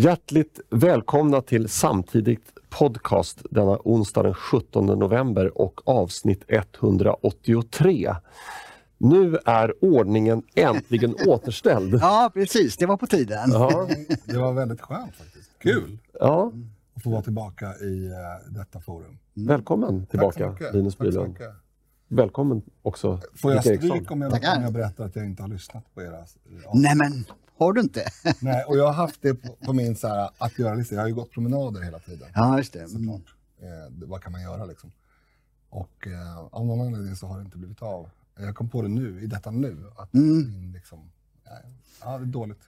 Hjärtligt välkomna till Samtidigt podcast denna onsdag den 17 november och avsnitt 183. Nu är ordningen äntligen återställd. Ja, precis. Det var på tiden. Ja. Det var väldigt skönt faktiskt. Kul Ja, att få vara tillbaka i uh, detta forum. välkommen Tack tillbaka. Linus Bylund. Välkommen också Får jag stryk om jag, om jag berättar att jag inte har lyssnat på era... Nej, men har du inte? Nej, och jag har haft det på, på min så här, att göra-lista. Jag har ju gått promenader hela tiden. Ja, just det. Mm. Såklart. Eh, vad kan man göra liksom? Och eh, av någon anledning så har det inte blivit av. Jag kom på det nu, i detta nu. Att Mm. min, liksom, nej, ja, det är dåligt.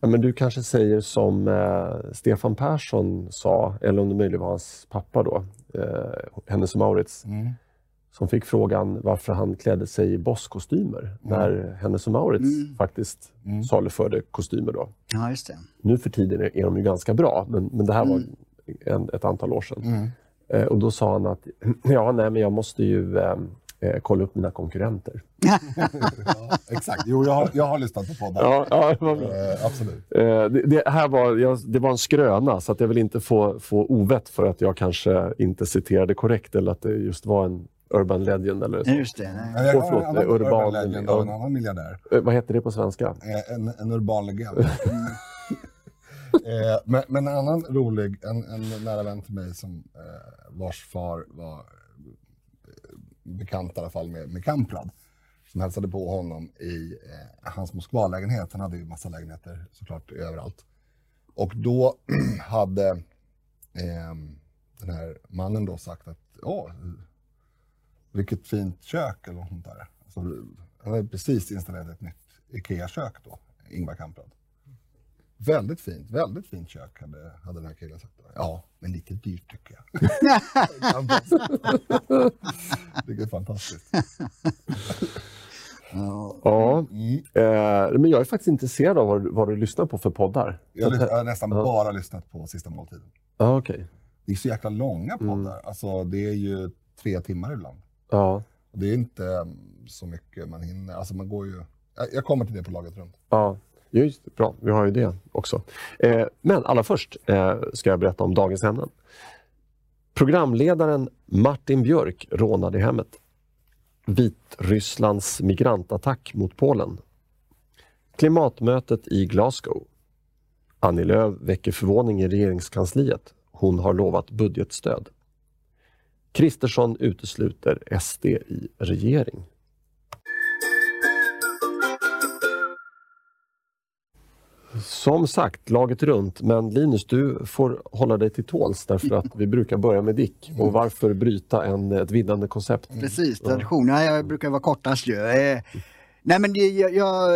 Ja, men du kanske säger som eh, Stefan Persson sa, eller om det möjligen var hans pappa då, eh, Hennes och Mauritz, Mm. Som fick frågan varför han klädde sig i bosskostymer när Hennes och Mauritz Mm. faktiskt Mm. saluförde kostymer. Då. Ja, just det. Nu för tiden är är de ju ganska bra, men, men det här var Mm. en, ett antal år sedan. Mm. Eh, och då sa han att ja, nej, men jag måste ju eh, eh, kolla upp mina konkurrenter. Ja, exakt. Jo, jag har, jag har lyssnat på podden. Ja, ja, det, var. Eh, absolut. Eh, det, det här var, jag, det var en skröna, så att jag vill inte få, få ovett för att jag kanske inte citerade korrekt eller att det just var en urban legend. Eller så. Just det. Nej. Ja, Jag har förlåt, en annan urban- urban legend av en annan miljardär. Eh, vad heter det på svenska? Eh, En, en urban legend. eh, men, men en annan rolig, en, en nära vän till mig som eh, vars far var eh, bekant i alla fall med, med Kamprad. Som hälsade på honom i eh, hans Moskvalägenhet. Han hade ju massa lägenheter såklart överallt. Och då hade eh, den här mannen då sagt att åh, vilket fint kök eller något sånt där. Alltså, han hade precis installerat ett nytt IKEA-kök då, Ingvar Kamprad. Väldigt fint, väldigt fint kök hade, hade den här killen sagt. Ja, men lite dyrt tycker jag. det är fantastiskt. Ja. Mm. eh, men jag är faktiskt intresserad av vad, du- vad du lyssnar på för poddar. Jag, lys- jag har nästan Ja. bara lyssnat på Sista måltiden. Ja, okej. Det är så jäkla långa Mm. poddar. Alltså, det är ju tre timmar ibland. Ja, det är inte mm, så mycket man hinner. Alltså, man går ju... jag, kommer till det på laget runt. ja. Just bra. Vi har ju det också. Eh, men allra först eh, ska jag berätta om dagens ämnen. Programledaren Martin Björk rånade hemmet. Vitrysslands migrantattack mot Polen. Klimatmötet i Glasgow. Annie Lööf väcker förvåning i regeringskansliet. Hon har lovat budgetstöd. Kristersson utesluter SD i regering. Som sagt, laget runt. Men Linus, du får hålla dig till tåls därför att vi brukar börja med Dick. Och varför bryta en, ett vinnande koncept? Precis, tradition. Ja, jag brukar vara kortast ju. Nej, men jag, jag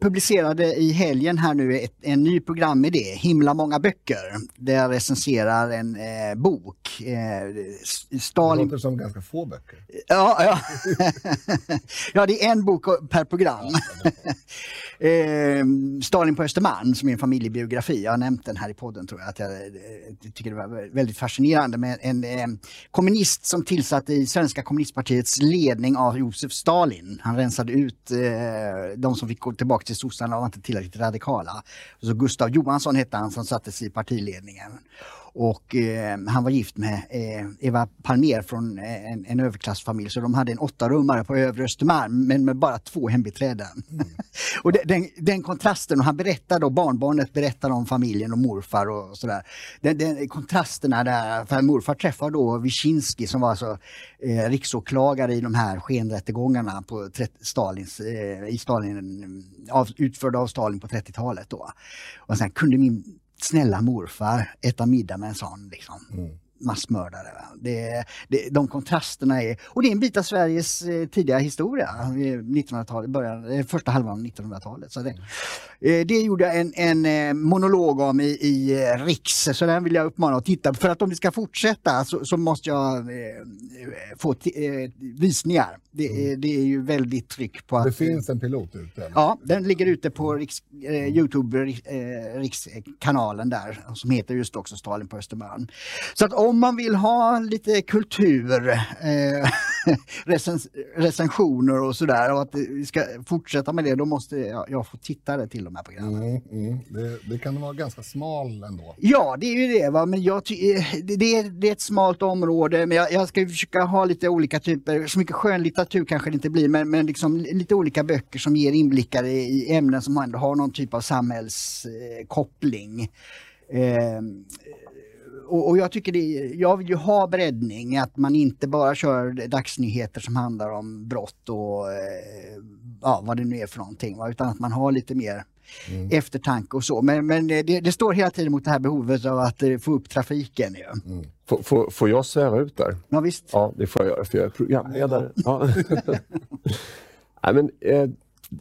publicerade i helgen här nu ett, en ny programidé, Himla många böcker, där jag recenserar en eh, bok. Eh, S- Det Stalin låter som ganska få böcker. Ja, ja. ja, det är en bok per program. eh, Stalin på Östermalm som är en familjebiografi. Jag har nämnt den här i podden tror jag. Att jag eh, tycker det var väldigt fascinerande med en eh, kommunist som tillsatte i svenska kommunistpartiets ledning av Josef Stalin. Han rensade ut eh, Eh, de som fick gå tillbaka till sossarna var inte tillräckligt radikala. Så Gustav Johansson hette han som sattes i partiledningen. Och eh, han var gift med eh, Eva Palmer från eh, en, en överklassfamilj så de hade en åttarummare på övre Östermalm men med bara två hembiträden. och det, den, den kontrasten, och han berättar då, barnbarnet berättar om familjen och morfar och sådär. Den, den, kontrasterna där, för morfar träffar då Wyszynski som var alltså eh, riksåklagare i de här skenrättegångarna på 30, Stalins, eh, i Stalin, av, utförda av Stalin på 30-talet då. Och sen kunde min snälla morfar äta middag med en sån liksom, Mm massmördare. Det, det, de kontrasterna är, och det är en bit av Sveriges eh, tidiga historia, eh, 1900-talet, början, eh, första halvan av 1900-talet. Så det, eh, det gjorde jag en, en eh, monolog om i, i eh, Riks, så den vill jag uppmana att titta. För att om vi ska fortsätta så, så måste jag eh, få eh, visningar. Det, är- det är ju väldigt tryck på att... Det finns en pilot ute. Ja, den ligger ute på Riks, eh, Youtube, Riks, eh, Rikskanalen där, som heter just också Stalin på Östermalm. Så att om man vill ha lite kultur, eh, recens recensioner och sådär och att vi ska fortsätta med det, då måste jag, jag få titta till de här programmen. Mm, mm. Det, det kan vara ganska smal ändå. Ja, det är ju det. Va? Men jag det, det, är, det är ett smalt område, men jag, jag ska försöka ha lite olika typer, så mycket skönlitteratur kanske det inte blir, men, men liksom lite olika böcker som ger inblickar i, i ämnen som ändå har någon typ av samhällskoppling. Eh, och, och, jag tycker det, jag vill ju ha breddning, att man inte bara kör dagsnyheter som handlar om brott och eh, ja, vad det nu är för någonting, va? utan att man har lite mer mm. eftertanke och så. Men, men det, det, står hela tiden mot det här behovet av att eh, få upp trafiken. Ja. Mm. Får, får, får jag sväva ut där? Ja, visst. Ja, det får jag göra för jag är programledare. Ja. Nej, men, eh,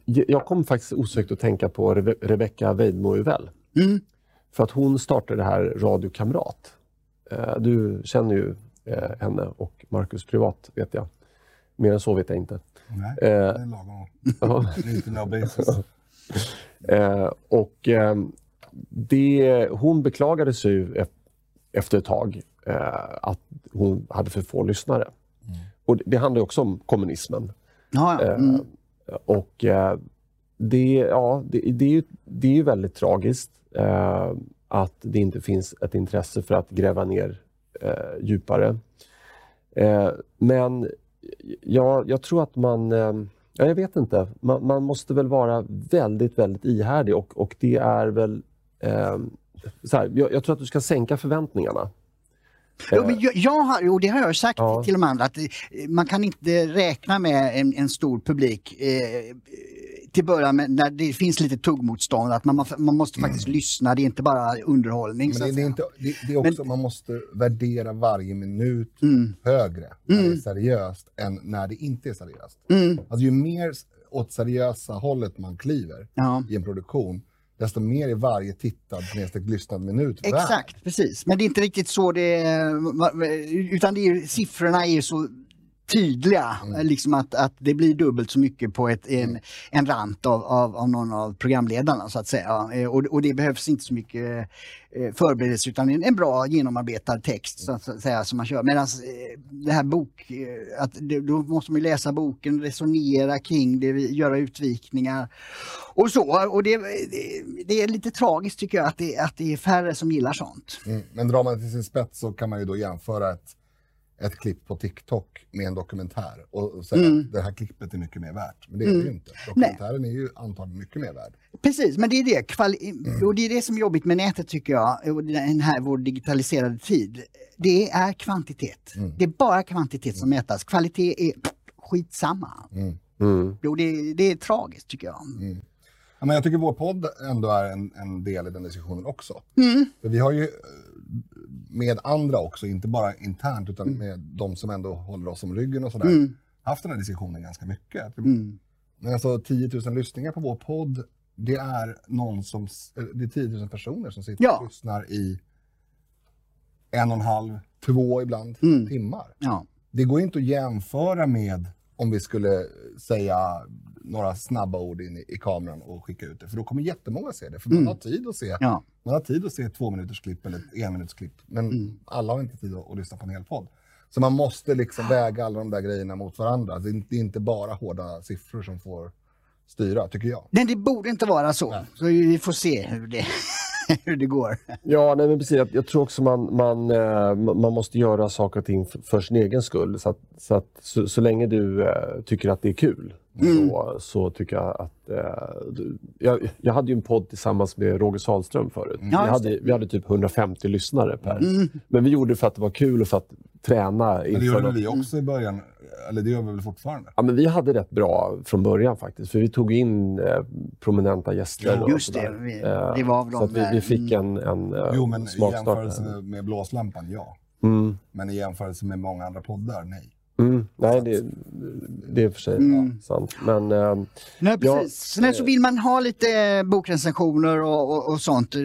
jag kom faktiskt osökt att tänka på Rebe Rebecka Weidmo mm. För att hon startade det här Radio Kamrat. Eh, du känner ju eh, henne och Marcus privat, vet jag. Mer än så vet jag inte. Nej, det är lagom. Lite no basis. Eh, och eh, det, hon beklagade sig ju efter ett tag eh, att hon hade för få lyssnare. Mm. Och det, handlar också om kommunismen. Ja, ja. Mm. och det, ja, det, det, är ju, det är ju väldigt tragiskt att det inte finns ett intresse för att gräva ner djupare. men ja, jag tror att man Ja, jag vet inte. Man, man, måste väl vara väldigt, väldigt ihärdig och, och det är väl... Eh, så här, jag, jag, tror att du ska sänka förväntningarna. Jo, men jag, jag har, jo, det har jag sagt ja. till de andra, att man kan inte räkna med en, en stor publik eh, till början med, när det finns lite tuggmotstånd, att man, man måste faktiskt mm. lyssna, det är inte bara underhållning. Men det, det, är inte, det, det är också, men, man måste värdera varje minut mm. högre när mm. det är mm. seriöst än när det inte är seriöst. Mm. Alltså ju mer åt seriösa hållet man kliver ja. i en produktion, desto mer är varje tittad snedstreck lyssnad minut Exakt, värd. precis. Men det är inte riktigt så det är, utan det är, siffrorna är så tydliga. Mm. Liksom att, att det blir dubbelt så mycket på ett, en, mm. en rant av, av, av någon av programledarna så att säga. Eh, och, och det behövs inte så mycket eh, förberedelse utan en, en bra genomarbetad text så att säga som man kör. Medan eh, det här bok, att då måste man läsa boken, resonera kring det, göra utvikningar och så. Och det, det, det, är lite tragiskt tycker jag att det, att det är färre som gillar sånt. Mm. Men drar man till sin spets så kan man ju då jämföra ett ett klipp på TikTok med en dokumentär och säga mm. att det här klippet är mycket mer värt. Men det är mm. det ju inte. Dokumentären Nej. är ju antagligen mycket mer värd. Precis, men det är det. Kvali mm. och det är det som är jobbigt med nätet tycker jag, och den här vår digitaliserade tid. Det är kvantitet. Mm. Det är bara kvantitet som mätas. Kvalitet är skitsamma. Mm. Mm. Jo, det, det, är tragiskt tycker jag. Ja, men jag tycker vår podd ändå är en, en del i den diskussionen också. Mm. För vi har ju med andra också, inte bara internt utan mm. med de som ändå håller oss om ryggen och sådär, mm. haft den här diskussionen ganska mycket. Mm. Men alltså 10 000 lyssningar på vår podd, det är någon som, det är 10 000 personer som sitter ja. och lyssnar i en och en halv, två ibland, mm. timmar. Ja. Det går inte att jämföra med om vi skulle säga några snabba ord in i, i, kameran och skicka ut det. För då kommer jättemånga se det. För mm. man har tid att se ja. Man har tid att se ett två minuters klipp eller ett en minuters klipp. Men mm. alla har inte tid att, att, lyssna på en hel podd. Så man måste liksom väga alla de där grejerna mot varandra. Det är, det är inte bara hårda siffror som får styra, tycker jag. Nej, det borde inte vara så. Nej. Så vi får se hur det hur det går. Ja, nej, men precis. Jag, jag tror också man, man, eh, man måste göra saker och ting för, för sin egen skull. Så, att, så, att, så, så, länge du eh, tycker att det är kul mm. så, så tycker jag att... Eh, jag, jag hade ju en podd tillsammans med Roger Salström förut. Mm. Vi, hade, vi hade typ 150 lyssnare per. Mm. Men vi gjorde det för att det var kul och för att träna. Men det gjorde vi också i början eller det gör vi väl fortfarande? Ja, men vi hade rätt bra från början faktiskt. För vi tog in eh, prominenta gäster. Ja, just det. Vi, eh, det var så att vi, vi fick en, en uh, Jo, men i jämförelse med, med blåslampan, ja. Mm. Men i jämförelse med många andra poddar, nej. Mm. Nej, det, det är för sig mm. sant. Men, äh, Nej, precis. Ja, så vill man ha lite bokrecensioner och, och, och sånt,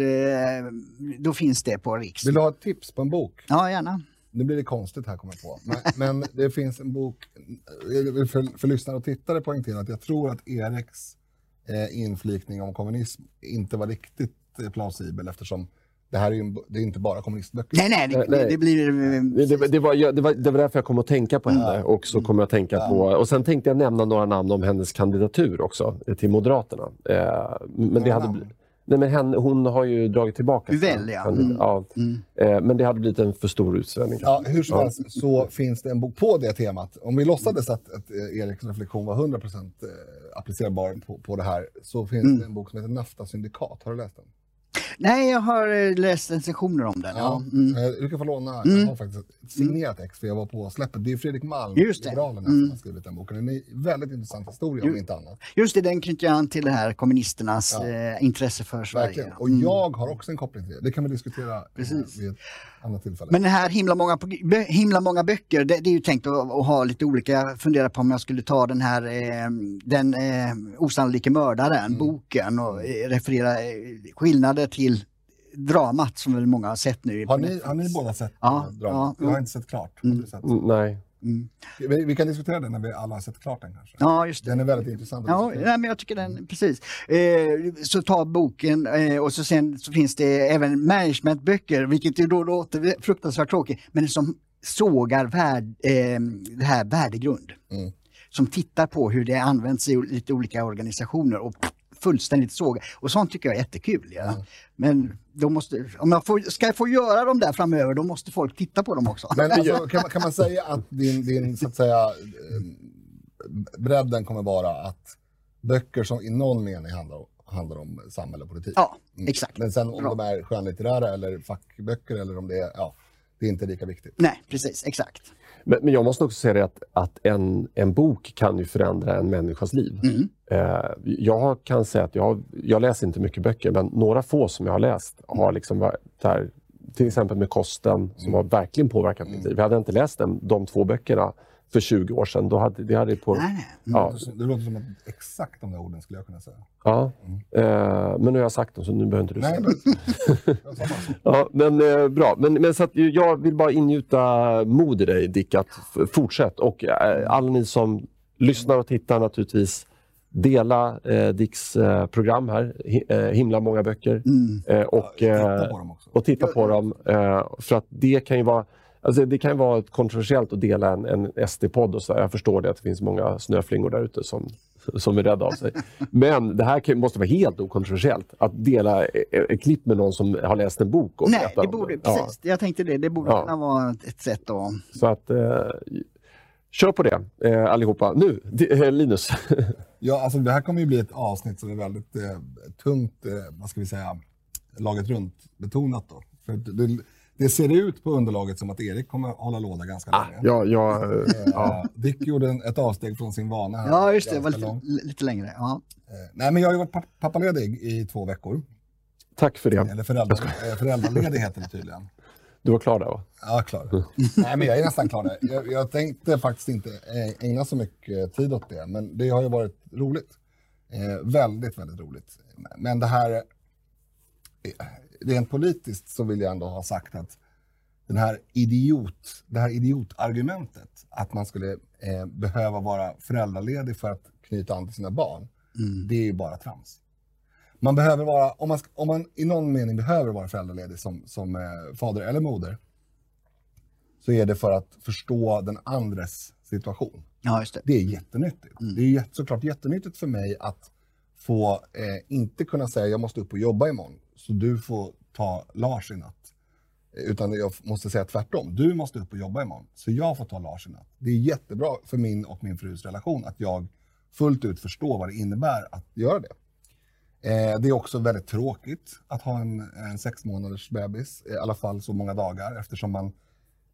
då finns det på Riks. Vill du ha ett tips på en bok? Ja, gärna. Nu blir det konstigt här kommer jag på. Men, men det finns en bok, för, för lyssnare och tittare poängtera att jag tror att Eriks eh, inflikning om kommunism inte var riktigt eh, plausibel eftersom det här är ju det är inte bara kommunistböcker. Nej, nej, det, Nej. det blir... Det, det, det, var, det, var, det var därför jag kom att tänka på henne och så kom jag att tänka på... Och sen tänkte jag nämna några namn om hennes kandidatur också eh, till Moderaterna. Eh, men det hade blivit... Nej, men henne, hon har ju dragit tillbaka Uvell, ja. Mm. ja. Eh, men det hade blivit en för stor utsvävning. Ja, hur som helst så finns det en bok på det temat. Om vi låtsades att, att Eriks reflektion var 100% eh, applicerbar på, på det här så finns Mm. det en bok som heter Nafta syndikat. Har du läst den? Nej, jag har eh, läst recensioner om den. Ja. Mm. Eh, Du kan få låna, jag har faktiskt ett signerat ex för jag var på släppet. Det är Fredrik Malm, det. Liberalerna, Mm. som har skrivit den boken. Den är en väldigt intressant historia om inte annat. Just det, den knyter an till det här kommunisternas Ja. eh, intresse för Sverige. Verkligen. Och Mm. jag har också en koppling till det. Det kan vi diskutera Precis. ett annat tillfälle. Men det här himla många, himla många böcker, det, det är ju tänkt att, att ha lite olika. Jag funderar på om jag skulle ta den här eh, Den eh, osannolike mördaren, Mm. boken och eh, referera eh, skillnader till dramat som väl många har sett nu. har, ni, har ni båda sett Ja, dramat? ja, Jag har mm. inte sett klart. Sett? Mm, nej. Mm. Vi, vi kan diskutera den när vi alla har sett klart den kanske. Ja, just det. Den är väldigt intressant. Ja, nej, men jag tycker den, precis. Eh, så ta boken eh, och så sen så finns det även managementböcker, vilket ju då låter fruktansvärt tråkigt, men som sågar värd, eh, det här värdegrund. Mm. Som tittar på hur det används i lite olika organisationer och fullständigt såga. Och sånt tycker jag är jättekul. Ja. Mm. Men då måste, om jag får, ska jag få göra dem där framöver, då måste folk titta på dem också. Men alltså, kan, man, kan man säga att din, din så att säga, eh, bredden kommer vara att böcker som i någon mening handlar, om- handlar om samhälle och politik? Ja, Mm. exakt. Men sen om Bra. de är skönlitterära eller fackböcker eller om det är, ja, det är inte lika viktigt. Nej, precis, exakt. Men, men jag måste också säga det att, att en, en bok kan ju förändra en människas liv. Mm. Eh, jag kan säga att jag, jag läser inte mycket böcker, men några få som jag har läst har liksom varit där, till exempel med kosten, som har verkligen påverkat mitt liv. Hade jag inte läst den, de två böckerna för 20 år sedan, då hade det hade på... Nej, nej. Ja, Det låter som att exakt de där orden skulle jag kunna säga. ja. Eh, men nu har jag sagt dem, så nu behöver inte du säga Nej, bara- Ja, men eh, bra. Men, men så att jag vill bara ingjuta mod i dig, Dick, att fortsätt. Och eh, alla ni som lyssnar och tittar naturligtvis, dela eh, Dicks eh, program här, hi, eh, himla många böcker. Eh, och, titta eh, på dem också. och titta på dem. Eh, för att det kan ju vara Alltså det kan ju vara kontroversiellt att dela en, en SD-podd och så. Jag förstår det att det finns många snöflingor där ute som, som är rädda av sig. Men det här kan, måste vara helt okontroversiellt. Att dela ett, ett klipp med någon som har läst en bok. Och Nej, det borde, Ja. precis. Jag tänkte det. Det borde Ja. kunna vara ett- ett sätt att... Så att, eh, kör på det eh, allihopa. Nu, eh, Linus. Ja, alltså det här kommer ju bli ett avsnitt som är väldigt eh, tungt, eh, vad ska vi säga, laget runt betonat då. För att det, det ser ut på underlaget som att Erik kommer hålla låda ganska länge. ja, ja, eh, Ja. Dick gjorde en, ett avsteg från sin vana här. Ja, just det. Var lite, lite längre. Ja. Eh, Nej, men jag har ju varit papp- pappaledig i två veckor. tack för det. Eller föräldraledig heter det tydligen. Du var klar där va? Ja, klar. Nej, men jag är nästan klar där. Jag, jag tänkte faktiskt inte eh, ägna så mycket tid åt det, men det har ju varit roligt. Eh, väldigt, väldigt roligt. Men det här, eh, rent politiskt så vill jag ändå ha sagt att den här idiot, det här idiotargumentet att man skulle eh, behöva vara föräldraledig för att knyta an till sina barn, det är ju bara trams. Man behöver vara, om man, om man i någon mening behöver vara föräldraledig som, som eh, fader eller moder, så är det för att förstå den andres situation. ja, just det. Det är jättenyttigt. Det är jätte, såklart jättenyttigt för mig att få eh, inte kunna säga jag måste upp och jobba imorgon, så du får ta Lars i natt. Eh, Utan jag måste säga tvärtom. Du måste upp och jobba imorgon, så jag får ta Lars i natt. Det är jättebra för min och min frus relation att jag fullt ut förstår vad det innebär att göra det. Eh, det är också väldigt tråkigt att ha en, en sex månaders bebis, i alla fall så många dagar, eftersom man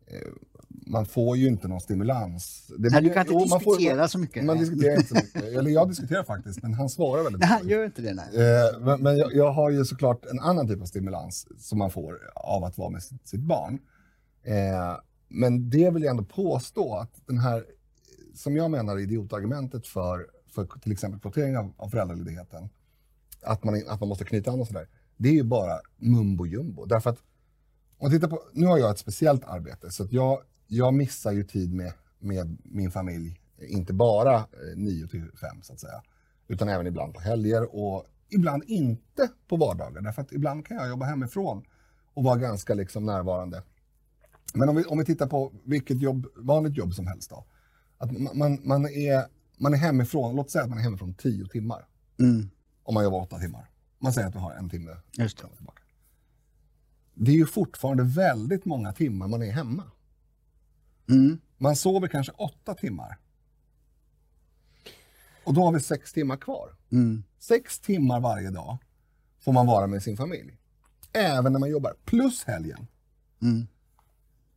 eh, man får ju inte någon stimulans. Det Nej, du kan inte jo, man får- diskutera så mycket. Man diskuterar inte så mycket. Eller jag diskuterar faktiskt, men han svarar väldigt Nej, han gör inte det. Nej. Eh, men men jag, jag har ju såklart en annan typ av stimulans som man får av att vara med sitt, sitt barn. Eh, men det vill jag ändå påstå att den här, som jag menar, idiotargumentet för, för till exempel kvotering av, av föräldraledigheten, att man, att man måste knyta an och sådär, det är ju bara mumbo jumbo. Därför att om man tittar på, nu har jag ett speciellt arbete, så att jag, jag missar ju tid med, med min familj, inte bara eh, 9 till 5 så att säga, utan även ibland på helger och ibland inte på vardagar, därför att ibland kan jag jobba hemifrån och vara ganska liksom närvarande. Men om vi, om vi tittar på vilket jobb, vanligt jobb som helst då. Att man, man, man, är, man är hemifrån, låt säga att man är hemifrån tio timmar. Mm. Om man jobbar åtta timmar. Man säger att vi har en timme Just det. tillbaka. Det är ju fortfarande väldigt många timmar man är hemma. Mm. Man sover kanske åtta timmar. Och då har vi sex timmar kvar. Mm. Sex timmar varje dag får man vara med sin familj. Även när man jobbar, plus helgen. Mm.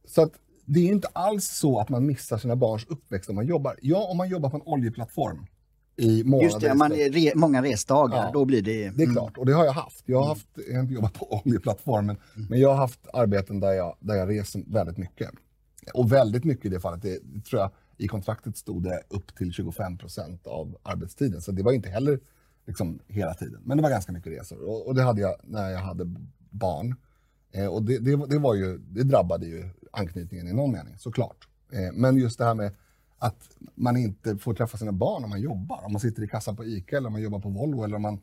Så att det är inte alls så att man missar sina barns uppväxt om man jobbar. Ja, om man jobbar på en oljeplattform i månader. Just det, man re, många resdagar, Ja. då blir det... Det är klart, och det har jag haft. Jag har, haft, jag har inte jobbat på oljeplattformen, men jag har haft arbeten där jag, där jag reser väldigt mycket. Och väldigt mycket i det fallet, det tror jag i kontraktet stod det upp till 25 procent av arbetstiden. Så det var inte heller liksom hela tiden. Men det var ganska mycket resor. Och, och det hade jag när jag hade barn. Eh, och det, det, det, var ju, det drabbade ju anknytningen i någon mening, såklart. Eh, men just det här med att man inte får träffa sina barn om man jobbar. Om man sitter i kassan på ICA eller om man jobbar på Volvo eller om man,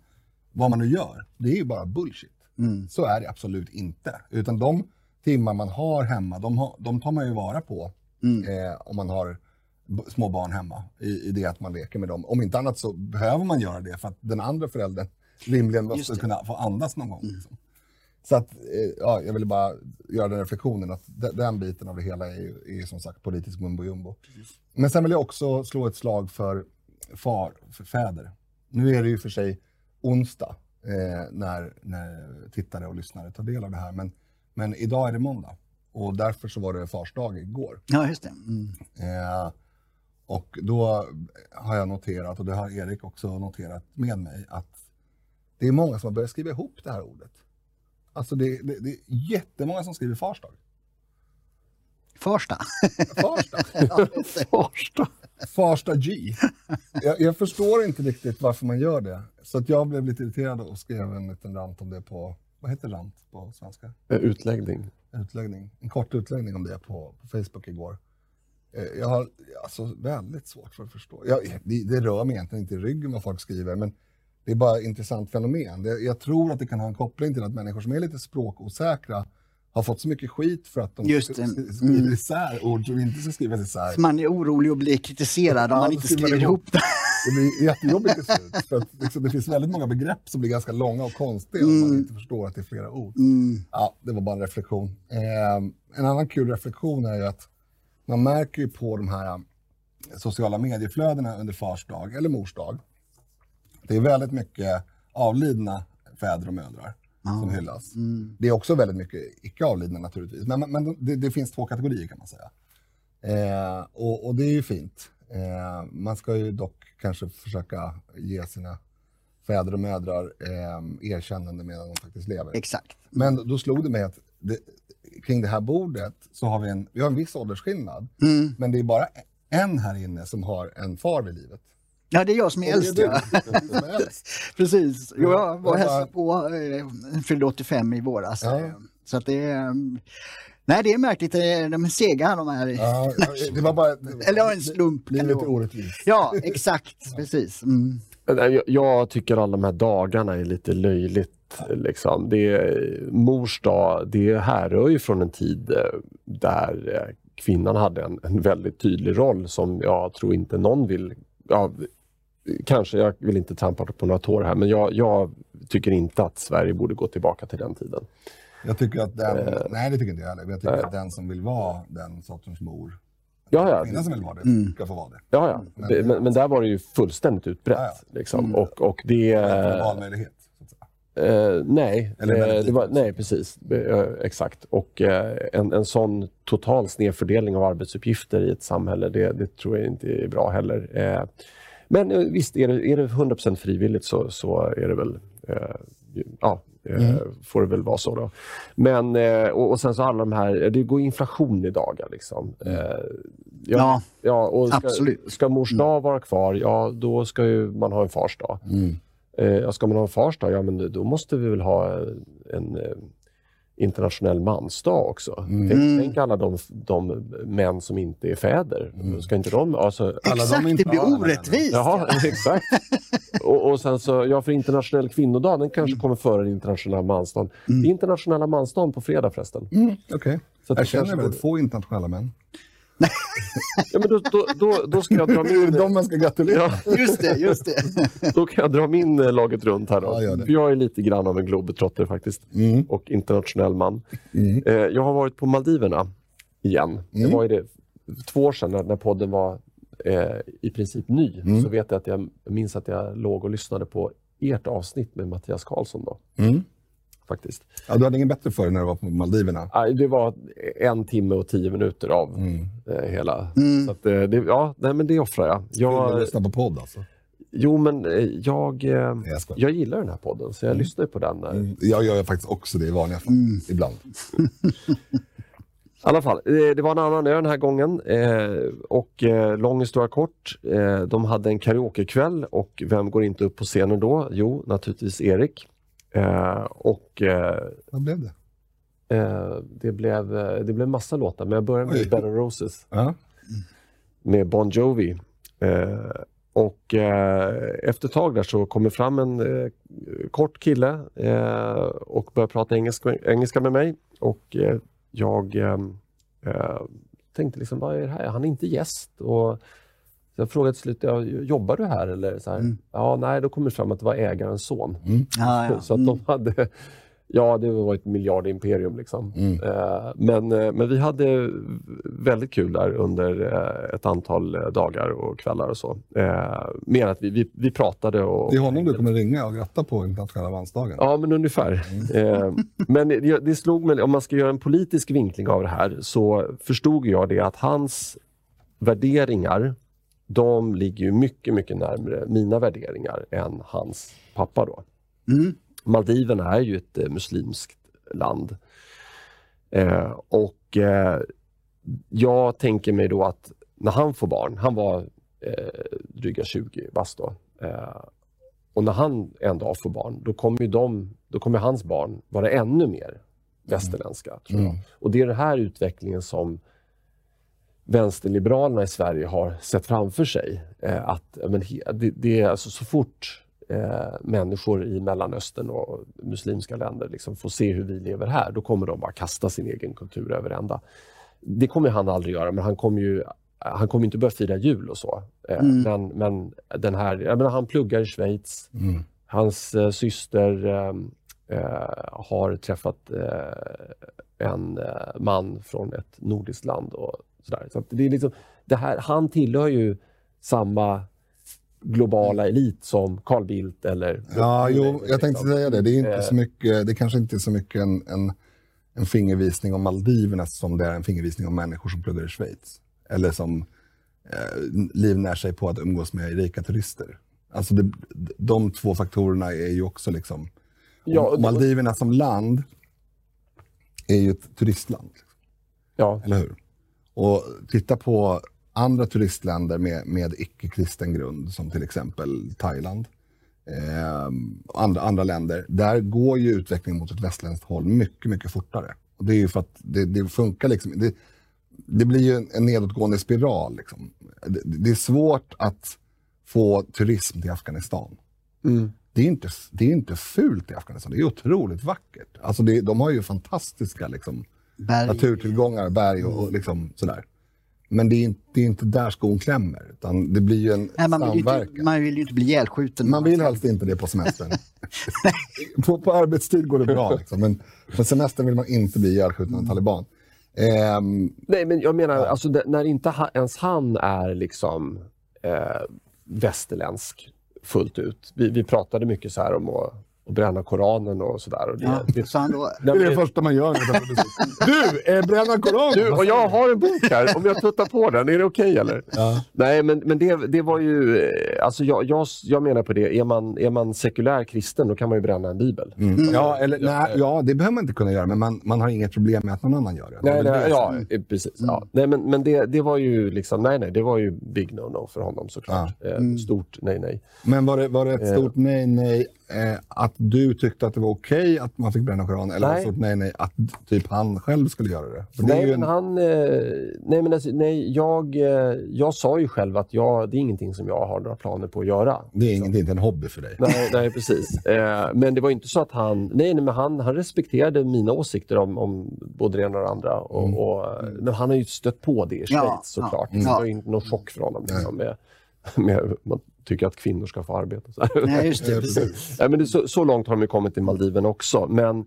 vad man nu gör. Det är ju bara bullshit. Mm. Så är det absolut inte. Utan de timmar man har hemma, de, har, de tar man ju vara på Mm. eh, om man har små barn hemma i, i det att man leker med dem. Om inte annat så behöver man göra det för att den andra föräldern rimligen måste kunna få andas någon gång. Liksom. Så att, eh, ja, jag ville bara göra den reflektionen att de, den biten av det hela är, är som sagt politisk mumbo jumbo. Men sen vill jag också slå ett slag för far, för fäder. Nu är det ju för sig onsdag eh, när, när tittare och lyssnare tar del av det här, men, men idag är det måndag. Och därför så var det fars dag igår. Ja, just det. Mm. Eh, och då har jag noterat, och det har Erik också noterat med mig, att det är många som har börjat skriva ihop det här ordet. Alltså det, det, det är jättemånga som skriver. Farsta. Fars dag. ja, just det. Farsta. Farsta G. Jag, jag förstår inte riktigt varför man gör det. Så att jag blev lite irriterad och skrev en liten rant om det på, vad heter rant på svenska? Eh, Utläggning. Utläggning. En kort utläggning om det på, på Facebook igår. Eh, Jag har alltså väldigt svårt för att förstå. Jag, det, det rör mig egentligen inte i ryggen vad folk skriver, men det är bara ett intressant fenomen. Det, jag tror att det kan ha en koppling till att människor som är lite språkosäkra har fått så mycket skit för att de Just det. sk- skriver isär ord som inte ska skrivas isär. Man är orolig att bli kritiserad om Ja, man då inte skriver man skriver ihop. det. Det blir jättejobbigt till slut. För att liksom, det finns väldigt många begrepp som blir ganska långa och konstiga om man inte förstår att det är flera ord. Mm. Ja, det var bara en reflektion. Eh, en annan kul reflektion är ju att man märker ju på de här eh, sociala medieflödena under fars dag eller mors dag. Det är väldigt mycket avlidna fäder och mödrar som hyllas. Det är också väldigt mycket icke avlidna naturligtvis. Men, men det, det finns två kategorier kan man säga. Eh, och, och det är ju fint. Eh, man ska ju dock kanske försöka ge sina fäder och mödrar eh, erkännande medan de faktiskt lever. Exakt. Men då slog det mig att det, kring det här bordet så har vi en, vi har en viss åldersskillnad. Mm. Men det är bara en här inne som har en far vid livet. Ja, det är jag som är äldst. det Ja. Precis. Jo, jag var och Ja, hälsade på, eh, fyllde 85 i våras. Ja. eh, Så att det är... mm, Nej, det är märkligt. eh, De är sega de här. Ja, det var bara... Eller ja, en slump det Livet är orättvist. Ja, exakt. Precis. Mm. Nej, Jag, jag tycker alla de här dagarna är lite löjligt. Liksom. Det är, mors dag, det härrör ju från en tid eh, där eh, kvinnan hade en, en väldigt tydlig roll som jag tror inte någon vill... Ja, kanske, jag vill inte trampa på några tår här, men jag, jag tycker inte att Sverige borde gå tillbaka till den tiden. Jag tycker att den... Eh. nej, det tycker inte jag heller. Men jag tycker att den som vill vara den sortens mor, Ja, ja. kvinnan som vill vara det, Mm. ska få vara det. Ja, ja. Det, men, men där var det ju fullständigt utbrett. Ja, ja. Liksom. Och, och det... En valmöjlighet. Eh, nej, Eller eh, var, nej, precis. Eh, exakt. Och eh, en, en sån total snedfördelning av arbetsuppgifter i ett samhälle, det, det tror jag inte är bra heller. Men eh, visst, är det, är det 100% frivilligt så, så är det väl, eh, ja, eh, får det väl vara så då. Men, eh, och, och sen så alla de här, det går inflation i dagar liksom. Eh, ja, Ja, ja, och ska, absolut. ska mors dag vara kvar, ja då ska ju man ha en fars dag. Mm. Ja, ska man ha en fars dag, ja men då måste vi väl ha en, internationell mansdag också. Mm. Tänk, tänk alla de, de män som inte är fäder. Ska inte de... Alltså, Alla de Exakt, inte det blir orättvist. Jaha, exakt. Och, och sen så, ja för internationell kvinnodag, den kanske Mm. kommer före den internationella mansdagen. Det är internationella mansdagen på fredag förresten. Mm, Okej. Så Jag det känner väldigt få internationella män. Ja, men då, då, då, då ska jag dra Det min... de man ska gratulera. Ja, Just det, just det. då kan jag dra min eh, laget runt här då. Ja, det. För jag är lite grann av en globetrotter faktiskt. Mm. Och internationell man. Mm. Eh, jag har varit på Maldiverna igen. Det Mm. var ju det, två år sedan när, när podden var eh, i princip ny. Mm. Så vet jag att jag minns att jag låg och lyssnade på ert avsnitt med Mattias Karlsson då. Mm. Faktiskt. Ja, du hade ingen bättre för dig när du var på Maldiverna? Ah, Det var en timme och tio minuter av Mm. eh, hela. Mm. Så att, eh, det, ja, nej, men det offrar jag. Jag jag lyssna på podd alltså. jo, men eh, jag, Nej, jag jag gillar den här podden, så jag lyssnar ju på den. När, Mm. Jag gör faktiskt också det i vanliga fall. Mm. Ibland. I alla fall, det var en annan ö den här gången. Och lång historia kort. De hade en karaokekväll och vem går inte upp på scenen då? Jo, naturligtvis Erik. Eh, och eh, Vad blev det? eh, det, blev, eh, det blev massa låtar, men jag börjar med Oj. Bed of Roses Ja. med Bon Jovi. Eh, och eh, efter ett tag där så kommer fram en kort kille och börjar prata engelska, engelska med mig. Och jag tänkte liksom, vad är det här? Han är inte gäst. Och så jag frågade till slut, ja, jobbar du här? Eller så här, Mm. Ja, nej, då kom det fram att det var ägarens son. Ja, ja. Så att de hade, ja det var ett miljardimperium liksom. Mm. Eh, men, eh, men vi hade väldigt kul där under eh, ett antal dagar och kvällar och så. Mer att vi, vi, vi pratade och... Det är honom du kommer ringa och gratta på internationella mansdagen. Ja, men ungefär. Eh, men det, det slog mig, om man ska göra en politisk vinkling av det här, så förstod jag det att hans värderingar, de ligger ju mycket, mycket närmare mina värderingar än hans pappa då. Mm. Maldiverna är ju ett eh, muslimskt land. Eh, och eh, jag tänker mig då att när han får barn, han var eh, dryga 20 bast då. Eh, och när han en dag får barn, då kommer, de, då kommer hans barn vara ännu mer västerländska. Tror jag. Mm. Och det är den här utvecklingen som vänsterliberalerna i Sverige har sett framför sig. Eh, att men, det, det är alltså så fort eh, människor i Mellanöstern och muslimska länder liksom får se hur vi lever här, då kommer de bara kasta sin egen kultur över ända. Det kommer han aldrig göra, men han kommer ju han kommer inte börja fira jul och så. Eh, Mm. men, men den här, jag menar, han pluggar i Schweiz. Mm. Hans eh, syster eh, har träffat en man från ett nordiskt land. och sådär. Så det är liksom, det här, Han tillhör ju samma globala elit som Carl Bildt eller... Ja, jo, jag tänkte säga det. Det är inte Eh, så mycket, det kanske inte är så mycket en, en, en fingervisning om Maldiverna som det är en fingervisning om människor som pluggar i Schweiz. Eller som eh, livnär sig på att umgås med rika turister. Alltså det, de två faktorerna är ju också liksom... Ja, Maldiverna som land är ju ett turistland, Ja, eller hur? Och titta på andra turistländer med, med icke-kristen grund, som till exempel Thailand eh, andra, andra länder. Där går ju utvecklingen mot ett västländskt håll mycket, mycket fortare. Och det är ju för att det, det funkar liksom. Det, det blir ju en, en nedåtgående spiral. Liksom. Det, det är svårt att få turism till Afghanistan. mm. Det är, inte, det är inte fult i Afghanistan, det är otroligt vackert. Alltså det, de har ju fantastiska liksom, Berg. naturtillgångar, berg och, och liksom sådär. Men det är, inte, det är inte där skon klämmer, utan det blir ju en Nej, man, vill ju inte, man vill ju inte bli ihjälskjuten. Man vill helst inte det på semestern. på, på arbetstid går det bra, liksom, men på semestern vill man inte bli ihjälskjuten av en taliban. Ehm, Nej, men jag menar, alltså, det, när inte ha, ens han är liksom eh, västerländsk fullt ut. Vi, vi pratade mycket så här om att, att bränna Koranen och sådär. Och det, Ja, det, så han då, det är det första man gör. Du, eh, bränna koranen! Du, och jag har en bok här, om jag tuttar på den, är det okej eller? Ja. Nej, men, men det, det var ju... eh, Alltså jag, jag, jag menar på det, är man, är man sekulär kristen då kan man ju bränna en bibel. Mm. Ja, eller, nej, ja, det behöver man inte kunna göra, men man, man har inget problem med att någon annan gör det. Nej, nej, ja, som- eh, precis. Ja. Nej, men, men det, det var ju liksom, nej, nej, det var ju big no-no för honom såklart. Eh, Stort nej, nej. Men var det, var det ett Eh. stort nej, nej eh, att du tyckte att det var okej att man fick bränna Koranen? Eller Nej. nej. nej, nej, att typ han själv skulle göra det? För det Nej, men en, han, eh, nej, men alltså, nej jag, eh, jag sa ju själv att jag, det är ingenting som jag har några planer på att göra. det är inget, det är inte en hobby för dig. Nej, nej precis. Eh, men det var inte så att han... Nej, nej men han, han respekterade mina åsikter om, om både det ena och det andra. Och, Mm. och, men han har ju stött på det i Schweiz Ja, såklart. ja. Det var ju inte någon chock för honom. Liksom, med, med, man tycker att kvinnor ska få arbeta. Nej, just det. Precis. Ja, men det, så, så långt har de kommit i Maldiven också. Men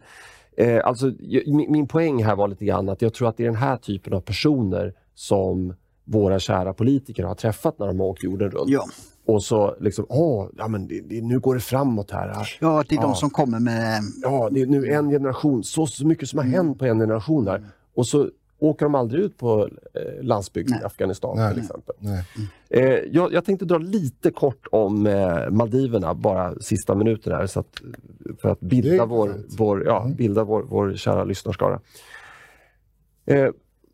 eh, alltså, min, min poäng här var lite grann att jag tror att det är den här typen av personer som våra kära politiker har träffat när de har åkt jorden runt. Ja. Och så liksom, åh, ja, men det, det, nu går det framåt här. ja, det är de Ja. som kommer med... Ja, det är nu en generation, så, så mycket som har hänt på en generation där. Och så åker de aldrig ut på eh, landsbygden i Afghanistan Nej. till exempel. Nej. Eh, jag, jag tänkte dra lite kort om eh, Maldiverna, bara sista minuten här, så att, för att bilda, vår, vår, ja, bilda vår, vår kära lyssnarskara. Eh,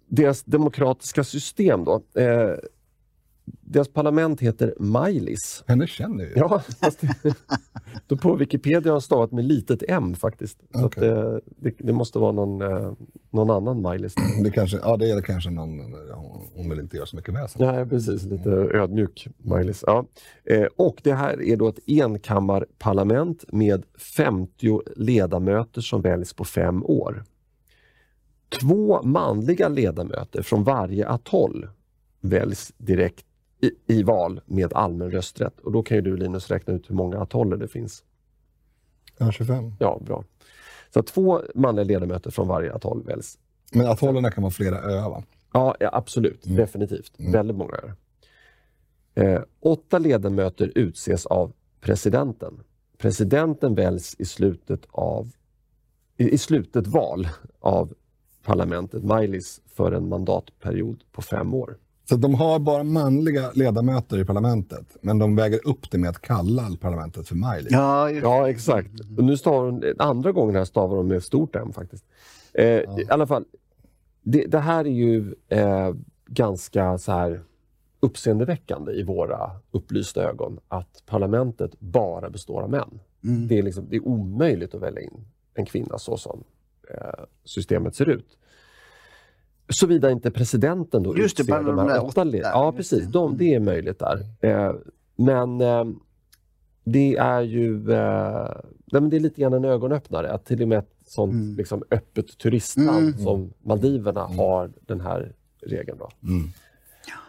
deras demokratiska system då. Eh, deras parlament heter Majlis. Henne känner ju. Ja, fast då på Wikipedia har stavat med litet m faktiskt. Så att, Okej. eh, det, det måste vara någon, eh, någon annan Majlis. Det kanske, ja, det är kanske någon, hon, hon vill inte göra så mycket väsen. Ja, precis. Lite ödmjuk Maj-Lis. Ja. Eh, och det här är då ett enkammarparlament med 50 ledamöter som väljs på fem år. Två manliga ledamöter från varje atoll väljs direkt i, i val med allmän rösträtt. Och då kan ju du Linus räkna ut hur många atoller det finns. Ja, 25. Ja, bra. Så två manliga ledamöter från varje atoll väljs Men atollerna kan vara flera öar va? Ja, ja absolut. Definitivt. Väldigt många det. Eh, åtta ledamöter utses av presidenten. Presidenten väljs i slutet, av, i, i slutet val av parlamentet, Majlis, för en mandatperiod på fem år. Så att de har bara manliga ledamöter i parlamentet, men de väger upp det med att kalla parlamentet för Miley. Ja, ju- Ja, exakt. Och nu stavar de, andra gången här stavar de med stort M faktiskt. Eh, I alla fall, det, det här är ju eh, ganska så här uppseendeväckande i våra upplysta ögon att parlamentet bara består av män. Det, är liksom, det är omöjligt att välja in en kvinna så som eh, systemet ser ut. Såvida inte presidenten då Just det, utser bara de här åtta åtta led- där, Ja, precis. det. De, det är möjligt där. Eh, men eh, det är ju eh, nej, men det är lite grann en ögonöppnare att till och med ett sånt Mm. liksom, öppet turistland som Maldiverna har den här regeln. Då.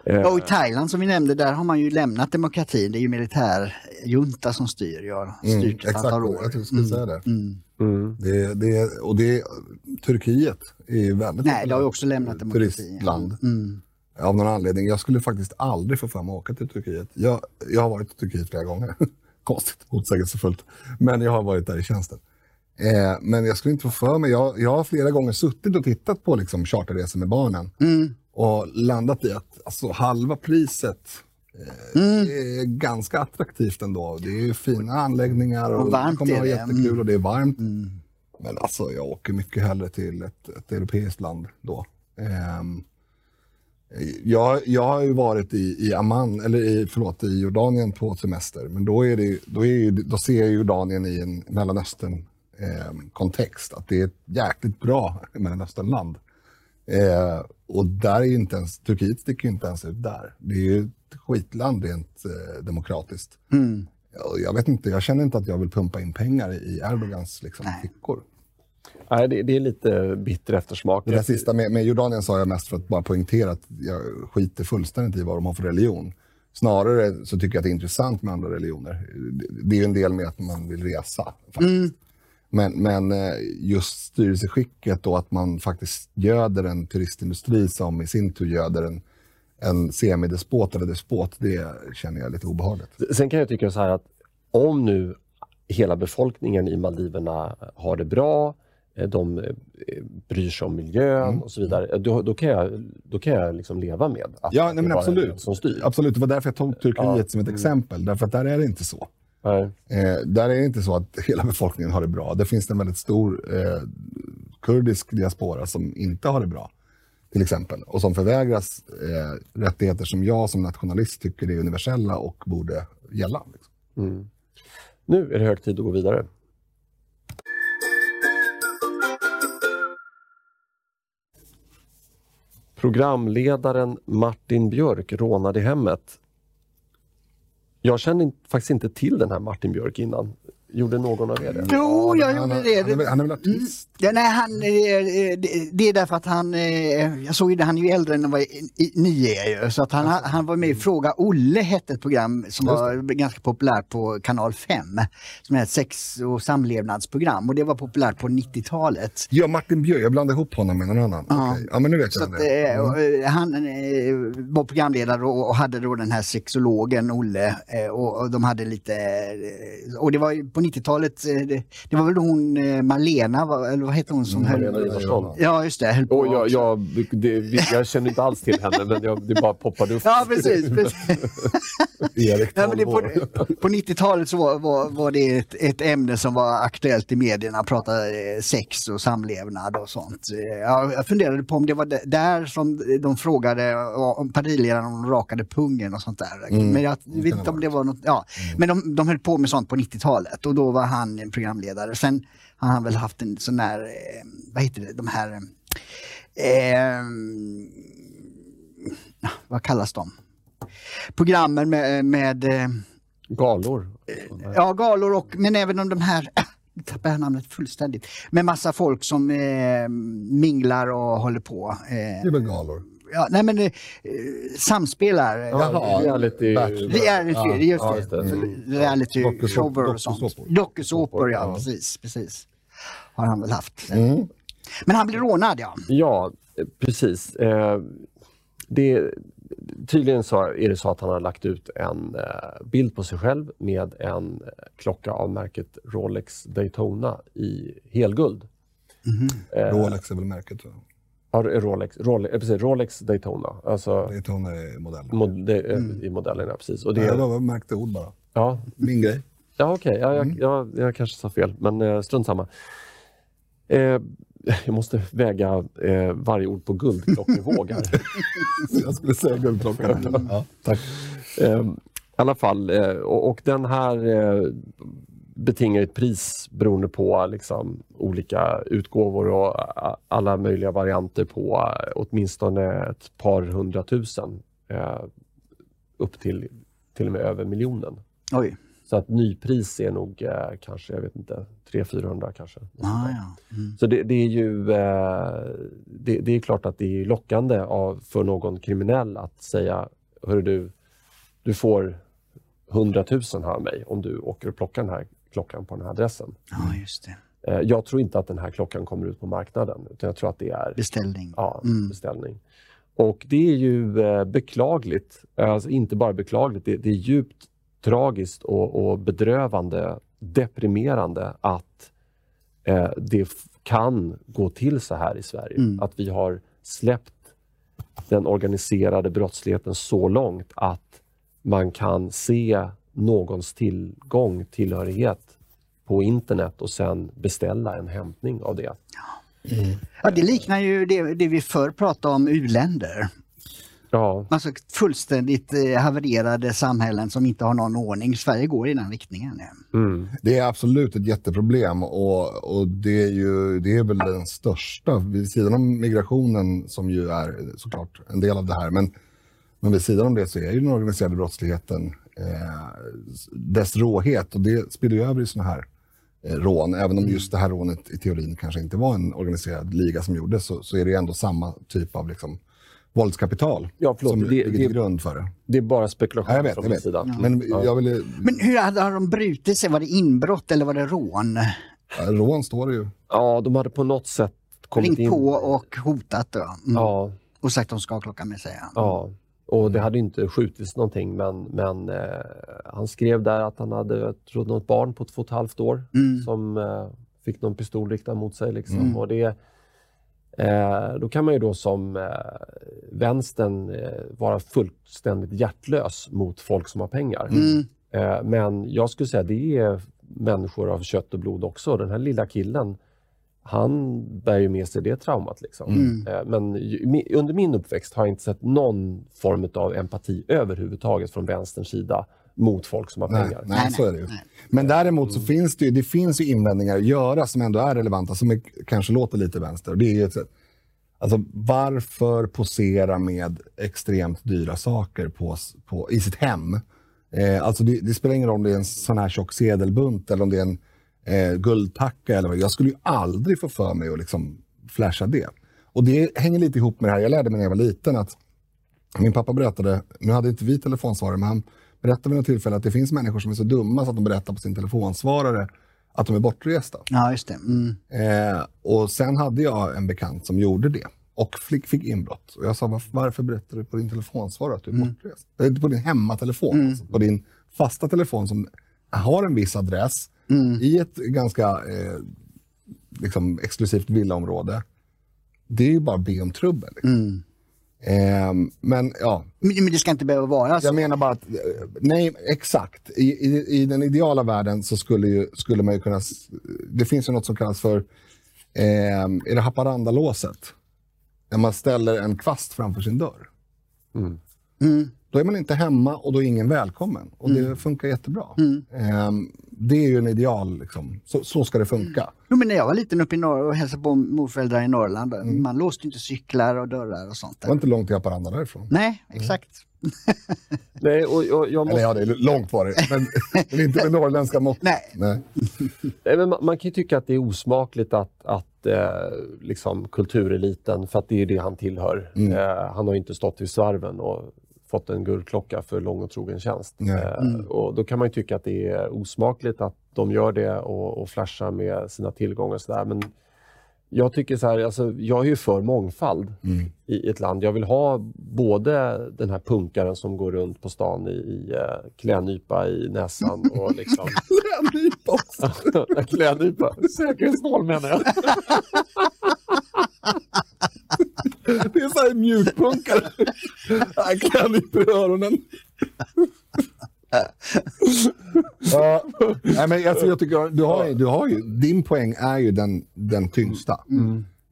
Ja, och i Thailand som vi nämnde, där har man ju lämnat demokratin. Det är ju militärjunta som styr. Jag har Mm, styrt ett exakt, antal jag år. tror jag skulle säga det. mm. det, det och det, Turkiet är väldigt Nej, det har ju också lämnat demokratin. turistland. Mm. Av någon anledning. Jag skulle faktiskt aldrig få mig att åka till Turkiet. Jag, jag har varit i Turkiet flera gånger. Konstigt, motsägelsefullt. Men jag har varit där i tjänsten. Eh, men jag skulle inte få för mig. Jag, jag har flera gånger suttit och tittat på liksom, charterresor med barnen. Mm. Och landat i att alltså, halva priset eh, Mm. är ganska attraktivt ändå. Det är fina anläggningar och, Och varmt det kommer är vara jättekul Mm. och det är varmt. Men alltså jag åker mycket hellre till ett, ett europeiskt land då. Ehm, jag, jag har ju varit i, i Amman, eller i, förlåt, i Jordanien på semester. Men då, är det, då, är då ser jag Jordanien i en Mellanöstern ehm, kontext. Att det är ett jäkligt bra Mellanösternland. Eh, och där är inte ens, Turkiet sticker ju inte ens ut där. Det är ju ett skitland rent eh, demokratiskt. Mm. Och Jag vet inte, jag känner inte att jag vill pumpa in pengar i Erdogans liksom, fickor. Nej, det, det är lite bitter eftersmak. Det där sista med, med Jordanien sa jag mest för att bara poängtera att jag skiter fullständigt i vad de har för religion. Snarare så tycker jag att det är intressant med andra religioner. Det, det är ju en del med att man vill resa. Faktiskt. Men, men eh, just styrelseskicket och att man faktiskt göder en turistindustri som i sin tur göder en, en semidespot eller despot, det känner jag lite obehagligt. Sen kan jag tycka så här att om nu hela befolkningen i Maldiverna har det bra, de eh, bryr sig om miljön Mm. och så vidare, då, då kan jag, då kan jag liksom leva med att Ja, nej, men absolut. som styr. Absolut, det var därför jag tog Turkiet Ja. som ett exempel. Därför att där är det inte så. Eh, där är det inte så att hela befolkningen har det bra. Det finns en väldigt stor eh, kurdisk diaspora som inte har det bra. Till exempel. Och som förvägras eh, rättigheter som jag som nationalist tycker är universella och borde gälla. Liksom. Nu är det hög tid att gå vidare. Programledaren Martin Björk rånad i hemmet. Jag kände faktiskt inte till den här Martin Björk innan. Gjorde någon av er det? Jo, jag han, gjorde han, det. Han han är väl artist? Ja, nej, han, eh, eh, det- det är därför att han, eh, jag såg ju det, han är ju äldre än vad ni är ju. Så att han, han var med i Fråga Olle hette ett program som var ganska populärt på kanal 5. Som är ett sex och samlevnadsprogram och det var populärt på 90-talet. Ja, Martin Björk. Jag blandade ihop honom med någon annan. Ja. Okej. Ja, men nu vet Så jag att, eh, och, eh, han var programledare och, hade då den här sexologen Olle och, och de hade lite, och det var ju på 90-talet, eh, det, det var väl hon eh, Malena, eller vad hette hon som höll? Malena Ivarsson. Ja just det, höll på jag, jag, det, jag känner inte alls till henne, men jag, det bara poppade upp. Ja precis. precis. Erik, Ja, men det, 12 år. på på 90-talet så var, var, var det ett, ett ämne som var aktuellt i medierna, prata eh, sex och samlevnad och sånt. Eh, Ja, jag funderade på om det var där som de frågade om partiledarna om de rakade pungen och sånt där. Mm, Men jag vet inte om det var något, ja. Men de, de höll på med sånt på 90-talet och då var han en programledare. Sen har han väl haft en sån där, eh, vad heter det, de här eh, eh, vad kallas de? Programmen med, med eh, Galor. Ja, galor och, men även om de här, nu tappar jag namnet fullständigt, med massa folk som eh, minglar och håller på. Det Eh, är väl galor. Ja, nej men eh, samspelar. Jaha, reality. Reality, Ja, just ja, det. just det. Reality Dokusåpor- shower och sånt. dokusåpor. Ja, Ja. precis, precis. Har han väl haft. Mm. Men han blir rånad ja. Ja, precis. Eh, det, tydligen så är det så att han har lagt ut en eh, bild på sig själv med en eh, klocka av märket Rolex Daytona i helguld. Eh, Rolex är väl märket. Ja, Rolex, Rolex, eh, precis, Rolex Daytona, alltså Daytona är modellen. mod, det, eh, i modellerna. Precis. Och Det det, var märkte ord bara. ja, Min grej. Ja, okej. Ja, jag, jag, jag kanske sa fel, men eh, strunt samma. Eh, jag måste väga eh, varje ord på guldklockervågar. Jag skulle säga guldklockan. Ja, tack. eh, I alla fall, eh, och, och den här eh, betingar ett pris beroende på liksom, olika utgåvor och alla möjliga varianter på eh, åtminstone ett par hundratusen. Eh, upp till till och med över miljonen. Oj. Så att nypris är nog eh, kanske, jag vet inte, 300-400 kanske. Ah, ja. Mm. Så det, det är ju eh, det, det är klart att det är lockande av, för någon kriminell att säga, hörru du, du får 100 000 här av mig om du åker och plockar den här klockan på den här adressen. ja, just det. Eh, jag tror inte att den här klockan kommer ut på marknaden, utan jag tror att det är Beställning. ja, Mm. beställning. Och det är ju eh, beklagligt, alltså inte bara beklagligt, det, är djupt tragiskt och, och bedrövande, deprimerande att eh, det kan gå till så här i Sverige. Mm. Att vi har släppt den organiserade brottsligheten så långt att man kan se någons tillgång, tillhörighet på internet och sen beställa en hämtning av det. Ja, det liknar ju det, det vi förr pratade om u-länder. Ja, Alltså fullständigt eh, havererade samhällen som inte har någon ordning. Sverige går i den riktningen. Mm. Det är absolut ett jätteproblem och, och det, är ju, det är väl den största, vid sidan om migrationen som ju är såklart en del av det här, men, men vid sidan om det så är ju den organiserade brottsligheten dess råhet och det spiller ju över i sådana här eh, rån. Även om just det här rånet i teorin kanske inte var en organiserad liga som gjorde så, så är det ändå samma typ av liksom, våldskapital Ja, förlåt, som det- ligger till grund för det. Det är bara spekulation Ja, jag vet, från jag min sida. Men Ja. jag ville, Men hur hade har de brutit sig? Var det inbrott eller var det rån? rån står det ju. Ja, de hade på något sätt kommit Ringt in. på och hotat då. Mm. Ja, Och sagt att de ska ha klockan med sig. Ja. Och det hade inte skjutits någonting, men, men eh, han skrev där att han hade, jag tror, något barn på två och ett halvt år Mm. som eh, fick någon pistol riktad mot sig. Liksom. Mm. Och det, eh, då kan man ju då som eh, vänstern eh, vara fullständigt hjärtlös mot folk som har pengar. Mm. Eh, Men jag skulle säga det är människor av kött och blod också. Den här lilla killen, han bär ju med sig det traumat. Liksom. Mm. Eh, Men under min uppväxt har jag inte sett någon form av empati överhuvudtaget från vänsterns sida mot folk som har pengar. nej, Nej, så är det ju. Men däremot så finns det ju, det finns ju invändningar att göra som ändå är relevanta, som är, kanske låter lite vänster. Det är ju ett sätt, alltså, varför posera med extremt dyra saker på, på, i sitt hem? Eh, alltså det, det spelar ingen roll om det är en sån här tjock sedelbunt eller om det är en eh, guldtacka. Eller vad. Jag skulle ju aldrig få för mig att liksom flasha det. Och det hänger lite ihop med det här. Jag lärde mig när jag var liten att min pappa berättade, nu hade inte vi telefonsvarare, men han berättade vid något tillfälle att det finns människor som är så dumma så att de berättar på sin telefonsvarare att de är bortresta. Ja, just det. Mm. Eh, och sen hade jag en bekant som gjorde det och fick, inbrott. Och jag sa, "Varf- varför berättar du på din telefonsvarare att du är bortrest? Eller på din hemmatelefon, alltså, på din fasta telefon som har en viss adress i ett ganska eh, liksom exklusivt villaområde. Det är ju bara att be om trubbel. Liksom. Eh, men ja, Men, men det ska inte behöva vara så. jag menar bara att, eh, nej, exakt. I, i, I den ideala världen så skulle, ju, skulle man ju kunna, det finns ju något som kallas för, eh, är det Haparanda-låset? När man ställer en kvast framför sin dörr. Mm. Då är man inte hemma och då är ingen välkommen. Och det funkar jättebra. Eh, det är ju en ideal, liksom. så, så ska det funka. Jo, men när jag var liten uppe i norr och hälsade på morföräldrar i Norrland, Mm. man låste inte cyklar och dörrar och sånt. Det Där. var inte långt till Haparanda därifrån. Nej, exakt. Nej, och, och jag måste, Eller ja, det är långt var det. Men, men inte med norrländska mått. Nej. Nej. Nej, men man, man kan ju tycka att det är osmakligt att, att eh, liksom kultureliten, för att det är det han tillhör. Mm. Eh, han har ju inte stått vid svarven och fått en guldklocka för lång och trogen tjänst. Eh, och då kan man ju tycka att det är osmakligt att de gör det och, och flashar med sina tillgångar och sådär. Men jag tycker så här, alltså, jag är ju för mångfald Mm. i ett land. Jag vill ha både den här punkaren som går runt på stan i, i uh, klädnypa i näsan och liksom... Klädnypa också. klädnypa. Säkerhetsnål menar jag. Det är så här mjukpunkare. Han i öronen. ja, nej, men alltså, jag tycker, du har, du har ju, din poäng är ju den, den tyngsta.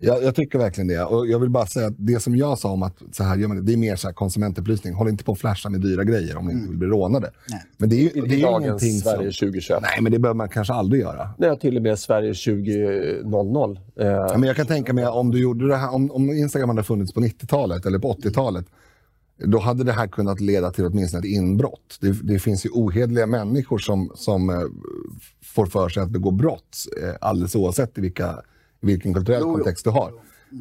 Jag, jag tycker verkligen det. Och jag vill bara säga att det som jag sa om att så här gör man det, det är mer så här konsumentupplysning. Håll inte på att flasha med dyra grejer om ni inte vill bli rånade. Nej. Men det är ju, det är ju dagens ingenting Sverige som... 2021. Nej, men det behöver man kanske aldrig göra. Nej, till och med Sverige 2000. Eh, Ja, men jag kan tänka mig om du gjorde det här, om, om Instagram hade funnits på 90-talet eller på 80-talet, då hade det här kunnat leda till åtminstone ett inbrott. Det, det finns ju ohederliga människor som, som eh, får för sig att begå brott, eh, alldeles oavsett i vilka, vilken kulturell Jo, kontext du har.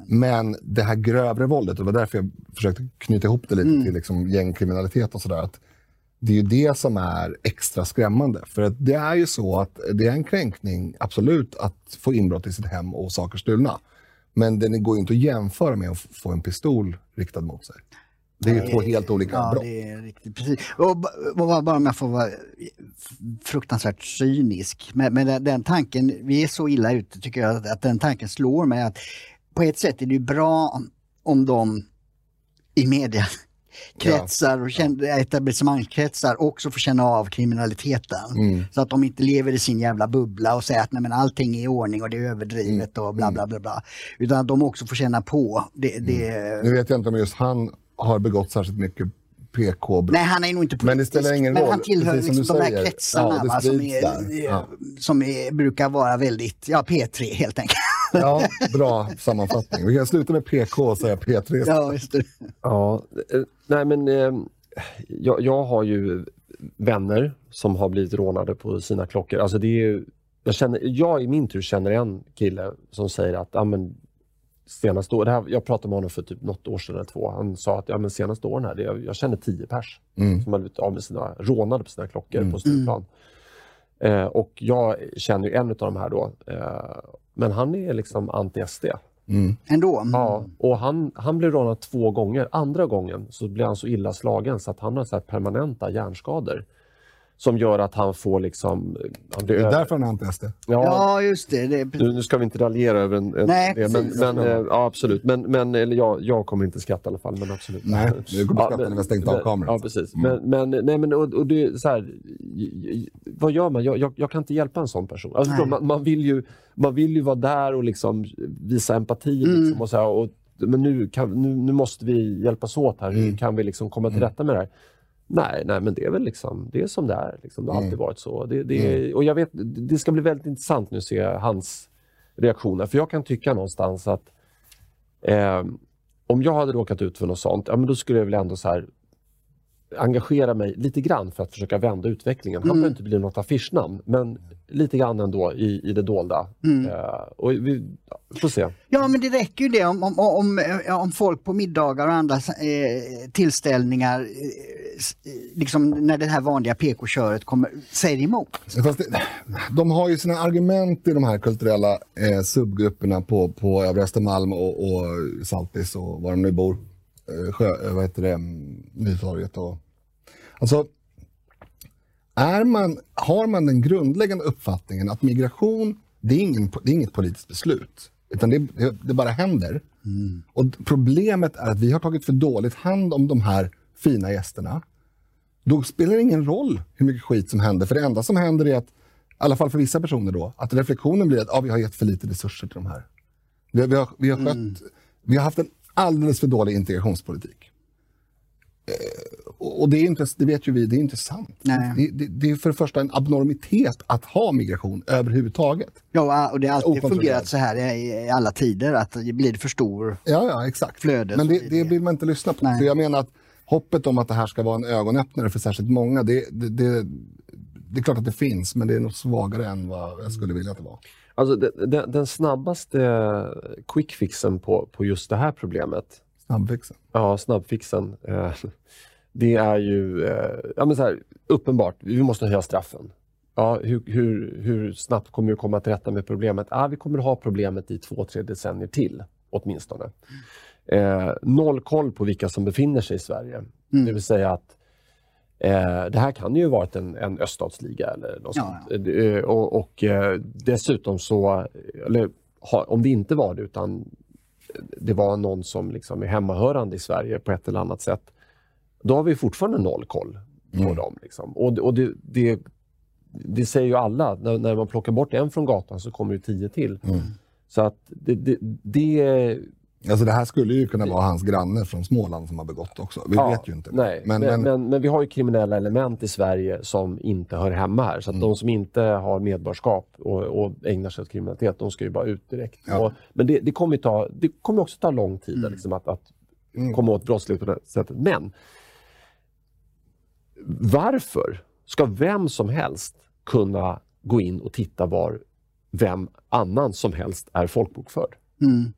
Men det här grövre våldet, och det var därför jag försökte knyta ihop det lite till liksom gängkriminalitet och sådär, det är ju det som är extra skrämmande. För att det är ju så att det är en kränkning, absolut, att få inbrott i sitt hem och saker stulna. Men den går ju inte att jämföra med att få en pistol riktad mot sig. Det är ju två helt olika Ja, brott. det är riktigt. Precis. Och, och bara om jag får vara fruktansvärt cynisk. Men, men den, den tanken, vi är så illa ute tycker jag, att, att den tanken slår mig att på ett sätt är det bra om, om de i media kretsar och etablissemangskretsar också får känna av kriminaliteten. Mm. Så att de inte lever i sin jävla bubbla och säger att Nej, men allting är i ordning och det är överdrivet Mm. och bla bla bla. bla. Utan att de också får känna på det. det Nu vet jag inte om just han har begått särskilt mycket PK-brott. Nej, han är nog inte politisk. Men det spelar ingen men roll, han tillhör liksom de här säger. kretsarna Ja, va, som, är, där. Ja. som är, brukar vara väldigt, ja P3 helt enkelt. Ja, bra sammanfattning. Vi kan sluta med PK och säga P3. ja, just det. Ja, eh, nej men eh, jag, jag har ju vänner som har blivit rånade på sina klockor. Alltså det är ju, jag, känner, jag i min tur känner en kille som säger att ja, men, senaste år, det här, jag pratade med honom för typ något år sedan eller två. Han sa att ja, men senaste åren här, det, jag, jag känner tio pers Mm. som har blivit av med sina, rånade på sina klockor på Stureplan. Eh, och jag känner ju en av de här då. Eh, men han är liksom anti-SD. Mm. Ändå. Mm. Ja, och han, han blev rånad två gånger. Andra gången så blev han så illa slagen så att han har så här permanenta hjärnskador. Som gör att han får liksom... Han blir Det är därför han är anti-SD. ja, Ja, just det. det är, nu, nu ska vi inte raljera över en, en, Nej, det, men, men, eh, ja, absolut. Men, men eller jag, jag kommer inte skratta i alla fall, men absolut. Nej, du kommer skratta men- när vi har stängt av kameran. Ja, precis. Mm. Men, men, nej, men och, och det är så här, vad gör man? Jag, jag, jag kan inte hjälpa en sån person. Alltså, man, man, vill ju, man vill ju vara där och liksom visa empati. Mm. Liksom, och så här, och, men nu, kan, nu, nu måste vi hjälpas åt här. Mm. Hur kan vi liksom komma till rätta med det här? Nej, nej, men det är väl liksom, det är som det är. Liksom. Det har alltid varit så. Det, det, och jag vet, det ska bli väldigt intressant nu att se hans reaktioner. För jag kan tycka någonstans att eh, om jag hade råkat ut för något sånt, ja, men då skulle jag väl ändå så här, engagera mig lite grann för att försöka vända utvecklingen. Han behöver inte bli något affischnamn, men lite grann ändå i, i det dolda. Eh, och vi får se. Ja, men det räcker ju det om, om, om, eh, om folk på middagar och andra eh, tillställningar, eh, eh, liksom när det här vanliga PK-köret kommer, säger emot. Fast det, de har ju sina argument i de här kulturella eh, subgrupperna på, på Övre Östermalm och, och Saltis och var de nu bor. Eh, sjö, eh, vad heter det? Mm, Nytorget och... Alltså, är man, har man den grundläggande uppfattningen att migration, det är, ingen, det är inget politiskt beslut. Utan det, det, bara händer. Och problemet är att vi har tagit för dåligt hand om de här fina gästerna. Då spelar det ingen roll hur mycket skit som händer. För det enda som händer är att, i alla fall för vissa personer då, att reflektionen blir att ah, vi har gett för lite resurser till de här. Vi, vi, har, vi, har, skött, vi har haft en alldeles för dålig integrationspolitik. Eh, och det, är inte, det vet ju vi, det är inte sant. Det, det, det är för det första en abnormitet att ha migration överhuvudtaget. Ja, och det har alltid fungerat så här i, alla tider, att det blir för stor Ja, ja, exakt. Flöde, Men det, det det- vill man inte lyssna på. Nej. Så jag menar att hoppet om att det här ska vara en ögonöppnare för särskilt många, det, det, det, det är klart att det finns, men det är nog svagare än vad jag skulle vilja att det var. Alltså, den, den, snabbaste quickfixen på, på just det här problemet, Snabbfixen. ja, snabbfixen, eh, det är ju eh, ja, men så här, uppenbart, vi måste höja straffen. Ja, hur, hur, hur snabbt kommer vi att komma till rätta med problemet? Ja, vi kommer ha problemet i två, tre decennier till, åtminstone. Eh, noll koll på vilka som befinner sig i Sverige. Det vill säga att Eh, det här kan ju varit en, en öststatsliga eller något Ja, sånt. Eh, och och eh, dessutom så, eller ha, om det inte var det utan det var någon som liksom är hemmahörande i Sverige på ett eller annat sätt. Då har vi fortfarande noll koll på dem. Liksom. Och, det- och det, det, det säger ju alla, när, när man plockar bort en från gatan så kommer det tio till. Så att det, det, det Alltså det här skulle ju kunna vara hans granne från Småland som har begått också. Vi Ja, vet ju inte. Nej, men, men, men, men, vi har ju kriminella element i Sverige som inte hör hemma här. Så att de som inte har medborgarskap och, och ägnar sig åt kriminalitet, de ska ju bara ut direkt. Ja. Och, men det, det, kommer ju ta, det kommer också ta lång tid liksom, att, att komma åt brottslighet på det sättet. Men varför ska vem som helst kunna gå in och titta var vem annan som helst är folkbokförd? Mm.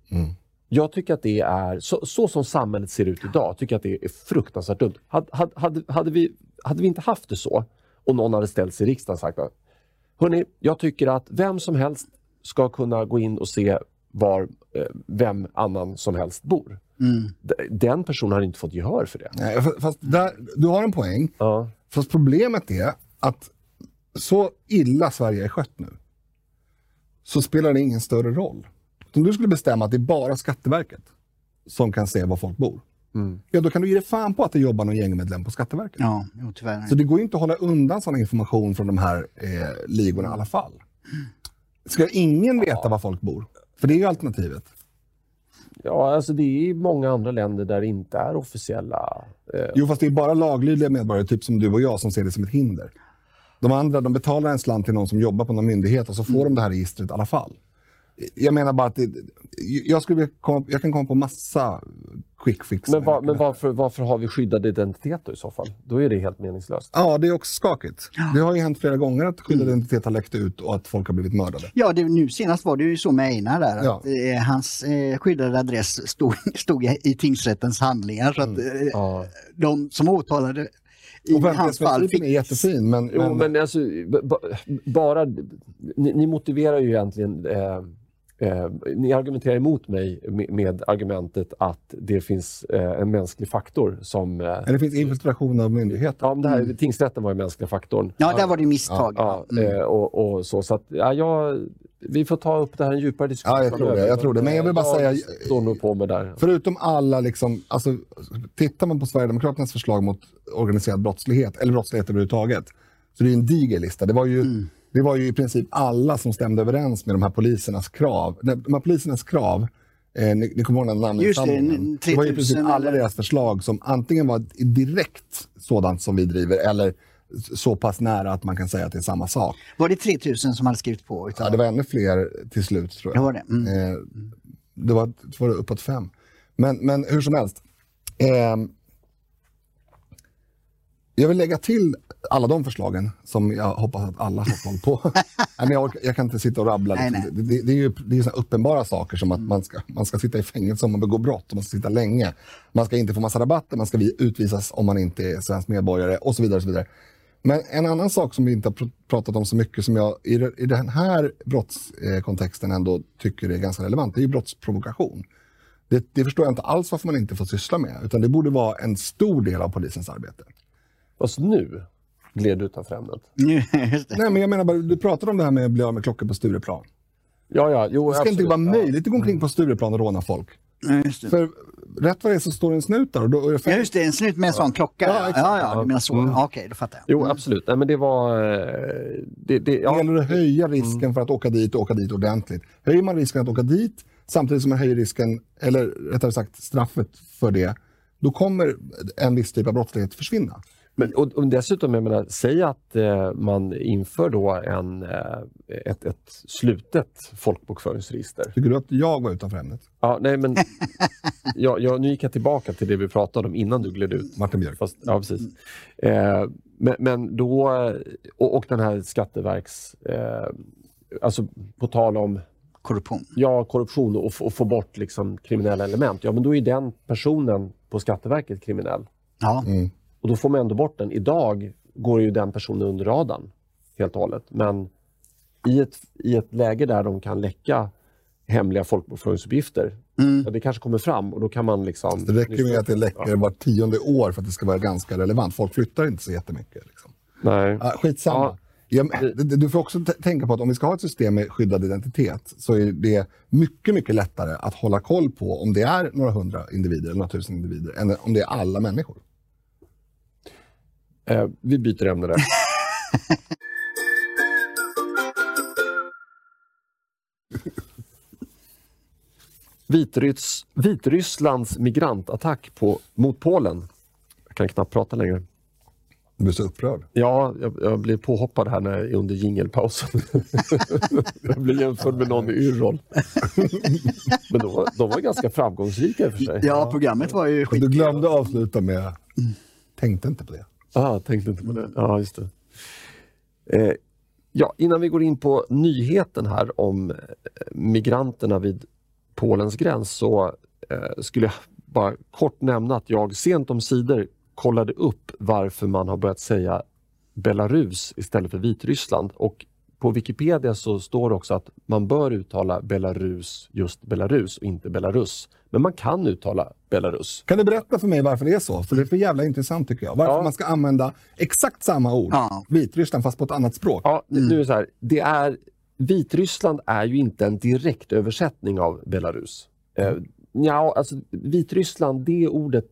Jag tycker att det är, så, så som samhället ser ut idag, tycker att det är fruktansvärt dumt. Hade, hade, hade, vi, hade vi inte haft det så och någon hade ställt sig i riksdagen och sagt att Hörrni, jag tycker att vem som helst ska kunna gå in och se var eh, vem annan som helst bor. D- Den personen har inte fått gehör för det. nej, fa- fast där, du har en poäng. Ja. Fast problemet är att så illa Sverige är skött nu så spelar det ingen större roll. Om du skulle bestämma att det är bara Skatteverket som kan se var folk bor. Ja, då kan du ge dig fan på att det jobbar någon gängmedlem på Skatteverket. Ja, jo, tyvärr. Så det går ju inte att hålla undan sån information från de här eh, ligorna i alla fall. Ska ingen veta var folk bor? För det är ju alternativet. ja, alltså det är många andra länder där det inte är officiella... Eh, Jo, fast det är bara laglydiga medborgare, typ som du och jag, som ser det som ett hinder. De andra de betalar en slant till någon som jobbar på någon myndighet och så får de det här registret i alla fall. Jag menar bara att det, jag, skulle komma, jag kan komma på massa quick fix. men var, men varför, varför har vi skyddad identitet då i så fall? Då är det helt meningslöst. Ja, det är också skakigt. Det har ju hänt flera gånger att skyddad identitet har läckt ut och att folk har blivit mördade. Ja, det, nu senast var det ju så med Einar där. Ja. Att, eh, hans eh, skyddade adress stod, stod i, tingsrättens handlingar. Så att eh, Ja. de som åtalade i hans fall fick... är jättefin, men, Jo, men, men alltså, bara... Ni, ni motiverar ju egentligen... Eh, eh, ni argumenterar emot mig med, med argumentet att det finns eh, en mänsklig faktor som... Eh, men det finns infiltration av myndigheter. ja, det här, Tingsrätten var ju mänskliga faktorn. Ja, där var det misstag. Ja, Mm. eh, och, och så. så att, ja, jag, vi får ta upp det här i en djupare diskussion. Ja, jag tror det, jag tror det. Men jag vill bara jag säga- står nog på mig där. Förutom alla, liksom, alltså, tittar man på Sverigedemokraternas förslag mot organiserad brottslighet, eller brottslighet överhuvudtaget, så det är en diger lista. Det var, ju, det var ju i princip alla som stämde överens med de här polisernas krav. De här polisernas krav Eh, ni, ni kommer ihåg den Just det, namninsamlingen? Det var i 3000 princip alla deras förslag som antingen var direkt sådant som vi driver eller så pass nära att man kan säga att det är samma sak. Var det 3000 som hade skrivit på? Utav... Ja, det var ännu fler till slut tror jag. Det var det. Mm. Eh, det var, det var uppåt fem. Men, men hur som helst. ehm, jag vill lägga till alla de förslagen som jag hoppas att alla har koll på. Nej, men jag, orkar, jag kan inte sitta och rabbla. Nej, Liksom. nej. Det, det, det är ju det är uppenbara saker som att man ska, man ska sitta i fängelse om man begår brott och man ska sitta länge. Man ska inte få massa rabatter, man ska vi- utvisas om man inte är svensk medborgare och så vidare. Och så vidare. Men en annan sak som vi inte har pr- pratat om så mycket som jag i, i den här brottskontexten ändå tycker är ganska relevant, det är ju brottsprovokation. Det, det förstår jag inte alls varför man inte får syssla med, utan det borde vara en stor del av polisens arbete. Fast nu gled du utanför ämnet. Det. Nej, men jag menar bara, du pratade om det här med att bli av med klockor på Stureplan. Ja, ja, jo, Det ska inte absolut. vara Ja. möjligt att gå omkring på Stureplan och råna folk. Ja, Just det. För rätt vad det är så står det en snut där. Och då är det Ja, just det, en snut med en sån klocka. Ja, Ja, ja, ja, du menar så. Mm. Okej, då fattar jag. Jo, absolut. Nej, men det var... eh, Det, det, Det ja, gäller att höja risken för att åka dit och åka dit ordentligt. Höjer man risken att åka dit samtidigt som man höjer risken, eller rättare sagt straffet för det, då kommer en viss typ av brottslighet försvinna. Men, och, och dessutom, jag menar, säg att eh, man inför då en, eh, ett, ett slutet folkbokföringsregister. Tycker du att jag var utanför ämnet? Ja, nej, men, ja, ja, nu gick jag tillbaka till det vi pratade om innan du gled ut. Martin Björk. Fast, ja, precis. Eh, men, men då, och, och den här Skatteverks... Eh, alltså på tal om Korruption. ja, korruption och, och få bort liksom, kriminella element. Ja, men då är den personen på Skatteverket kriminell. Ja. Mm. Och då får man ändå bort den. Idag går ju den personen under radarn helt och hållet. Men i ett, i ett läge där de kan läcka hemliga folkbokföringsuppgifter, Mm. ja, det kanske kommer fram och då kan man liksom... Det räcker med att det läcker var tionde år för att det ska vara ganska relevant. Folk flyttar inte så jättemycket. Liksom. Nej. Ah, skitsamma. Ja, du- får också tänka på att om vi ska ha ett system med skyddad identitet så är det mycket, mycket lättare att hålla koll på om det är några hundra individer eller några tusen individer än om det är alla människor. Eh, vi byter ämne där. Vitryss, Vitrysslands migrantattack på, mot Polen. Jag kan knappt prata längre. Du blir så upprörd. Ja, jag, jag blev påhoppad här när, under jingelpausen. jag blev jämförd med någon i Yrrol. Men de, var- de var ganska framgångsrika i och för sig. ja, programmet var ju skit. du glömde avsluta med, tänkte inte på det. Ah, tänkte inte på det. Ja, just det. Eh, ja, innan vi går in på nyheten här om eh, migranterna vid Polens gräns så eh, skulle jag bara kort nämna att jag sent om sidor kollade upp varför man har börjat säga Belarus istället för Vitryssland. Och på Wikipedia så står det också att man bör uttala Belarus just Belarus och inte Belarus. Men man kan uttala Belarus. Kan du berätta för mig varför det är så? För det är för jävla intressant tycker jag. Varför Ja. man ska använda exakt samma ord, Ja. Vitryssland, fast på ett annat språk. Ja, nu är det så här. Det är, Vitryssland är ju inte en direkt översättning av Belarus. Eh, ja, alltså Vitryssland, det ordet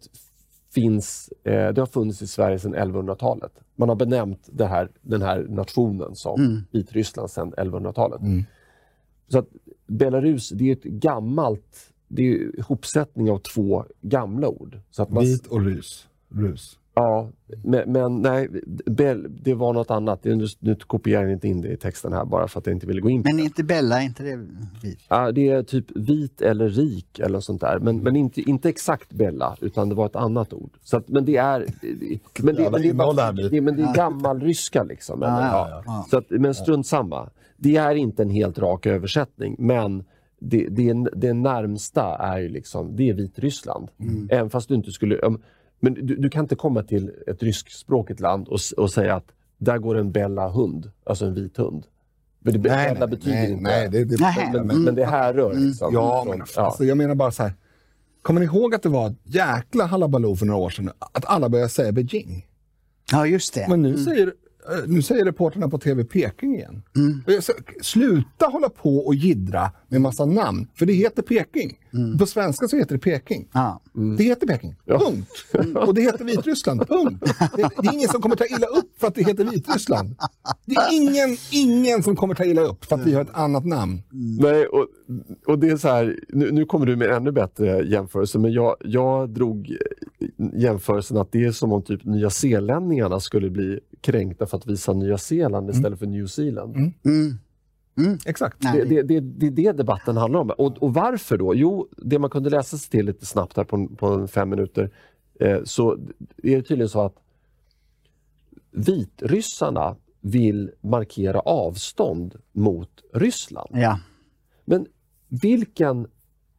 finns, eh, det har funnits i Sverige sedan 1100-talet. Man har benämnt det här, den här nationen som Vitryssland sedan 1100-talet. Så att Belarus, det är ett gammalt, det är ihopsättning av två gamla ord. Så att man, Vit och rys. Rus. Ja, men, men nej, Bell, det var något annat. Nu, nu kopierar jag inte in det i texten här bara för att jag inte ville gå in på Men det. inte Bella, inte det vi? Ja, det är typ vit eller rik eller sånt där. Men, men inte, inte exakt Bella, utan det var ett annat ord. Så att, men det är... det- Men det, men det, är, det men det är gammalryska liksom. eller? Ja, Ja. ja. Så att, men strunt samma. Det är inte en helt rak översättning, men det, det, det närmsta är ju liksom, det är Vitryssland. Även fast du inte skulle... Men du, du kan inte komma till ett ryskspråkigt land och, och säga att där går en Bella-hund, alltså en vit hund. Men det, Nej, Bella nej, betyder nej, inte... nej, det, det, Nej. men, men, men det härrör liksom. Ja, men alltså, jag menar bara så här. Kommer ni ihåg att det var ett jäkla halabaloo för några år sedan? Att alla började säga Beijing. Ja, just det. Men nu säger eh, nu säger reporterna på TV Peking igen. Mm. Eh, Sluta hålla på och jiddra med massa namn, för det heter Peking. På svenska så heter det Peking. Ja. Det heter Peking. Punkt. Och det heter Vitryssland. Punkt. Det, det är ingen som kommer ta illa upp för att det heter Vitryssland. Det är ingen, ingen som kommer ta illa upp för att vi har ett annat namn. Nej, och, och det är så här, nu, nu kommer du med ännu bättre jämförelse, men jag, jag drog eh, jämförelsen att det är som om typ Nya Zeelänningarna skulle bli kränkta för att visa Nya Zeeland istället för New Zealand. Exakt. Nej. Det, det, det, det är det debatten handlar om. Och, och varför då? Jo, det man kunde läsa sig till lite snabbt här på, på fem minuter, eh, så är det tydligen så att vitryssarna vill markera avstånd mot Ryssland. Ja. Men vilken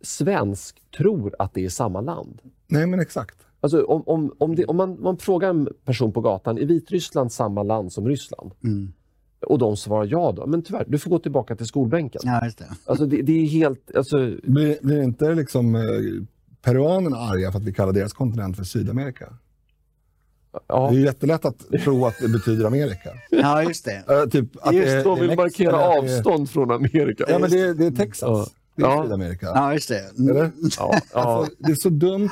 svensk tror att det är samma land? Nej, men exakt. Alltså om, om, om, det, om man, man frågar en person på gatan, är Vitryssland samma land som Ryssland? Mm. Och de svarar ja då. Men tyvärr, du får gå tillbaka till skolbänken. ja, just det. Alltså det, det är helt... Alltså, Blir, blir inte liksom eh, peruanerna arga för att vi kallar deras kontinent för Sydamerika? ja, Det är jättelätt att tro att det betyder Amerika. Ja, just det. Eh, typ att just det, är- de det är avstånd från Amerika. Ja, men det, är- det är Texas. Ja. Det är. Sydamerika. Ja, just det. Mm. Eller? Ja, Alltså, det är så dumt.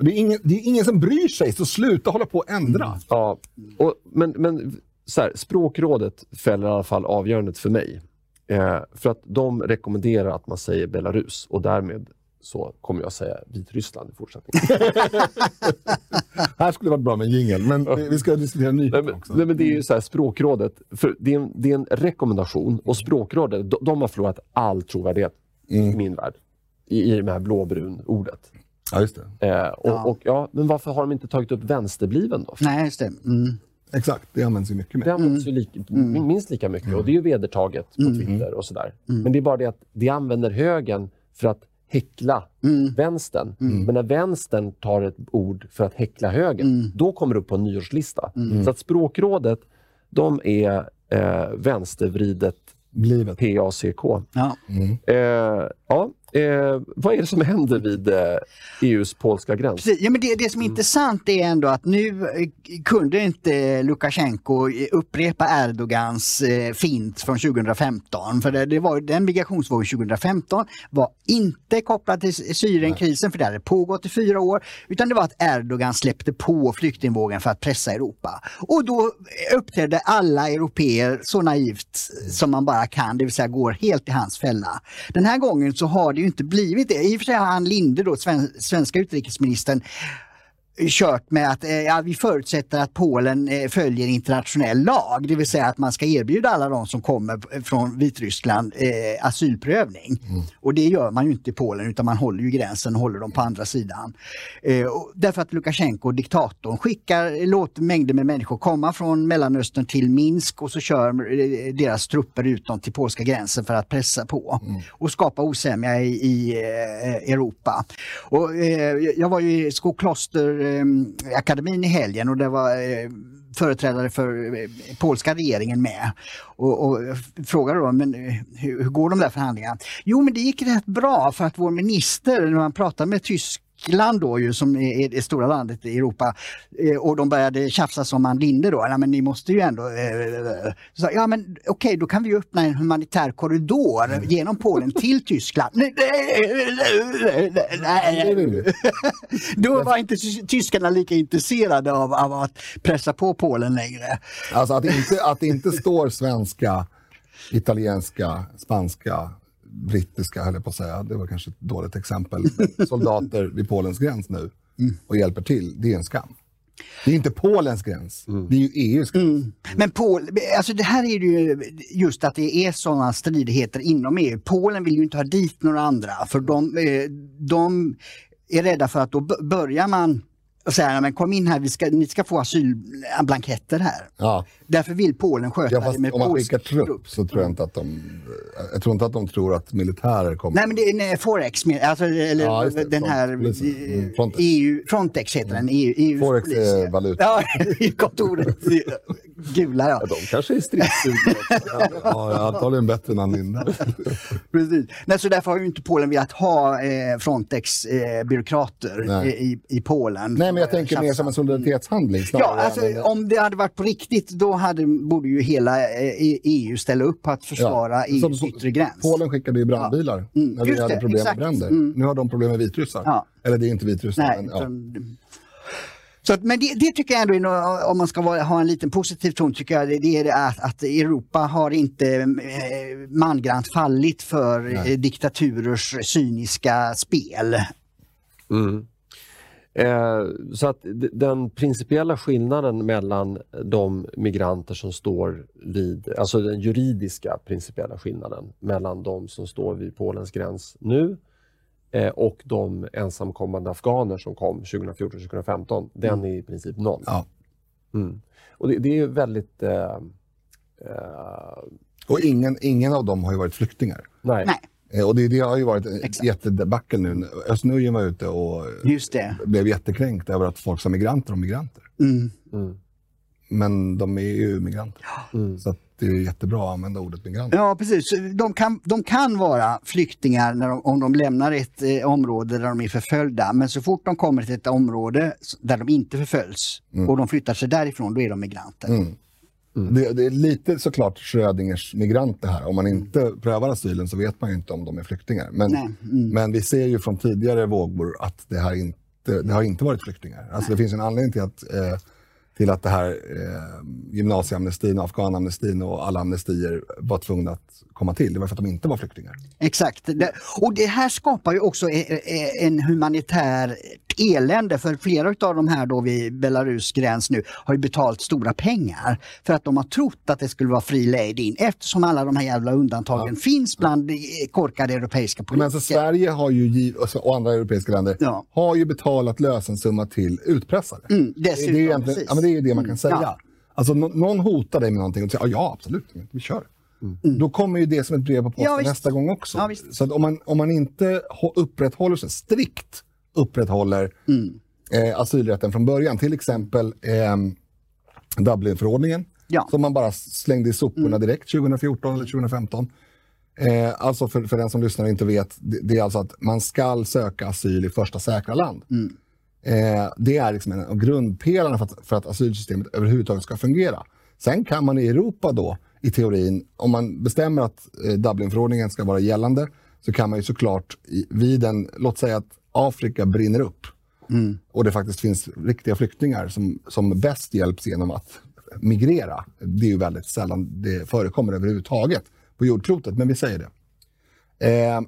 Det är, ingen, det är ingen som bryr sig, så sluta hålla på och ändra. ja. Och, men men så här, språkrådet fäller i alla fall avgörandet för mig. Eh, för att de rekommenderar att man säger Belarus och därmed så kommer jag säga Vitryssland i fortsättningen. Här skulle det varit bra med en jingle, men vi- ska diskutera nyheter också. nej, men det är ju så här, språkrådet, för det, är en, det är en rekommendation och språkrådet, de, de har förlorat all trovärdighet i min värld. I, i det här blåbrun-ordet. Ja, just det. Eh, och, Ja. och, ja, men varför har de inte tagit upp vänsterbliven då? Nej, just det. Mm. Exakt, det används ju mycket mer. Det används ju lika, minst lika mycket och det är ju vedertaget på Twitter och sådär. Men det är bara det att det använder högern för att häckla vänstern. Men när vänstern tar ett ord för att häckla högern, då kommer det upp på en nyårslista. Så att språkrådet, de är eh, vänstervridet Blivet. PACK. Ja. Eh, ja, eh, vad är det som händer vid eh, EUs polska gräns? Precis. Ja, men det, det som är intressant är ändå att nu eh, kunde inte Lukasjenko eh, upprepa Erdogans eh, fint från 2015. För det, det var, den migrationsvågen 2015 var inte kopplad till Syrienkrisen för det hade pågått i fyra år. Utan det var att Erdogan släppte på flyktingvågen för att pressa Europa. Och då uppträdde alla europeer så naivt som man bara kan, det vill säga går helt i hans fälla. Den här gången så har det ju inte blivit det. I och för sig har Ann Linde, då, sven, svenska utrikesministern, kört med att eh, ja, vi förutsätter att Polen eh, följer internationell lag, det vill säga att man ska erbjuda alla de som kommer från Vitryssland eh, asylprövning. Och det gör man ju inte i Polen utan man håller ju gränsen och håller dem på andra sidan. Eh, därför att Lukasjenko, diktatorn, skickar, låter mängder med människor komma från Mellanöstern till Minsk och så kör eh, deras trupper ut dem till polska gränsen för att pressa på och skapa osämja i, i eh, Europa. Och, jag var ju i Skokloster eh, akademin i helgen och det var eh, företrädare för eh, polska regeringen med. Och, och frågade då, men eh, hur, hur går de där förhandlingarna? Jo, men det gick rätt bra för att vår minister, när man pratade med tysk Tyskland då ju som är det stora landet i Europa eh, och de började tjafsa som Ann Linde då, ja, men ni måste ju ändå... Eh, så, ja men okej okay, då kan vi öppna en humanitär korridor genom Polen till Tyskland. Nej, nej, nej, nej. Då var inte tyskarna lika intresserade av, av att pressa på Polen längre. Alltså att inte, att det inte står svenska, italienska, spanska, brittiska höll jag på att säga. Det var kanske ett dåligt exempel. Soldater vid Polens gräns nu och hjälper till. Det är en skam. Det är inte Polens gräns, det är ju EUs gräns. Mm. Men Pol, alltså det här är ju just att det är sådana stridigheter inom EU. Polen vill ju inte ha dit några andra för de, eh, de är rädda för att då börjar man och säga, men kom in här, vi ska, ni ska få asylblanketter här. Ja. Därför vill Polen sköta Ja, fast det med om man skickar trupp så tror jag inte att de... Jag tror inte att de tror att militärer kommer... Nej men det är nej, Forex, alltså, eller Ja, det. den här Frontpolisen. Mm, Frontex. EU, Frontex heter den, EU, EUs Forex polis. är valuta. Ja, kontoret. Gula ja. Ja, de kanske är stridsdugliga. Ja, antagligen bättre än Ann Linde. Precis. Nej, så därför har ju inte Polen velat ha eh, Frontex eh, byråkrater Nej. i, i Polen. Nej, men jag tänker mer som en solidaritetshandling. Ja, alltså, om det hade varit på riktigt då hade, borde ju hela eh, EU ställa upp på att försvara Ja, som- EUs som- yttre gräns. Polen skickade ju brandbilar Mm, när vi hade det, problem exakt. med bränder. Mm. Nu har de problem med vitryssar. Ja. Eller det är inte vitryssar. Nej, men, ja. utan, så att, men det, det tycker jag ändå, är om man ska vara, ha en liten positiv ton, tycker jag det, det är att, att Europa har inte eh, mangrant fallit för eh, diktaturers cyniska spel. Mm. Eh, så att den principiella skillnaden mellan de migranter som står vid, alltså den juridiska principiella skillnaden mellan de som står vid Polens gräns nu eh, och de ensamkommande afghaner som kom 2014-2015, den är i princip noll. Ja. Mm. Och det, det är ju väldigt... Eh, eh, Och ingen, ingen av dem har ju varit flyktingar. nej. Nej, Och det, det har ju varit en Exakt. jättedebackel nu. Östnujen var ute och just det. blev jättekränkt över att folk sa migranter och migranter. Mm. Mm. Men de är ju migranter. Mm. Så att det är jättebra att använda ordet migrant. Ja, precis. De kan, de kan vara flyktingar när de, om de lämnar ett eh, område där de är förföljda. Men så fort de kommer till ett område där de inte förföljs och de flyttar sig därifrån, då är de migranter. Mm. Det, det är lite såklart Schrödingers migrant det här. Om man inte prövar asylen så vet man ju inte om de är flyktingar. Men, mm. men vi ser ju från tidigare vågor att det, här inte, det har inte varit flyktingar. Alltså det finns en anledning till att, eh, till att det här eh, gymnasieamnestin, och afghanamnestin och alla amnestier var tvungna att komma till. Det var för att de inte var flyktingar. Exakt. Och det här skapar ju också eh, eh, en humanitär elände för flera av de här då vid Belarus gräns nu har ju betalat stora pengar för att de har trott att det skulle vara fri lejd in eftersom alla de här jävla undantagen finns bland korkade europeiska Men alltså politiker. Sverige har ju, giv- och så- andra europeiska länder Ja. har ju betalat lösensumma till utpressare. Mm, det, är dessutom, det, är egentligen, precis. ja, men det är ju det man kan säga. Ja. Alltså, nå- någon hotar dig med någonting och säger ja, ja absolut, vi kör. Då kommer ju det som ett brev på posten Mm. Ja, nästa gång också. Ja, så att om, man, om man inte hå- upprätthåller sig, strikt upprätthåller Mm. eh, asylrätten från början, till exempel eh, Dublinförordningen, Ja. som man bara slängde i soporna Mm. direkt 2014 eller 2015. Eh, alltså för, för den som lyssnar och inte vet, det, det är alltså att man ska söka asyl i första säkra land. Mm. Eh, det är liksom en av grundpelarna för att, för att asylsystemet överhuvudtaget ska fungera. Sen kan man i Europa då, i teorin, om man bestämmer att eh, Dublinförordningen ska vara gällande, så kan man ju såklart i, vid en, låt säga att Afrika brinner upp och det faktiskt finns riktiga flyktingar som, som bäst hjälps genom att migrera. Det är ju väldigt sällan det förekommer överhuvudtaget på jordklotet, men vi säger det. Eh,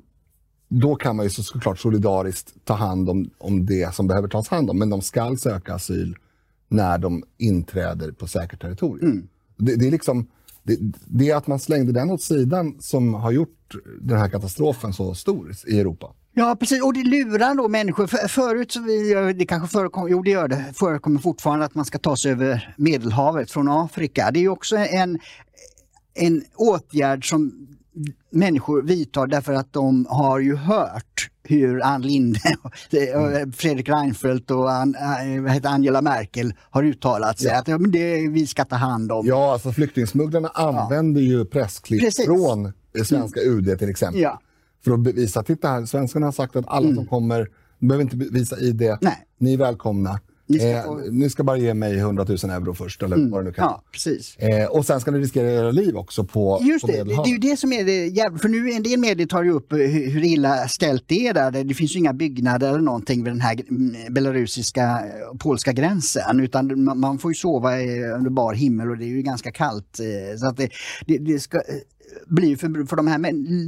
då kan man ju så, såklart solidariskt ta hand om, om det som behöver tas hand om, men de ska söka asyl när de inträder på säkert territorium. Det, det är liksom det, det är att man slängde den åt sidan som har gjort den här katastrofen så stor i Europa. Ja precis, och det lurar då människor. För, förut, så vi, det kanske förekommer, jo det gör det, förekommer fortfarande att man ska ta sig över Medelhavet från Afrika. Det är också en, en åtgärd som människor vidtar därför att de har ju hört hur Ann Linde, och Fredrik Reinfeldt och äh, Angela Merkel har uttalat sig. Att ja, men det vi ska ta hand om. Ja, alltså flyktingsmugglarna använder ju pressklipp Precis. från svenska UD till exempel. Ja. För att bevisa, titta här, svenskarna har sagt att alla som kommer, de behöver inte visa ID, Nej. ni är välkomna. Ni ska eh, ni ska bara ge mig 100 000 euro först, eller vad det nu kan Ja, precis. eh, Och sen ska ni riskera era liv också på, Just på det, det Medelhavet. är ju det som är det jävla, för nu en del medier tar ju upp hur, hur illa ställt det är där. Det, det finns ju inga byggnader eller någonting vid den här mm, belarusiska och polska gränsen utan man, man får ju sova i- under bar himmel och det är ju ganska kallt. eh, Så att det, det, det ska eh, bli för, för de här,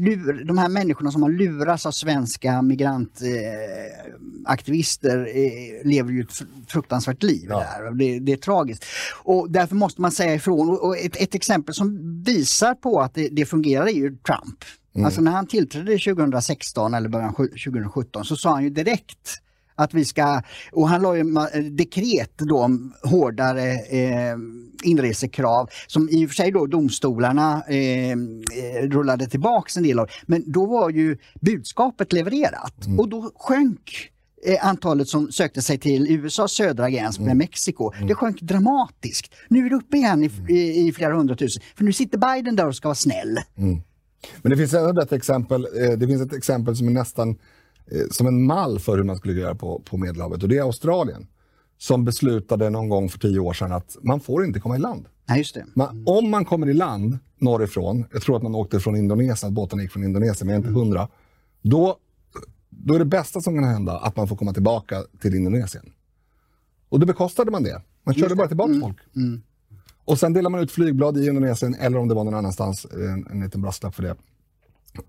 lur, de här människorna som har lurats av svenska migrantaktivister eh, lever ju ett fr- fruktansvärt liv Ja. där. Det, det är tragiskt. Och därför måste man säga ifrån. Och, ett, ett exempel som visar på att det, det fungerar är ju Trump. Alltså när han tillträdde 2016 eller början sju- 2017 så sa han ju direkt att vi ska, och han la ju ma- dekret då om hårdare eh, inresekrav som i och för sig då domstolarna eh, eh, rullade tillbaks en del av. Men då var ju budskapet levererat och då sjönk eh, antalet som sökte sig till USAs södra gräns med Mexiko. Mm. Det sjönk dramatiskt. Nu är det uppe igen i, i, i flera hundratusen. För nu sitter Biden där och ska vara snäll. Men det finns ett exempel, eh, det finns ett exempel som är nästan eh, som en mall för hur man skulle göra på, på Medelhavet och det är Australien. Som beslutade någon gång för tio år sedan att man får inte komma i land. Nej, just det. Man, om man kommer i land norrifrån, jag tror att man åkte från Indonesien, att båten gick från Indonesien, men jag är inte hundra. Då, då är det bästa som kan hända att man får komma tillbaka till Indonesien. Och då bekostade man det. Man körde bara tillbaka folk. Och sen delar man ut flygblad i Indonesien, eller om det var någon annanstans, en, en liten brasklapp för det.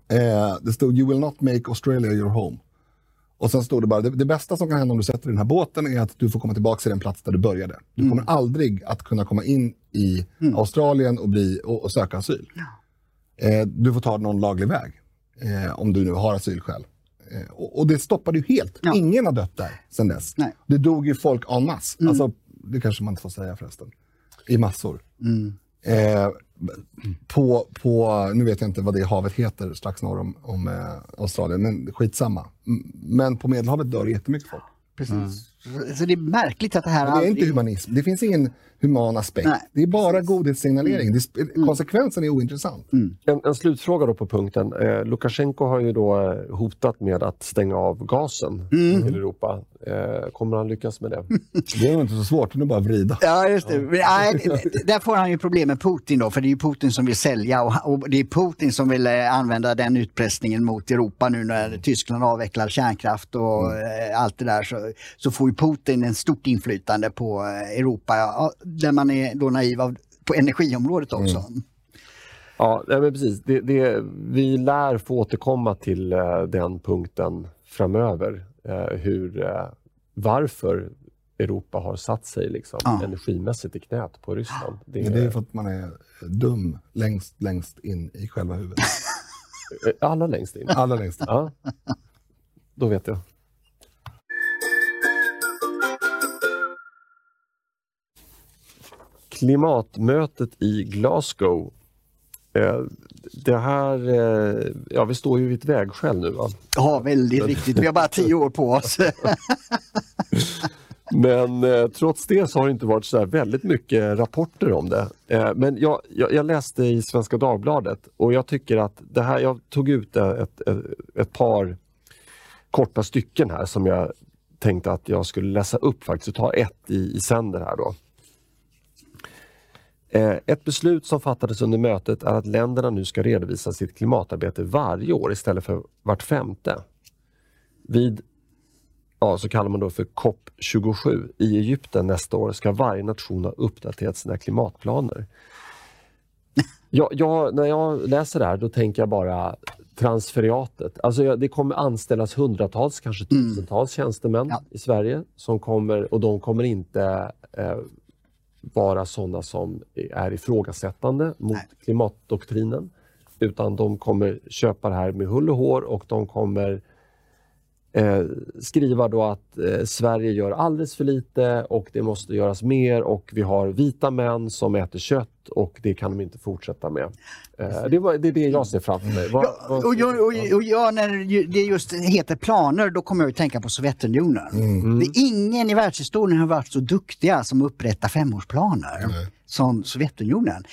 Eh, det stod “You will not make Australia your home”. Och sen stod det bara, det, det bästa som kan hända om du sätter dig i den här båten är att du får komma tillbaka till den plats där du började. Du kommer aldrig att kunna komma in i Australien och, bli, och, och söka asyl. Eh, du får ta någon laglig väg, eh, om du nu har asylskäl. Eh, och, och det stoppade ju helt. Ja. Ingen har dött där sen dess. Nej. Det dog ju folk en masse. Alltså, det kanske man inte får säga förresten. I massor. Eh, på, på, nu vet jag inte vad det havet heter strax norr om, om eh, Australien, men skitsamma. Men på Medelhavet dör jättemycket folk. Precis. Så det är märkligt att det här Men det är aldrig- inte humanism. Det finns ingen human aspekt. Nej, det är bara godhetssignalering. Det sp- Konsekvensen är ointressant. En, en slutfråga då på punkten. Eh, Lukasjenko har ju då eh, hotat med att stänga av gasen till Europa. Eh, kommer han lyckas med det? Det är nog inte så svårt, det är bara att vrida. Ja, just det. Men, nej, det- där får han ju problem med Putin då, för det är ju Putin som vill sälja och, och det är Putin som vill eh, använda den utpressningen mot Europa nu när Tyskland avvecklar kärnkraft och eh, allt det där så, så får ju Putin en stort inflytande på eh, Europa, ja, där man är då naiv av, på energiområdet också. Ja, nej, men precis. Det, det, vi lär få återkomma till eh, den punkten framöver. Eh, hur, varför Europa har satt sig liksom, Ja. energimässigt i knät på Ryssland. Det, Men det är för att man är dum längst, längst in i själva huvudet. Alla längst in. Allra längst in. Ja, då vet jag. Klimatmötet i Glasgow. Eh, Det här, eh, ja vi står ju vid ett vägskäl nu va? Ja, väldigt viktigt. Vi har bara tio år på oss. Men eh, trots det så har det inte varit så här väldigt mycket rapporter om det. Eh, men jag, jag, jag läste i Svenska Dagbladet och jag tycker att det här, jag tog ut ett, ett, ett par korta stycken här som jag tänkte att jag skulle läsa upp faktiskt och ta ett i, i sänder här då. Eh, Ett beslut som fattades under mötet är att länderna nu ska redovisa sitt klimatarbete varje år istället för vart femte. Vid ja, så kallar man då för COP27 i Egypten nästa år ska varje nation ha uppdaterat sina klimatplaner. Jag, jag, när jag läser det här då tänker jag bara transferiatet. Alltså jag, det kommer anställas hundratals, kanske tusentals tjänstemän Ja. i Sverige som kommer och de kommer inte eh, vara sådana som är ifrågasättande mot Nej. klimatdoktrinen. Utan de kommer köpa det här med hull och hår och de kommer eh, skriva då att eh, Sverige gör alldeles för lite och det måste göras mer och vi har vita män som äter kött och det kan de inte fortsätta med. Eh, det, var, det är det jag ser framför mig. Ja, vad- och, jag, och, och jag, när det just heter planer, då kommer jag att tänka på Sovjetunionen. Mm. Det är ingen i världshistorien har varit så duktiga som upprättar femårsplaner som Sovjetunionen.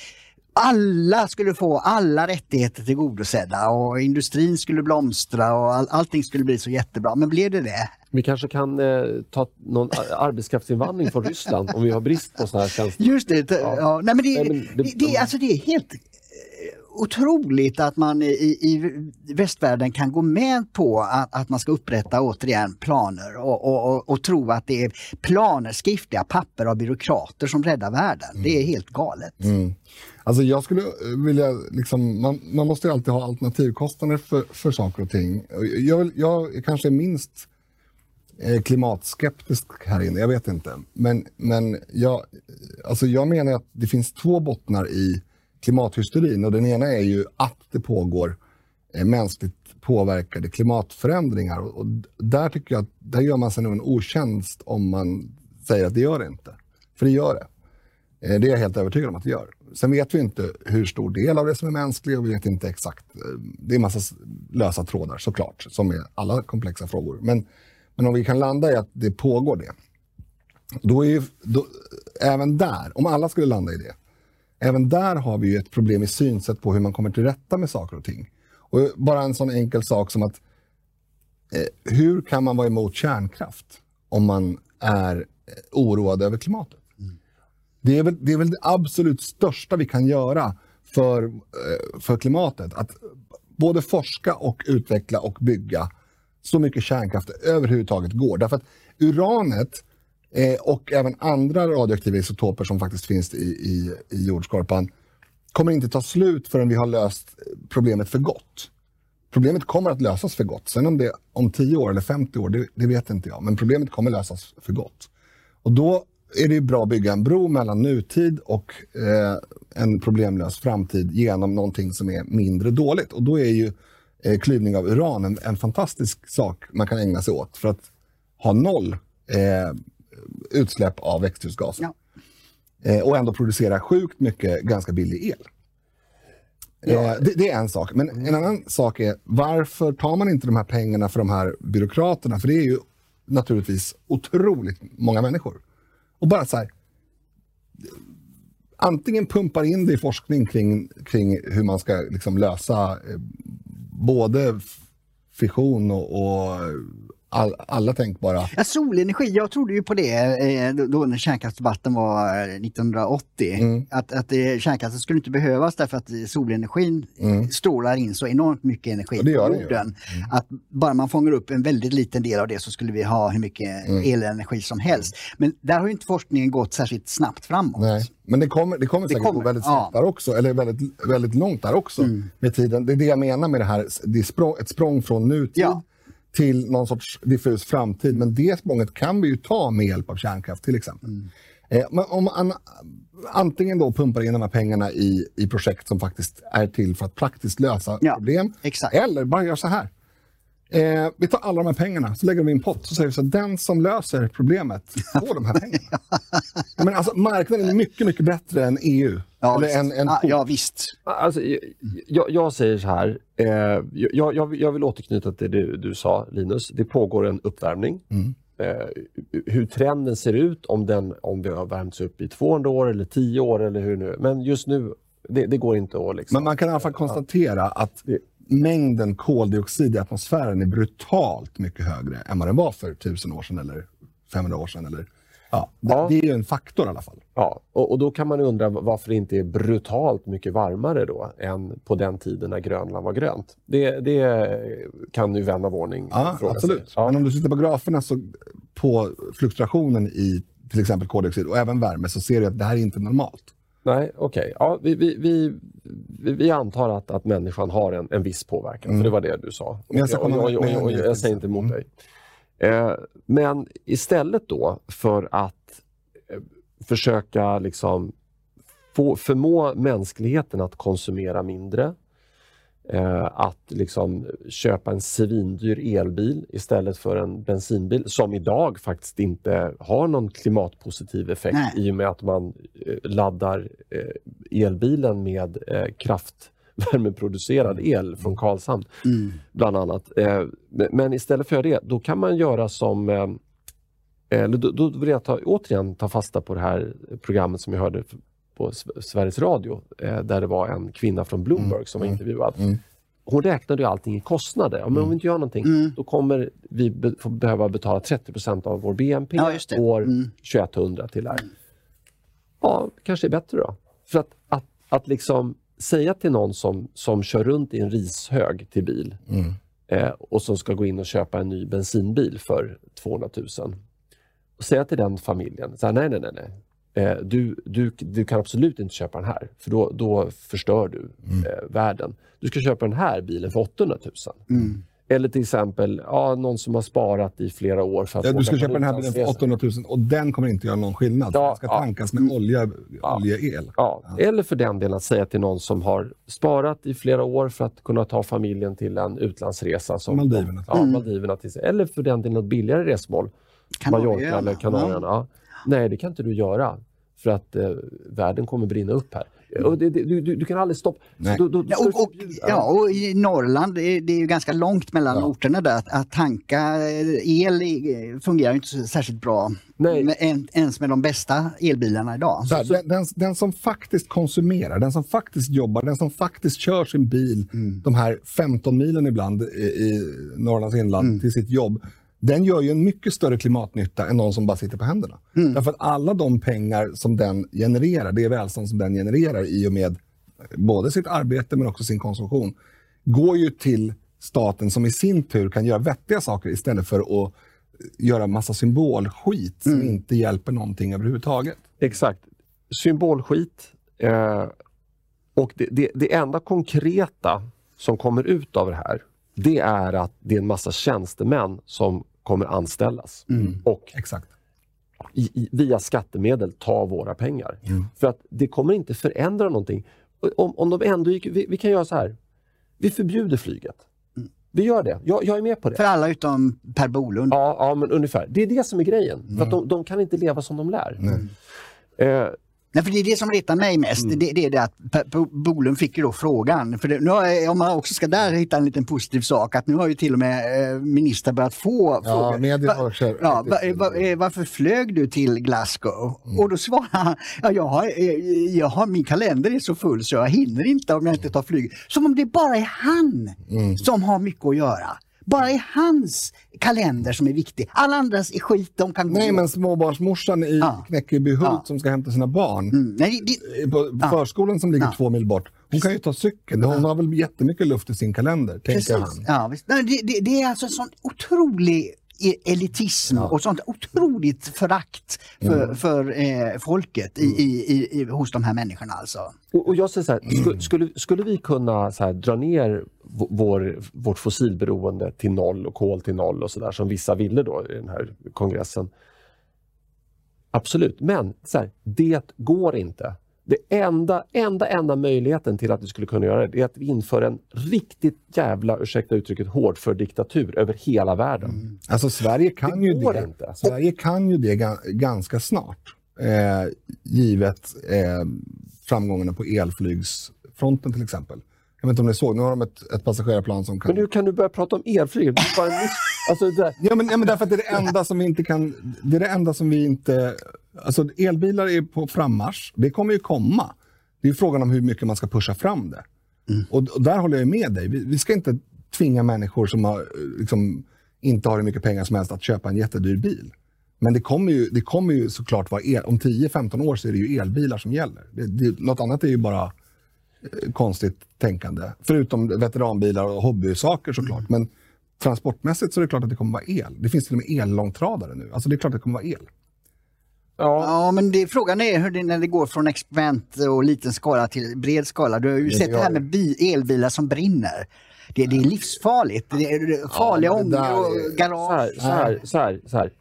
Alla skulle få alla rättigheter tillgodosedda och industrin skulle blomstra och all, allting skulle bli så jättebra. Men blev det det? Vi kanske kan eh, ta någon arbetskraftsinvandring från Ryssland om vi har brist på sådana här tjänster. Just det. Ja. nej, men det, Nej, men det- det, det, alltså det är helt eh, otroligt att man i, i västvärlden kan gå med på att, att man ska upprätta återigen planer och, och, och, och tro att det är planer, skriftliga papper av byråkrater som räddar världen. Det är helt galet. Mm. Alltså jag skulle eh, vilja, liksom, man, man måste ju alltid ha alternativkostnader för, för saker och ting. Jag, vill- jag kanske är minst eh, klimatskeptisk här inne, jag vet inte. Men, men jag, eh, alltså jag menar att det finns två bottnar i klimathysterin och den ena är ju att det pågår mänskligt påverkade klimatförändringar. Och, där tycker jag att där gör man sig nog en otjänst om man säger att det gör det inte. För det gör det. Det är jag helt övertygad om att det gör. Sen vet vi inte hur stor del av det som är mänsklig och vi vet inte exakt. Det är en massa lösa trådar såklart, som är alla komplexa frågor. Men, Men om vi kan landa i att det pågår det, då är ju, då, även där, om alla skulle landa i det, även där har vi ju ett problem i synsätt på hur man kommer till rätta med saker och ting. Och bara en sån enkel sak som att eh, hur kan man vara emot kärnkraft om man är eh, oroad över klimatet? Det, är väl, det är väl det absolut största vi kan göra för, eh, för klimatet. Att både forska och utveckla och bygga så mycket kärnkraft överhuvudtaget går. Därför att uranet eh, och även andra radioaktiva isotoper som faktiskt finns i, i, i jordskorpan kommer inte ta slut förrän vi har löst problemet för gott. Problemet kommer att lösas för gott. Sen om det är om 10 år eller 50 år, det, det vet inte jag. Men problemet kommer lösas för gott. Och då är det bra att bygga en bro mellan nutid och eh, en problemlös framtid genom någonting som är mindre dåligt. Och då är ju eh, klyvning av uran en, en, fantastisk sak man kan ägna sig åt för att ha noll eh, utsläpp av växthusgaser. Ja. Eh, och ändå producera sjukt mycket ganska billig el. Ja. Eh, det, det, är en sak. Men en annan sak är varför tar man inte de här pengarna för de här byråkraterna? För det är ju naturligtvis otroligt många människor. Och bara så här, antingen pumpar in det i forskning kring, kring hur man ska liksom lösa eh, både fission och, och all, alla tänkbara... Ja, solenergi, jag trodde ju på det eh, då när kärnkraftsdebatten var 1980. Eh, mm. Att, att det, kärnkraften skulle inte behövas därför att solenergin mm. strålar in så enormt mycket energi på jorden. Mm. Att bara man fångar upp en väldigt liten del av det så skulle vi ha hur mycket mm. elenergi som helst. Men där har inte forskningen gått särskilt snabbt framåt. Nej. Men det kommer, det kommer det säkert kommer. gå väldigt snabbt ja. där också, eller väldigt, väldigt långt där också mm. med tiden. Det är det jag menar med det här, det är språng, ett språng från nutid ja till någon sorts diffus framtid. Men det språnget kan vi ju ta med hjälp av kärnkraft till exempel. Mm. Eh, men om man antingen då pumpar in de här pengarna i, i projekt som faktiskt är till för att praktiskt lösa ja, problem. Exakt. Eller bara gör så här. Eh, vi tar alla de här pengarna, så lägger vi i en pott så säger vi så att den som löser problemet får de här pengarna. Men alltså, marknaden är mycket, mycket bättre än EU. Ja, Eller en, en ah, ja visst. Alltså, jag, jag säger så här, eh, jag, jag, jag, vill återknyta till det du sa Linus. Det pågår en uppvärmning. Mm. Eh, hur trenden ser ut, om, den, om vi har värmts upp i 200 år eller 10 år eller hur nu. Men just nu, det, det går inte att... Liksom, Men man kan i alla fall konstatera att mängden koldioxid i atmosfären är brutalt mycket högre än vad den var för 1000 år sedan eller 500 år sedan. Eller, ja, ja. Det är ju en faktor i alla fall. Ja, och, och, då kan man undra varför det inte är brutalt mycket varmare då än på den tiden när Grönland var grönt. Det, det kan ju vän av ordning ja, fråga absolut. sig. Ja. Men om du tittar på graferna så på fluktuationen i till exempel koldioxid och även värme så ser du att det här är inte normalt. Nej, okej. Okay. Ja, vi, vi, vi, vi, antar att, att människan har en, en viss påverkan, mm. för det var det du sa. Jag, jag, jag, jag, jag säger inte emot mm. dig. Eh, men istället då för att eh, försöka liksom få, förmå mänskligheten att konsumera mindre, eh, att liksom köpa en svindyr elbil istället för en bensinbil som idag faktiskt inte har någon klimatpositiv effekt Nej. i och med att man eh, laddar eh, elbilen med eh, kraftvärmeproducerad el från Karlshamn, mm. bland annat. Eh, men istället för det, då kan man göra som eh, då vill jag ta, återigen ta fasta på det här programmet som jag hörde på Sveriges Radio eh, där det var en kvinna från Bloomberg mm. som var mm. intervjuad. Mm. Hon räknade ju allting i kostnader. Ja, men om vi inte gör någonting, då kommer vi be behöva betala 30% av vår BNP ja, år mm. 2100 till här. Ja, kanske är bättre då. För att, att, att liksom säga till någon som, som kör runt i en rishög till bil mm. eh, och som ska gå in och köpa en ny bensinbil för 200 000. Och säga till den familjen, så här, nej, nej, nej, nej. Eh, du, du, du kan absolut inte köpa den här, för då, då förstör du mm. eh, världen. Du ska köpa den här bilen för 800 000. Mm. Eller till exempel ja, någon som har sparat i flera år. För att ja, du ska köpa den här bilen för 800 000 och den kommer inte göra någon skillnad. Ja, den ska tankas med olja, ja, oljeel. Ja. ja. Eller för den delen att säga till någon som har sparat i flera år för att kunna ta familjen till en utlandsresa. Som Maldiverna. Ja, mm. Maldiverna till, eller för den delen ett billigare resmål. Mallorca eller Kanarieöarna. Nej, det kan inte du göra. För att eh, världen kommer brinna upp här. Och det, det, du, du, du kan aldrig stoppa. Nej. Då, då, Ja, och, och, ja, och i Norrland, det är, det är ju ganska långt mellan Ja. orterna där. Att, att tanka eh, el fungerar inte så särskilt bra. Nej. Med, en, ens med de bästa elbilarna idag. Så här, den, den, den som faktiskt konsumerar, den som faktiskt jobbar, den som faktiskt kör sin bil de här 15 milen ibland i, i Norrlands inland till sitt jobb. Den gör ju en mycket större klimatnytta än någon som bara sitter på händerna. Därför att alla de pengar som den genererar, det välstånd som den genererar i och med både sitt arbete men också sin konsumtion, går ju till staten som i sin tur kan göra vettiga saker istället för att göra massa symbolskit som inte hjälper någonting överhuvudtaget. Exakt. Symbolskit. Eh, och det, det, det enda konkreta som kommer ut av det här, det är att det är en massa tjänstemän som kommer anställas. Och Exakt. i, i, via skattemedel ta våra pengar. För att det kommer inte förändra någonting. Om, om de ändå gick, vi, vi kan göra så här. Vi förbjuder flyget. Vi gör det. Jag, jag är med på det. För alla utom Per Bolund. Ja, ja, men ungefär. Det är det som är grejen. För att de, de kan inte leva som de lär. Eh, Nej, för det är det som retar mig mest. Det, det är det att Bolund fick ju då frågan. För det, nu om man också ska där hitta en liten positiv sak, att nu har ju till och med eh, minister börjat få Ja, frågor. medier Va- ja, va, va, eh, varför flög du till Glasgow? Och då svarar han, ja, jag, har, eh, jag har, min kalender är så full så jag hinner inte om jag inte tar flyg. Som om det bara är han som har mycket att göra. Bara är hans kalender som är viktig. Alla andras är skit, de kan Nej, gå. men småbarnsmorsan i Ja. Knäckebyhult Ja. som ska hämta sina barn Mm, nej, det, eh, på förskolan som ligger Ja. två mil bort. Hon kan ju ta cykeln. Hon har väl jättemycket luft i sin kalender, tänker han. Ja, visst. Nej, det, det, det är alltså en sån otrolig e- elitism och sånt otroligt förakt för, för eh, folket i, i, i, i, hos de här människorna alltså. Och, och jag säger så här, skulle, skulle, skulle vi kunna så här, dra ner vår, vårt fossilberoende till noll och kol till noll och sådär som vissa ville då i den här kongressen. Absolut, men så här, det går inte. Det enda, enda, enda möjligheten till att vi skulle kunna göra det är att vi inför en riktigt jävla, ursäkta uttrycket, hårdför diktatur över hela världen. Alltså Sverige kan Det ju det. inte. Sverige kan ju det ga- ganska snart. Eh, givet eh, framgångarna på elflygsfronten till exempel. Jag vet inte om ni såg, nu har de ett, ett passagerarplan som kan... Men hur kan du börja prata om elflyg? Alltså, det Ja men, ja, men därför att det är det enda som vi inte kan... Det är det enda som vi inte... Alltså elbilar är på frammarsch. Det kommer ju komma. Det är frågan om hur mycket man ska pusha fram det. Och, och där håller jag med dig. Vi, vi ska inte tvinga människor som har, liksom, inte har hur mycket pengar som helst att köpa en jättedyr bil. Men det kommer ju, det kommer ju såklart vara el. Om 10-15 år så är det ju elbilar som gäller. Det, det, något annat är ju bara konstigt tänkande. Förutom veteranbilar och hobbysaker såklart. Men transportmässigt så är det klart att det kommer vara el. Det finns till och med ellångtradare nu. Alltså det är klart att det kommer vara el. ja, Ja, men det, frågan är hur det, när det går från experiment och liten skala till bred skala. Du har ju det sett det här med bi, elbilar som brinner. Det, det är livsfarligt. Det är farliga det ångor och är- så garage. här, så här, så här, så här.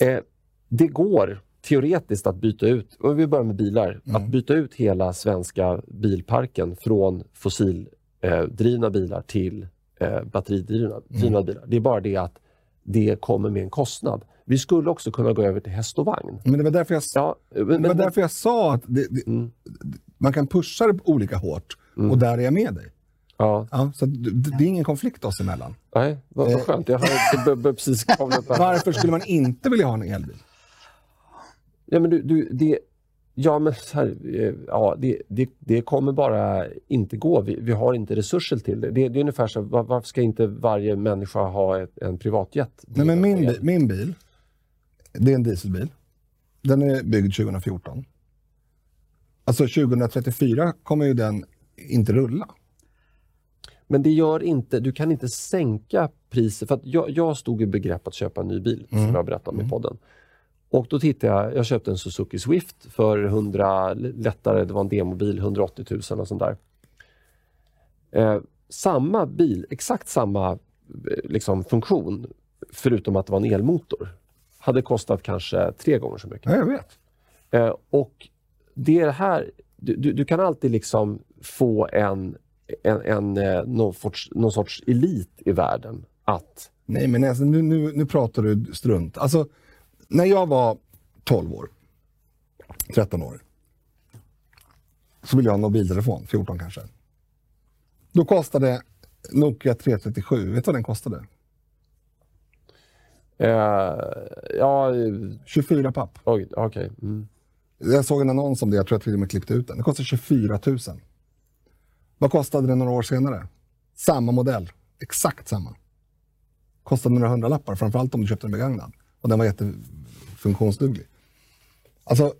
Eh, det går teoretiskt att byta ut, och vi börjar med bilar, att byta ut hela svenska bilparken från fossildrivna bilar till eh, batteridrivna drivna bilar. Det är bara det att det kommer med en kostnad. Vi skulle också kunna gå över till häst och vagn. Men det var därför jag, Ja, men, var men, därför jag sa att det, det, Mm. man kan pusha det olika hårt. Och där är jag med dig. ja, Ja, så det, det är ingen konflikt oss emellan. nej, vad, vad skönt. Jag har precis kavlat. Varför skulle man inte vilja ha en elbil? Ja, men du, du, det, ja, men så här, eh, ja, det, det, det kommer bara inte gå. Vi, vi har inte resurser till det. Det, det är ungefär så, var, varför ska inte varje människa ha ett, en privatjet? Nej, men min, bi- min bil, det är en dieselbil. Den är byggd 2014. Alltså 2034 kommer ju den inte rulla. Men det gör inte, du kan inte sänka priset. För jag, jag stod i begrepp att köpa en ny bil, som jag berättade om i podden. Och då tittade jag, jag köpte en Suzuki Swift för 100, lättare, det var en demobil, 180 000 och sånt där. Eh, samma bil, exakt samma eh, liksom, funktion, förutom att det var en elmotor, hade kostat kanske tre gånger så mycket. Ja, jag vet. Eh, och det är det här, du, du, du kan alltid liksom få en, en, en, eh, någon, sorts, någon sorts elit i världen att Nej, men alltså, nu, nu, nu pratar du strunt. Alltså, när jag var 12 år, 13 år, så vill jag ha en mobiltelefon, 14 kanske. Då kostade Nokia 337, vet du vad den kostade? Eh, ja, 24 papp. oj, okej. Mm. Jag såg en annons om det, jag tror jag till och med klippte ut den. Den kostade 24 000. Vad kostade den några år senare? Samma modell, exakt samma. Kostade några hundralappar, framförallt om du köpte den begagnad. Och den var jättefunktionsduglig. Alltså,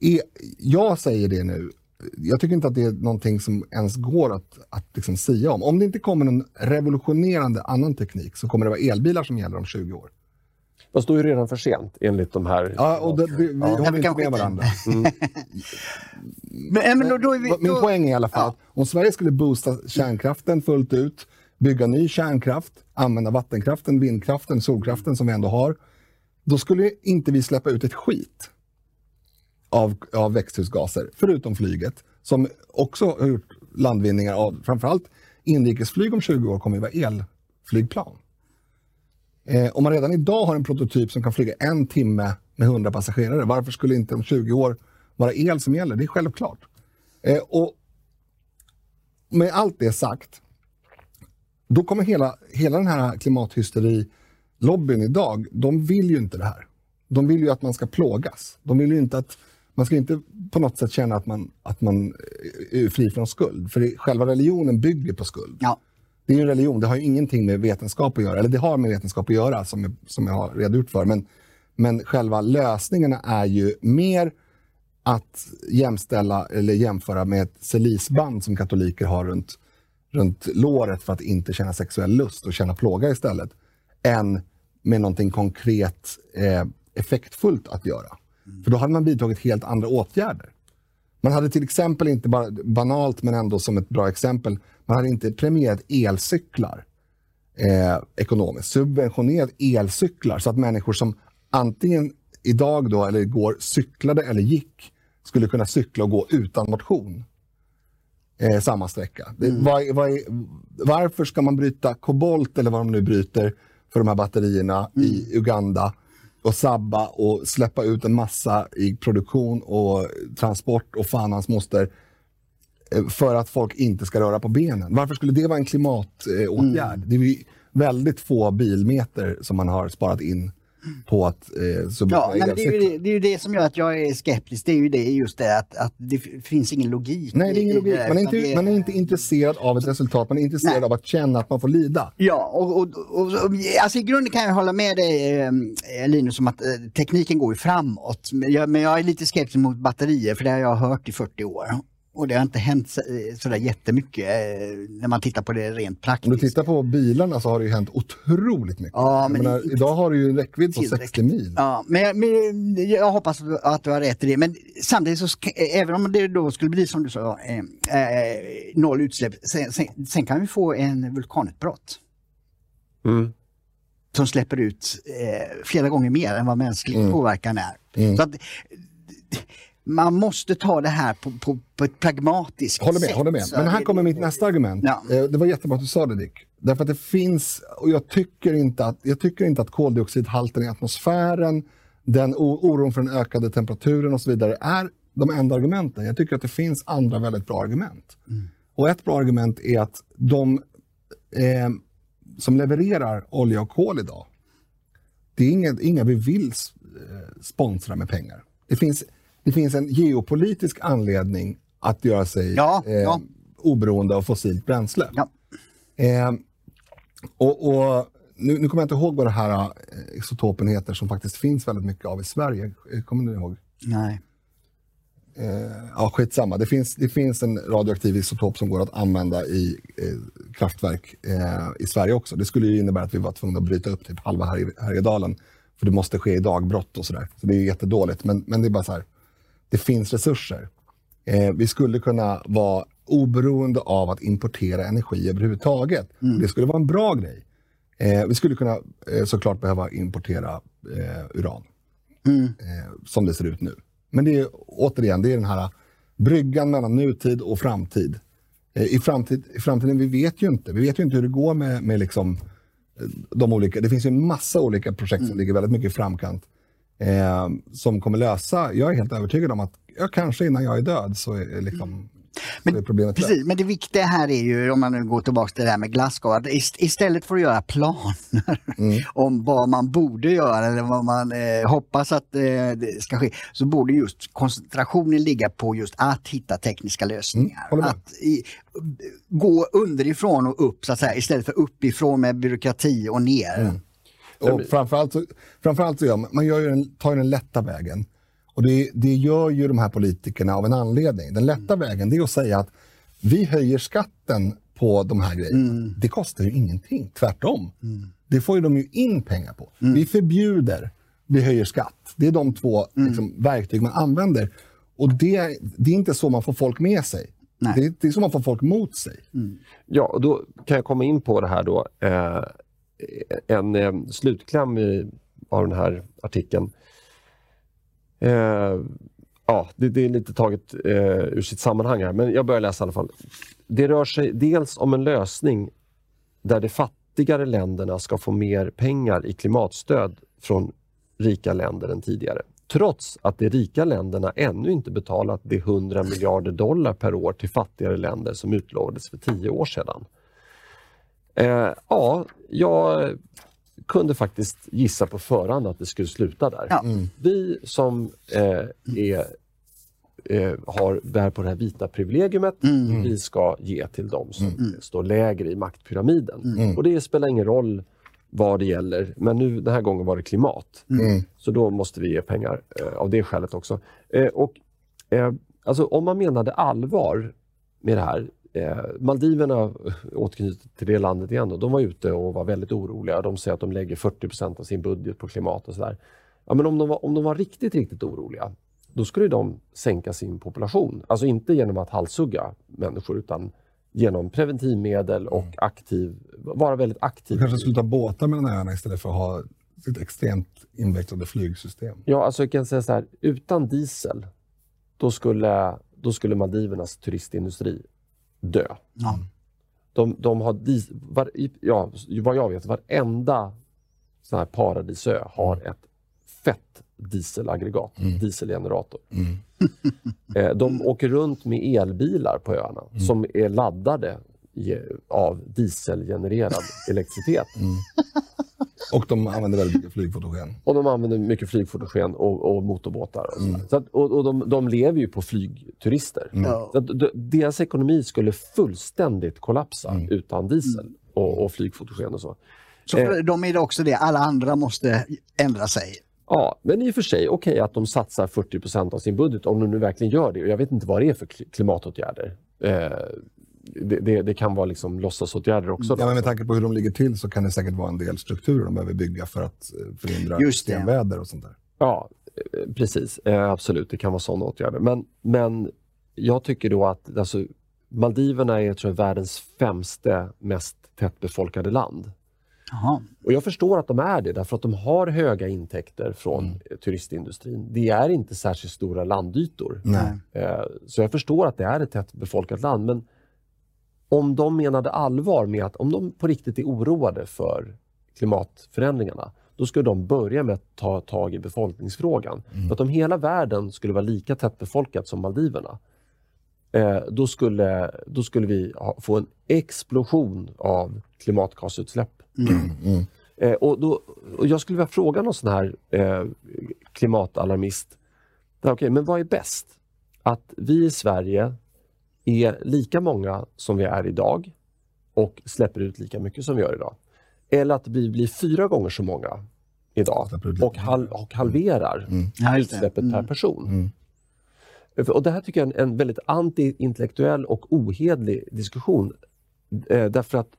är, jag säger det nu, jag tycker inte att det är någonting som ens går att, att liksom sia om. Om det inte kommer någon revolutionerande annan teknik så kommer det vara elbilar som gäller om 20 år. Fast då är det redan för sent enligt de här... Ja, och det, vi Ja, håller inte med varandra. Men, äh, men då, då är vi, Min då, poäng är i alla fall att om Sverige skulle boosta kärnkraften fullt ut, bygga ny kärnkraft, använda vattenkraften, vindkraften, solkraften som vi ändå har, då skulle inte vi släppa ut ett skit av, av växthusgaser, förutom flyget, som också har gjort landvinningar av framförallt inrikesflyg om 20 år kommer att vara elflygplan. Eh, om man redan idag har en prototyp som kan flyga en timme med 100 passagerare, varför skulle inte om 20 år vara el som gäller? Det är självklart. Eh, och med allt det sagt, då kommer hela, hela den här klimathysteri-lobbyn idag, de vill ju inte det här. De vill ju att man ska plågas. De vill ju inte att man ska inte på något sätt känna att man, att man är fri från skuld. För det, själva religionen bygger på skuld. ja. Det är ju en religion, det har ju ingenting med vetenskap att göra. Eller det har med vetenskap att göra, som jag, som jag har redogjort för. Men, men själva lösningarna är ju mer att jämställa eller jämföra med ett celisband som katoliker har runt, runt låret för att inte känna sexuell lust och känna plåga istället, än med någonting konkret eh, effektfullt att göra. För då hade man vidtagit helt andra åtgärder. Man hade till exempel inte bara banalt, men ändå som ett bra exempel, man hade inte premierat elcyklar eh, ekonomiskt, subventionerat elcyklar så att människor som antingen idag då eller igår cyklade eller gick skulle kunna cykla och gå utan motion eh, samma sträcka. Vad, vad är, varför ska man bryta kobolt eller vad de nu bryter för de här batterierna i Uganda och sabba och släppa ut en massa i produktion och transport och fan hans moster eh, för att folk inte ska röra på benen. Varför skulle det vara en klimatåtgärd? Åtgärd? Det är ju väldigt få bilmeter som man har sparat in på att eh, Ja, nej, det, är ju det, är ju det som gör att jag är skeptisk. Det är ju det, just det att, att det finns ingen logik. Nej, det är ingen logik. Man är, inte, det- man är inte intresserad av ett resultat, man är intresserad Nej. av att känna att man får lida. Ja, och, och, och, och alltså i grunden kan jag hålla med dig eh, Linus om att eh, tekniken går ju framåt. Men jag, men jag är lite skeptisk mot batterier för det har jag hört i 40 år. Och det har inte hänt så- sådär jättemycket eh, när man tittar på det rent Om praktiskt. du tittar på bilarna så har det ju hänt otroligt mycket. Ja, men menar, inte idag har du ju en räckvidd på tillräckligt. 60 mil. Ja, men, jag- men jag hoppas att du har rätt i det. Men samtidigt så, även om det då skulle bli som du sa, eh, eh, noll utsläpp, sen, sen, sen kan vi få en vulkanutbrott Mm. som släpper ut eh, flera gånger mer än vad mänsklig Mm. påverkan är. Mm. Så att, man måste ta det här på, på, på ett pragmatiskt Håller med, sätt. håller med. Men här kommer mitt nästa argument. Ja. Eh, Det var jättebra att du sa det Dick. Därför att det finns, och jag tycker inte att, jag tycker inte att koldioxidhalten i atmosfären, den oron för den ökade temperaturen och så vidare är de enda argumenten. Jag tycker att det finns andra väldigt bra argument. Och ett bra argument är att de eh, som levererar olja och kol idag, det är inga, inga vi vill eh, sponsra med pengar. Det finns, det finns en geopolitisk anledning att göra sig Ja, eh, ja. oberoende av fossilt bränsle. Ja. Eh, och, och nu, nu kommer jag inte ihåg vad det här eh, isotopen heter som faktiskt finns väldigt mycket av i Sverige. Eh, Kommer ni ihåg? Nej. Eh, ja, skitsamma. Det finns, det finns en radioaktiv isotop som går att använda i eh, kraftverk eh, i Sverige också. Det skulle ju innebära att vi var tvungna att bryta upp typ halva Härj- Härjedalen. För det måste ske i dagbrott och sådär. Så det är jättedåligt. Men, men det är bara så här. Det finns resurser. Eh, vi skulle kunna vara oberoende av att importera energi överhuvudtaget. Det skulle vara en bra grej. Eh, vi skulle kunna eh, såklart behöva importera eh, uran eh, som det ser ut nu. Men det är återigen, det är den här bryggan mellan nutid och framtid. Eh, I, framtid, I framtiden, vi vet ju inte. Vi vet ju inte hur det går med, med liksom, de olika. Det finns ju en massa olika projekt som ligger väldigt mycket i framkant. Eh, som kommer lösa, jag är helt övertygad om att ja, kanske innan jag är död så är, liksom, Men, är problemet precis, men det viktiga här är ju, om man nu går tillbaka till det här med Glasgow, att istället för att göra planer mm. om vad man borde göra eller vad man eh, hoppas att eh, det ska ske, så borde just koncentrationen ligga på just att hitta tekniska lösningar. Mm, att i, gå underifrån och upp så att säga, istället för uppifrån med byråkrati och ner. Mm. Och framförallt, framförallt så gör man, man gör den, tar den lätta vägen. Och det, det gör ju de här politikerna av en anledning. Den lätta mm. vägen det är att säga att vi höjer skatten på de här grejerna. Mm. Det kostar ju ingenting, tvärtom. Mm. Det får ju de ju in pengar på. Mm. Vi förbjuder, vi höjer skatt. Det är de två mm. liksom, verktyg man använder. Och det, det är inte så man får folk med sig. Det, det, är så man får folk mot sig. Mm. Ja, och då kan jag komma in på det här då. Eh, en eh, slutkläm i, av den här artikeln. Eh, ja, det, det, är lite taget eh, ur sitt sammanhang här, men jag börjar läsa i alla fall. Det rör sig dels om en lösning där de fattigare länderna ska få mer pengar i klimatstöd från rika länder än tidigare. Trots att de rika länderna ännu inte betalat de 100 miljarder dollar per år till fattigare länder som utlovades för tio år sedan. Eh, ja, jag kunde faktiskt gissa på förhand att det skulle sluta där. Ja. Mm. Vi som eh, är, eh, har, bär på det här vita privilegiumet, mm. vi ska ge till dem som mm. står lägre i maktpyramiden. Mm. Och det spelar ingen roll vad det gäller, men nu den här gången var det klimat. Mm. Så då måste vi ge pengar eh, av det skälet också. Eh, och, eh, alltså, om man menade allvar med det här, Eh, Maldiverna, återknyter till det landet igen, då, de var ute och var väldigt oroliga. De säger att de lägger 40% av sin budget på klimat och sådär. Ja, men om de, var, om de var riktigt, riktigt oroliga, då skulle de sänka sin population. Alltså inte genom att halshugga människor, utan genom preventivmedel och mm. aktiv, vara väldigt aktiv. kanske skulle ta båtar mellan öarna istället för att ha ett extremt invecklade flygsystem. Ja, alltså jag kan säga så här, utan diesel, då skulle, då skulle Maldivernas turistindustri dö. Ja. De, de har, var, ja, vad jag vet, varenda sån här paradisö har mm. ett fett dieselaggregat, mm. dieselgenerator. Mm. Eh, de åker runt med elbilar på öarna mm. som är laddade av dieselgenererad elektricitet. Mm. Och de använder väldigt mycket flygfotogen. Och de använder mycket flygfotogen och, och motorbåtar. Och, mm. så att, och, och de, de, lever ju på flygturister. Mm. Så att, deras ekonomi skulle fullständigt kollapsa mm. utan diesel och, och flygfotogen och så. Så för eh, de är det också det, alla andra måste ändra sig? Ja, men i och för sig okej okay, att de satsar 40% av sin budget, om de nu verkligen gör det. Jag vet inte vad det är för klimatåtgärder. Eh, det, det, det, kan vara liksom låtsasåtgärder också. Ja, men med tanke på hur de ligger till så kan det säkert vara en del strukturer de behöver bygga för att eh, förhindra extremväder och sånt där. Ja, eh, precis. Eh, absolut, det kan vara sådana åtgärder. Men, men jag tycker då att alltså, Maldiverna är tror jag, världens femte mest tättbefolkade land. Aha. Och Jag förstår att de är det, därför att de har höga intäkter från mm. turistindustrin. Det är inte särskilt stora landytor. Nej. Så jag förstår att det är ett tättbefolkat land. Men om de menade allvar med att om de på riktigt är oroade för klimatförändringarna, då skulle de börja med att ta tag i befolkningsfrågan. Mm. För att om hela världen skulle vara lika tättbefolkat som Maldiverna, eh, då, skulle, då skulle vi ha, få en explosion av klimatgasutsläpp. Mm. Mm. Eh, och, då, och jag skulle vilja fråga någon sån här eh, klimatalarmist, okay, men vad är bäst? Att vi i Sverige är lika många som vi är idag och släpper ut lika mycket som vi gör idag. Eller att vi blir fyra gånger så många idag och, hal och halverar mm. utsläppet mm. per person. Mm. Och Det här tycker jag är en, en väldigt antiintellektuell och ohedlig diskussion. Eh, därför att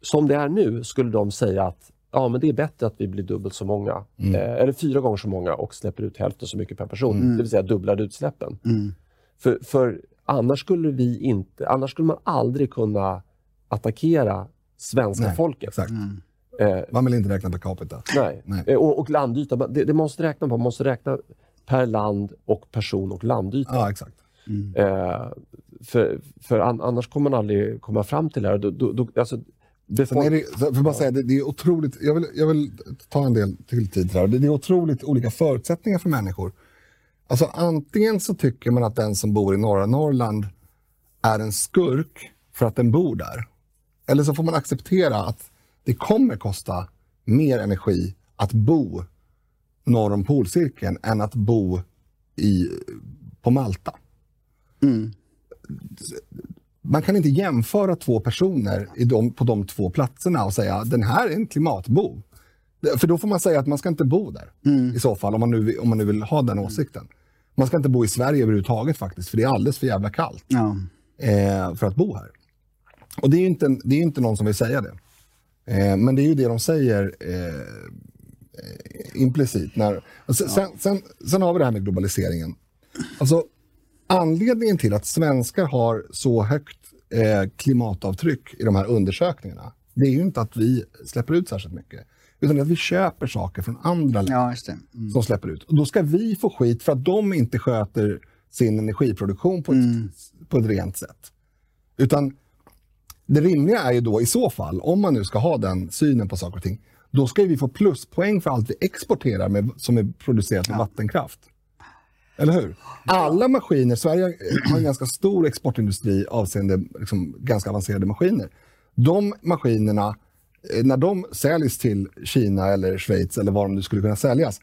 som det är nu skulle de säga att ja, men det är bättre att vi blir dubbelt så många, mm. eh, eller fyra gånger så många och släpper ut hälften så mycket per person. Mm. Det vill säga dubblar utsläppen. Mm. För, för Annars skulle, vi inte, annars skulle man aldrig kunna attackera svenska nej, folket. Exakt. Mm. Eh, man vill inte räkna per capita. Nej, nej. Eh, och, och landyta. Det, det, måste räkna på. Man måste räkna per land och person och landyta. Ja, exakt. Mm. Eh, för för an, annars kommer man aldrig komma fram till det här. Då, då, då, alltså, det får... är det, för bara säga, det, det, är otroligt, jag vill, jag vill ta en del till tid här. Det, det är otroligt olika förutsättningar för människor. Alltså antingen så tycker man att den som bor i norra Norrland är en skurk för att den bor där. Eller så får man acceptera att det kommer kosta mer energi att bo norr om polcirkeln än att bo i, på Malta. Mm. Man kan inte jämföra två personer de, på de två platserna och säga den här är en klimatbov. För då får man säga att man ska inte bo där i så fall, om man, nu, om man nu vill ha den åsikten. Man ska inte bo i Sverige överhuvudtaget faktiskt, för det är alldeles för jävla kallt Ja. eh, för att bo här. Och det är ju inte, det är inte någon som vill säga det. Eh, men det är ju det de säger eh, eh, implicit. När, sen, sen, sen, sen har vi det här med globaliseringen. Alltså, anledningen till att svenskar har så högt eh, klimatavtryck i de här undersökningarna, det är ju inte att vi släpper ut särskilt mycket, utan att vi köper saker från andra länder ja. Mm. som släpper ut. Och då ska vi få skit för att de inte sköter sin energiproduktion på ett, på ett rent sätt. Utan det rimliga är ju då i så fall, om man nu ska ha den synen på saker och ting, då ska ju vi få pluspoäng för allt vi exporterar med, som är producerat med vattenkraft. Eller hur? Alla maskiner, Sverige har en ganska stor exportindustri avseende liksom, ganska avancerade maskiner. De maskinerna, när de säljs till Kina eller Schweiz eller var de nu skulle kunna säljas,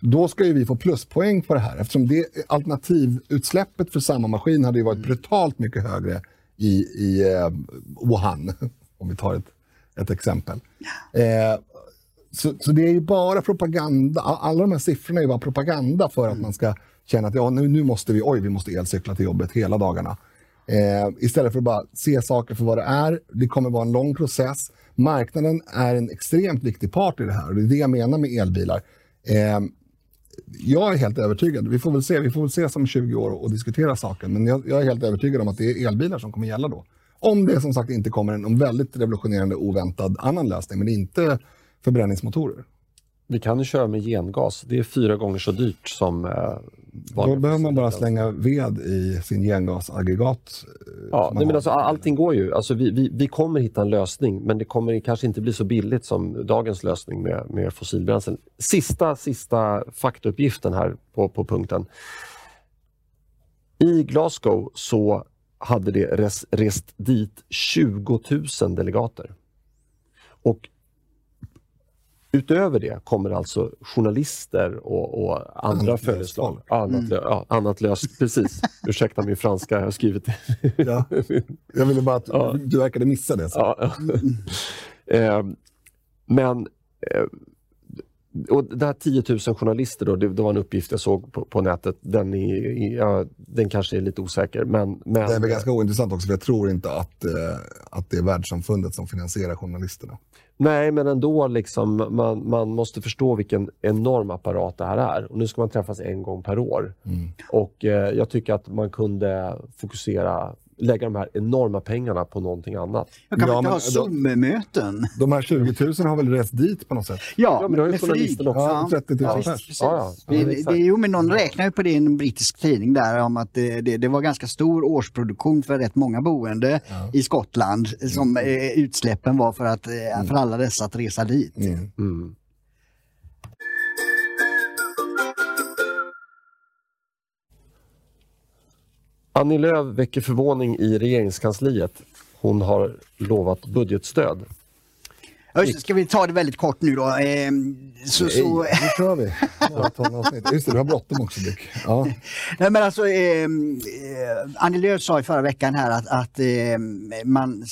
då ska ju vi få pluspoäng på det här eftersom det alternativutsläppet för samma maskin hade ju varit brutalt mycket högre i, i eh, Wuhan, om vi tar ett, ett exempel. Eh, så, så det är ju bara propaganda, alla de här siffrorna är ju bara propaganda för att man ska känna att ja, nu, nu måste vi, oj, vi måste elcykla till jobbet hela dagarna. Eh, istället för att bara se saker för vad det är. Det kommer vara en lång process. Marknaden är en extremt viktig part i det här och det är det jag menar med elbilar. Eh, jag är helt övertygad, vi får väl se, vi får väl se om 20 år och, diskutera saken, men jag, jag är helt övertygad om att det är elbilar som kommer gälla då. Om det som sagt inte kommer en väldigt revolutionerande oväntad annan lösning, men inte förbränningsmotorer. Vi kan ju köra med gengas. Det är fyra gånger så dyrt som eh, Då behöver man bara slänga ved i sin gengasaggregat. eh, Ja, nej, men alltså, all- allting går ju. Alltså, vi, vi, vi kommer hitta en lösning, men det kommer kanske inte bli så billigt som dagens lösning med, med fossilbränslen. Sista, sista faktauppgiften här på, på punkten. I Glasgow så hade det res, rest dit 20 000 delegater. Och Utöver det kommer alltså journalister och, och andra följeslag. Annat, lö- ja, annat löst, precis. Ursäkta min franska, jag har skrivit det. Ja. Jag ville bara att Ja. du verkade missa det. Ja, ja. eh, men eh, och det här 10 000 journalister, då, det, det var en uppgift jag såg på, på nätet. Den, är, ja, den kanske är lite osäker. Men, men, Det är väl ganska ointressant också, för jag tror inte att, eh, att det är världssamfundet som finansierar journalisterna. Nej, men ändå, liksom, man, man måste förstå vilken enorm apparat det här är. Och nu ska man träffas en gång per år. Och eh, Jag tycker att man kunde fokusera, lägga de här enorma pengarna på någonting annat. Jag kan Ja, inte men ha Zoom-möten? De här 20 000 har väl rest dit på något sätt? Ja, Ja, men med flyg. också. Ja, 30 000 Ja, precis. Ja, ja. Det, det, jo, men någon räknar ju på det i en brittisk tidning där om att det, det, det var ganska stor årsproduktion för rätt många boende i Skottland som eh, utsläppen var för, att, eh, för alla dessa att resa dit. Mm. Mm. Annie Lööf väcker förvåning i regeringskansliet. Hon har lovat budgetstöd. Just det, Ska vi ta det väldigt kort nu då? Eh, så, så, Nej, nu kör vi. Just det, du har bråttom också Dick. Ja. Nej, men alltså, eh, eh, Annie Lööf sa i förra veckan här att, att eh, man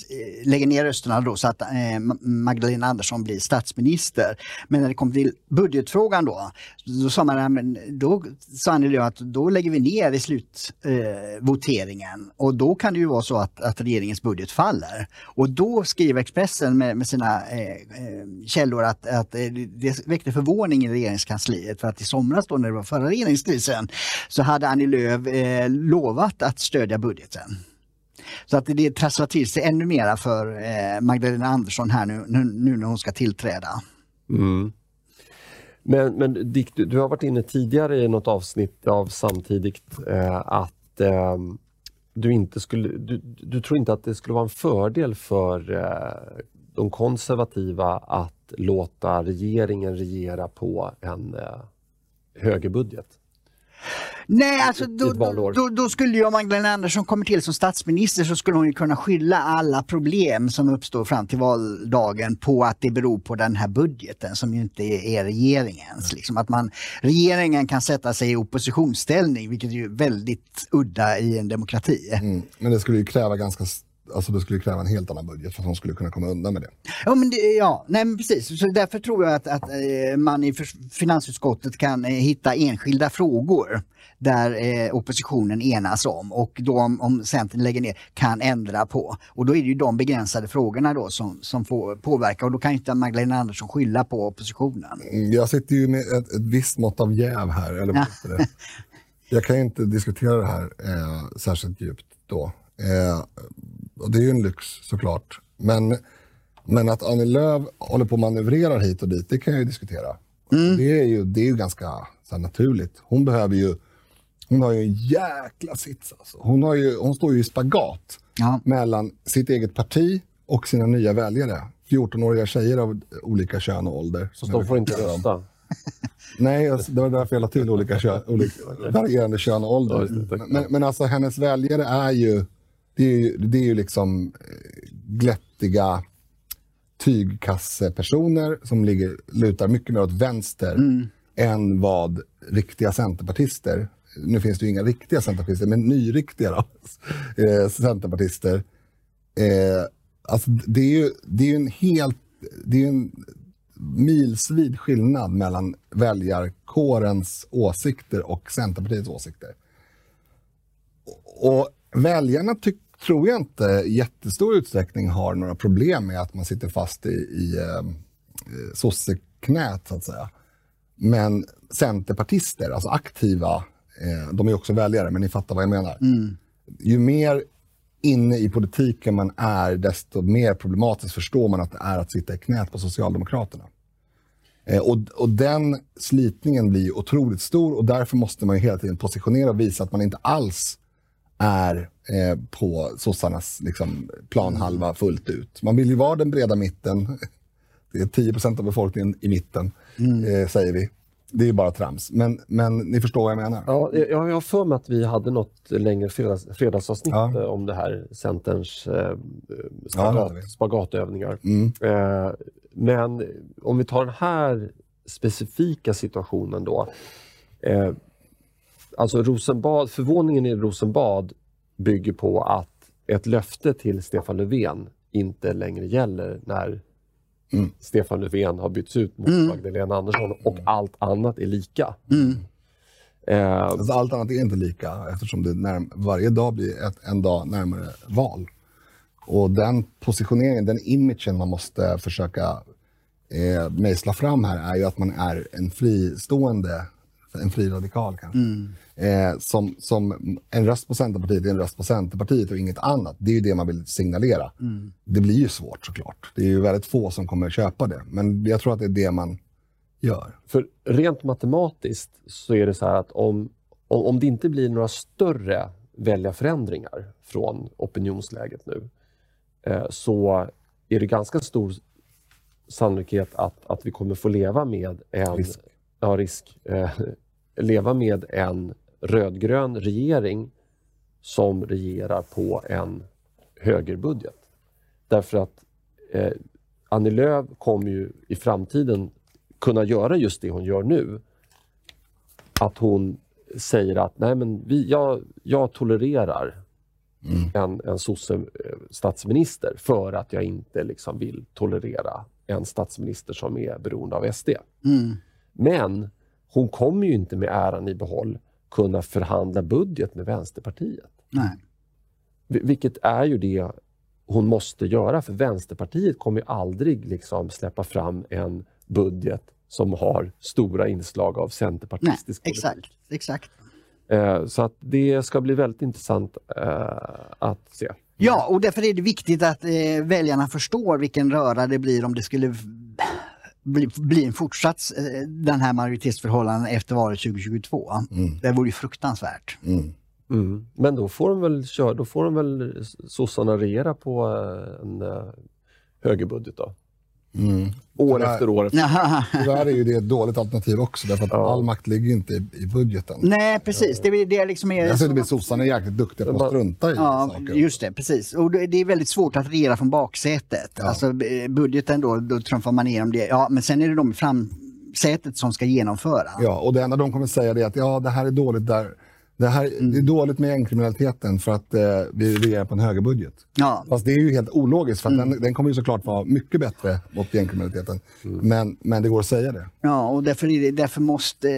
lägger ner rösterna då så att eh, Ma- Magdalena Andersson blir statsminister. Men när det kom till budgetfrågan då, då sa man, då sa Annie Lööf att då lägger vi ner i slutvoteringen eh, och då kan det ju vara så att, att regeringens budget faller. Och då skriver Expressen med, med sina eh, Eh, källor att, att eh, det väckte förvåning i regeringskansliet för att i somras då när det var förra regeringskrisen så hade Annie Lööf eh, lovat att stödja budgeten. Så att det trasslar till sig ännu mera för Magdalena Andersson här nu, nu, nu när hon ska tillträda. Mm. Men, men Dick, du, du har varit inne tidigare i något avsnitt av Samtidigt eh, att eh, du, inte skulle, du, du tror inte att det skulle vara en fördel för eh, de konservativa att låta regeringen regera på en eh, högerbudget. Nej, alltså då, då, då skulle ju om Magdalena Andersson kommer till som statsminister så skulle hon ju kunna skylla alla problem som uppstår fram till valdagen på att det beror på den här budgeten som ju inte är, regeringens. Liksom att man, regeringen kan sätta sig i oppositionsställning vilket är ju väldigt udda i en demokrati. Mm. Men det skulle ju kräva ganska Alltså det skulle kräva en helt annan budget för att hon skulle kunna komma undan med det. Ja, men det, ja nej, men precis. Så därför tror jag att, att eh, man i finansutskottet kan eh, hitta enskilda frågor där eh, oppositionen enas om och då om, om Centern lägger ner kan ändra på. Och då är det ju de begränsade frågorna då som, som får påverka och då kan inte Magdalena Andersson skylla på oppositionen. Mm, Jag sitter ju med ett, ett visst mått av jäv här. Eller det? Jag kan inte diskutera det här eh, särskilt djupt då. Eh, och det är ju en lyx såklart. Men, men att Annie Lööf håller på och manövrerar hit och dit, det kan jag ju diskutera. Det, är ju, det är ju ganska så här, naturligt. Hon behöver ju, hon har ju en jäkla sits alltså. Hon, har ju, hon står ju i spagat Ja. mellan sitt eget parti och sina nya väljare. 14-åriga tjejer av olika kön och ålder. som De får inte rösta. Nej, alltså, det var därför jag la till olika, kön, olika varierande kön och ålder. men, men alltså hennes väljare är ju, det är ju, det är ju liksom eh, glättiga tygkassepersoner som ligger, lutar mycket mer åt vänster än vad riktiga centerpartister, nu finns det ju inga riktiga centerpartister, men nyriktiga då, eh, centerpartister. Eh, alltså det är ju det är ju en helt, det är en milsvid skillnad mellan väljarkårens åsikter och Centerpartiets åsikter. Och väljarna tyck, tror jag inte i jättestor utsträckning har några problem med att man sitter fast i, i eh, sosseknät, så att säga. Men centerpartister, alltså aktiva, eh, de är också väljare, men ni fattar vad jag menar. Ju mer inne i politiken man är, desto mer problematiskt förstår man att det är att sitta i knät på Socialdemokraterna. Eh, och, och den slitningen blir otroligt stor och därför måste man ju hela tiden positionera och visa att man inte alls är eh, på sossarnas liksom, planhalva fullt ut. Man vill ju vara den breda mitten. Det är 10% av befolkningen i mitten, eh, säger vi. Det är bara trams. Men, men ni förstår vad jag menar. Ja, jag, jag har för mig att vi hade något längre fredags, fredagsavsnitt Ja. eh, om det här, Centerns eh, Ja, spagat, vi. spagatövningar. Mm. Eh, men om vi tar den här specifika situationen då. Eh, alltså Rosenbad, förvåningen i Rosenbad bygger på att ett löfte till Stefan Löfven inte längre gäller när Mm. Stefan Löfven har bytts ut mot Magdalena Andersson och allt annat är lika. Eh, Alltså, allt annat är inte lika eftersom det närm- varje dag blir ett, en dag närmare val. Och den positioneringen, den imagen man måste försöka eh, mejsla fram här är ju att man är en fristående, en fri radikal kanske. Eh, som, som en röst på Centerpartiet är en röst på Centerpartiet och inget annat. Det är ju det man vill signalera. Det blir ju svårt såklart. Det är ju väldigt få som kommer köpa det. Men jag tror att det är det man gör. För rent matematiskt så är det så här att om, om, om det inte blir några större väljarförändringar från opinionsläget nu eh, så är det ganska stor sannolikhet att, att vi kommer få leva med en Risk. Ja, risk eh, leva med en rödgrön regering som regerar på en högerbudget. Därför att eh, Annie Lööf kommer ju i framtiden kunna göra just det hon gör nu. Att hon säger att nej men vi, jag, jag tolererar en, en sosse-statsminister för att jag inte liksom vill tolerera en statsminister som är beroende av SD. Men hon kommer ju inte med äran i behåll kunna förhandla budget med Vänsterpartiet. Nej. Vil- Vilket är ju det hon måste göra, för Vänsterpartiet kommer ju aldrig liksom släppa fram en budget som har stora inslag av Nej, centerpartistisk politik. exakt. exakt. Eh, så att det ska bli väldigt intressant eh, att se. Ja, och därför är det viktigt att eh, väljarna förstår vilken röra det blir om det skulle bli, bli en fortsatt eh, den här majoritetsförhållanden efter valet 2022. Det vore ju fruktansvärt. Mm. Mm. Men då får de väl köra, då får de väl sossarna regera på eh, en eh, högerbudget då. År Tyvärr. efter år. Efter. Tyvärr är ju det ett dåligt alternativ också, därför att all makt ligger inte i, i budgeten. Nej, precis. Det, är- det är liksom är... Jag ser det sossarna är jäkligt duktiga på att strunta i Ja, saker. just det, precis. Och det är väldigt svårt att regera från baksätet. Alltså eh, budgeten då, då trumfar man igenom det. Ja, men sen är det de i framsätet som ska genomföra. Ja, och det enda de kommer säga är att ja, det här är dåligt där. Det, här, Mm. det är dåligt med gängkriminaliteten för att eh, vi regerar på en högerbudget. Ja. Fast det är ju helt ologiskt för att Mm. den, den kommer ju såklart vara mycket bättre mot gängkriminaliteten. Men, men det går att säga det. Ja, och därför, är det, därför måste,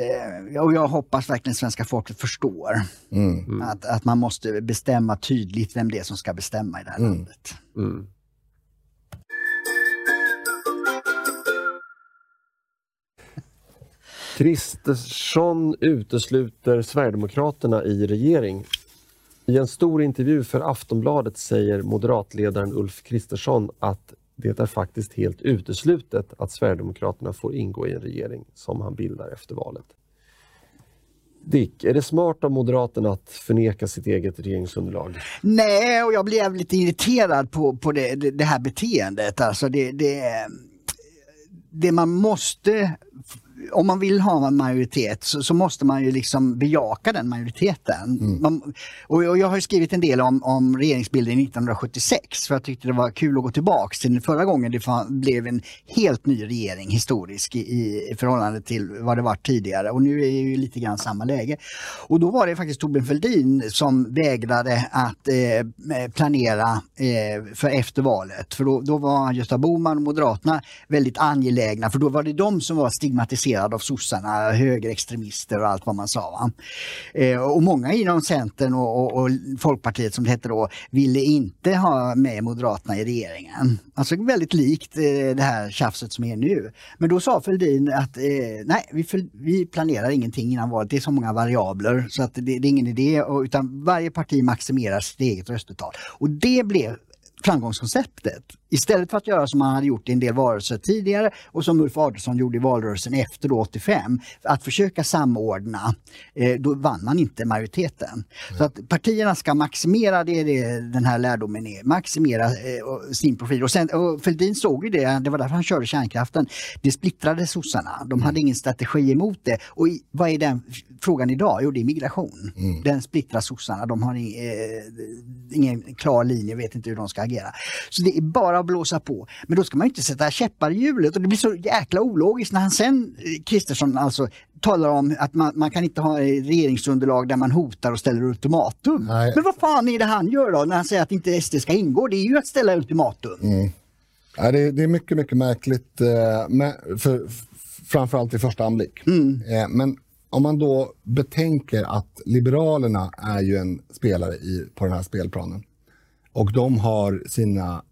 och jag hoppas verkligen svenska folket förstår att, att man måste bestämma tydligt vem det är som ska bestämma i det här landet. Kristersson utesluter Sverigedemokraterna i regering. I en stor intervju för Aftonbladet säger moderatledaren Ulf Kristersson att det är faktiskt helt uteslutet att Sverigedemokraterna får ingå i en regering som han bildar efter valet. Dick, är det smart av Moderaterna att förneka sitt eget regeringsunderlag? Nej, och jag blev jävligt irriterad på, på det, det, det här beteendet. Alltså det, det, det man måste, om man vill ha en majoritet så, så måste man ju liksom bejaka den majoriteten. Man, och, och jag har skrivit en del om, om regeringsbildningen 1976 för jag tyckte det var kul att gå tillbaks till den förra gången det fan, blev en helt ny regering historisk i, i, förhållande till vad det var tidigare och nu är ju lite grann samma läge. Och då var det faktiskt Torbjörn Fälldin som vägrade att eh, planera eh, för efter valet. För då, då var Gösta Bohman och Moderaterna väldigt angelägna för då var det de som var stigmatiserade av sossarna, högerextremister och allt vad man sa. Va? Eh, och många inom Centern och, och, och Folkpartiet som det hette då ville inte ha med Moderaterna i regeringen. Alltså väldigt likt eh, det här tjafset som är nu. Men då sa Fälldin att eh, nej, vi, vi planerar ingenting innan valet. Det är så många variabler så att det, det är ingen idé utan varje parti maximerar sitt eget röstetal. Och det blev framgångskonceptet. Istället för att göra som man hade gjort i en del valrörelser tidigare och som Ulf Adelsohn gjorde i valrörelsen efter då 85, att försöka samordna, eh, då vann man inte majoriteten. Så att partierna ska maximera, det är det den här lärdomen är, maximera eh, sin profil. Och, sen, och Fälldin såg ju det, det var därför han körde kärnkraften. Det splittrade sossarna, de hade ingen strategi emot det. Och i, vad är den frågan idag? Jo, det är migration. Den splittrar sossarna, de har i, eh, ingen klar linje, vet inte hur de ska agera. Så det är bara att blåsa på. Men då ska man inte sätta käppar i hjulet och det blir så jäkla ologiskt när han sen, eh, Kristersson alltså, talar om att man, man kan inte ha eh, regeringsunderlag där man hotar och ställer ultimatum. Nej. Men vad fan är det han gör då när han säger att inte SD ska ingå? Det är ju att ställa ultimatum. Ja, det, är- det är mycket, mycket märkligt, eh, med, för, framförallt i första anblick. Eh, men om man då betänker att Liberalerna är ju en spelare i, på den här spelplanen. Och de har sina,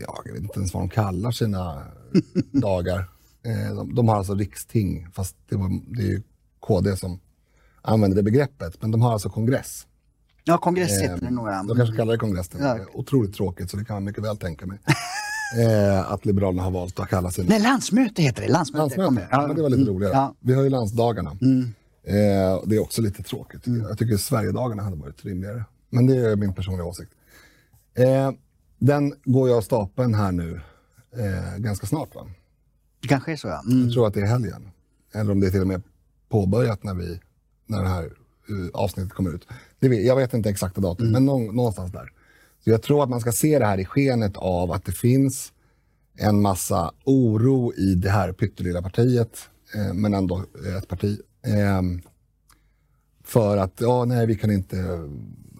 ja, jag vet inte ens vad de kallar sina dagar. Eh, de, de har alltså riksting, fast det, var, det är ju KD som använder det begreppet. Men de har alltså kongress. Ja, kongress heter det nog. De kanske kallar det kongress. Ja. Otroligt tråkigt, så det kan man mycket väl tänka mig. eh, att Liberalerna har valt att kalla sin Nej, landsmöte heter det. Landsmöte. landsmöte. Ja, det var lite Mm. roligare. Ja. Vi har ju landsdagarna. Eh, och det är också lite tråkigt. Jag tycker Sverigedagarna hade varit rimligare. Men det är min personliga åsikt. Eh, den går jag av stapeln här nu eh, ganska snart. Va? Det kanske är så ja. Mm. Jag tror att det är helgen. Eller om det är till och med påbörjat när, vi, när det här eh, avsnittet kommer ut. Det vet, jag vet inte exakta datum, men nå, någonstans där. Så jag tror att man ska se det här i skenet av att det finns en massa oro i det här pyttelilla partiet, eh, men ändå ett parti. ehm, för att, ja nej vi kan inte...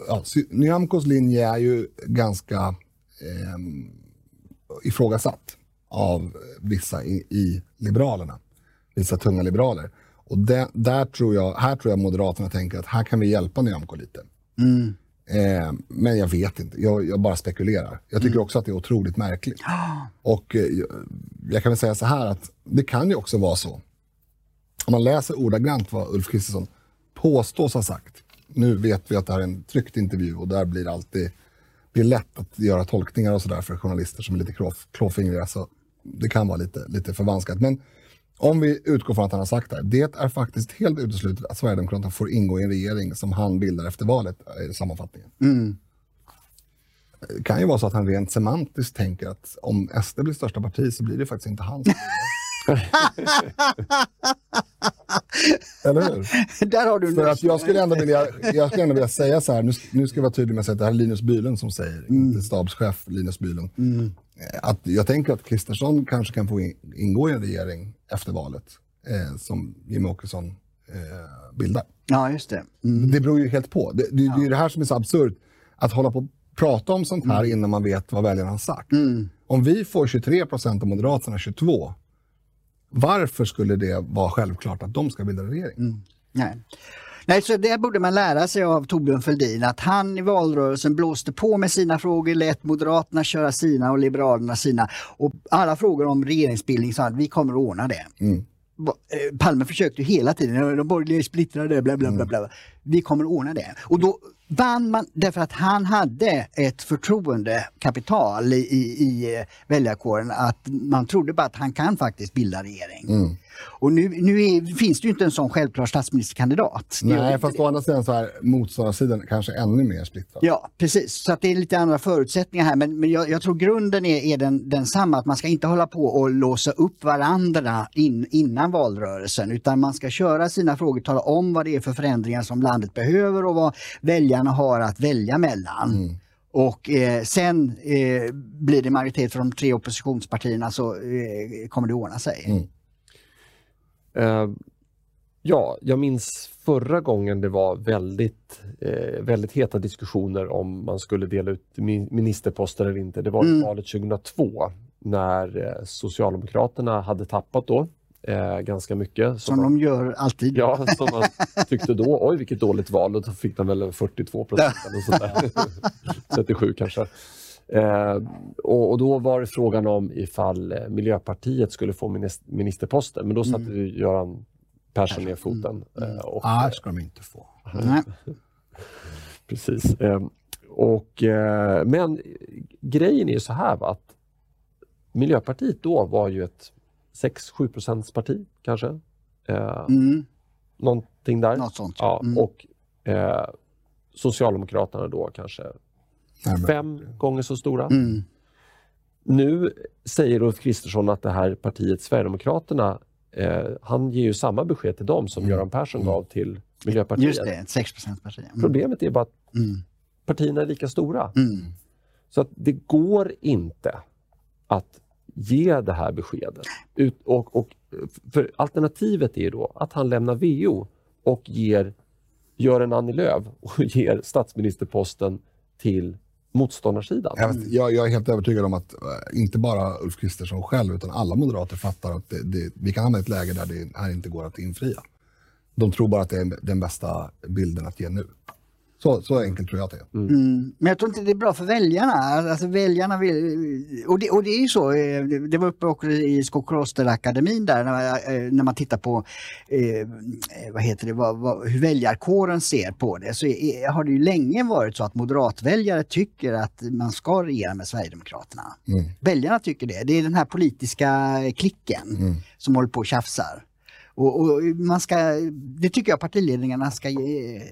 Ja, Nyamkos linje är ju ganska ehm, ifrågasatt av vissa i, i Liberalerna. Vissa tunga liberaler. Och det, där tror jag, här tror jag Moderaterna tänker att här kan vi hjälpa Nyamko lite. Eh, men jag vet inte, jag, jag bara spekulerar. Jag tycker också att det är otroligt märkligt. Och eh, jag, kan väl säga så här att det kan ju också vara så. Om man läser ordagrant vad Ulf Kristersson påstås ha sagt. Nu vet vi att det här är en tryckt intervju och där blir alltid det är lätt att göra tolkningar och sådär för journalister som är lite klå, klåfingriga. Så det kan vara lite, lite förvanskat. Men om vi utgår från att han har sagt det här. Det är faktiskt helt uteslutet att Sverigedemokraterna får ingå i en regering som han bildar efter valet, är sammanfattningen. Det kan ju vara så att han rent semantiskt tänker att om SD blir största parti så blir det faktiskt inte hans. Eller hur? Där har du För att jag skulle ändå vilja, jag skulle ändå vilja säga så här, nu, nu ska jag vara tydlig med att säga att det här är Linus Bylund som säger, inte stabschef Linus Bylund. Eh, Att jag tänker att Kristersson kanske kan få in, ingå i en regering efter valet eh, som Jimmie Åkesson eh, bildar. Ja, just det. Mm. Det beror ju helt på. Det, det, det är det här som är så absurt. Att hålla på och prata om sånt här innan man vet vad väljarna har sagt. Om vi får 23 procent och Moderaterna 22, varför skulle det vara självklart att de ska bilda regering? Nej. Nej, så det borde man lära sig av Torbjörn Fälldin, att han i valrörelsen blåste på med sina frågor, lät Moderaterna köra sina och Liberalerna sina. Och alla frågor om regeringsbildning sa han, vi kommer att ordna det. Va- eh, Palme försökte hela tiden, de borgerliga är splittrade, bla bla bla. bla. Vi kommer att ordna det. Och då vann man därför att han hade ett förtroendekapital i, i, i väljarkåren att man trodde bara att han kan faktiskt bilda regering. Mm. Och nu, nu är, finns det ju inte en sån självklar statsministerkandidat. Nej, fast det. å andra sidan så är motståndarsidan kanske ännu mer splittrad. Ja, precis. Så att det är lite andra förutsättningar här. Men, men jag, jag tror grunden är, är den, densamma, att man ska inte hålla på och låsa upp varandra in, innan valrörelsen, utan man ska köra sina frågor, tala om vad det är för förändringar som landet behöver och vad väljarna har att välja mellan. Och eh, sen eh, blir det majoritet för de tre oppositionspartierna så eh, kommer det ordna sig. Eh, ja, jag minns förra gången det var väldigt, eh, väldigt heta diskussioner om man skulle dela ut mi- ministerposter eller inte. Det var i valet 2002 när eh, Socialdemokraterna hade tappat då eh, ganska mycket. Som man- de gör alltid. Ja, som man tyckte då, oj vilket dåligt val, och då fick de väl 42 procent eller sånt där. 37 kanske. Eh, och, och då var det frågan om ifall eh, Miljöpartiet skulle få minis- ministerposter, men då satte ju Göran Persson ner foten. Eh, och, Nej, det ska de inte få. Nej. Precis. Eh, och, men grejen är ju så här va, att Miljöpartiet då var ju ett 6-7 procents parti kanske. Mm, någonting där. något sånt. Ja, Mm. och Socialdemokraterna då kanske Närmare. fem gånger så stora. Mm. Nu säger Ulf Kristersson att det här partiet Sverigedemokraterna, eh, han ger ju samma besked till dem som Göran Persson gav till Miljöpartiet. Just det, ett 6 parti. Mm. Problemet är bara att Mm. partierna är lika stora. Mm. Så att det går inte att ge det här beskedet. Ut, och, och, för alternativet är då att han lämnar VO och ger, gör en Annie Lööf och ger statsministerposten till motståndarsidan. Jag, vet, jag, jag är helt övertygad om att eh, inte bara Ulf Kristersson själv utan alla moderater fattar att det, det, vi kan hamna i ett läge där det här inte går att infria. De tror bara att det är den bästa bilden att ge nu. Så, så enkelt tror jag att det är. Mm. Men jag tror inte det är bra för väljarna. Alltså väljarna vill, och, det, och det är ju så, eh, det- var uppe också i Skokrosterakademin där när, eh, när man tittar på eh, vad heter det, vad, vad, hur väljarkåren ser på det så är, har det ju länge varit så att moderatväljare tycker att man ska regera med Sverigedemokraterna. Mm. Väljarna tycker det. Det är den här politiska klicken som håller på och tjafsar. Och, och man ska, det tycker jag partiledningarna ska ge.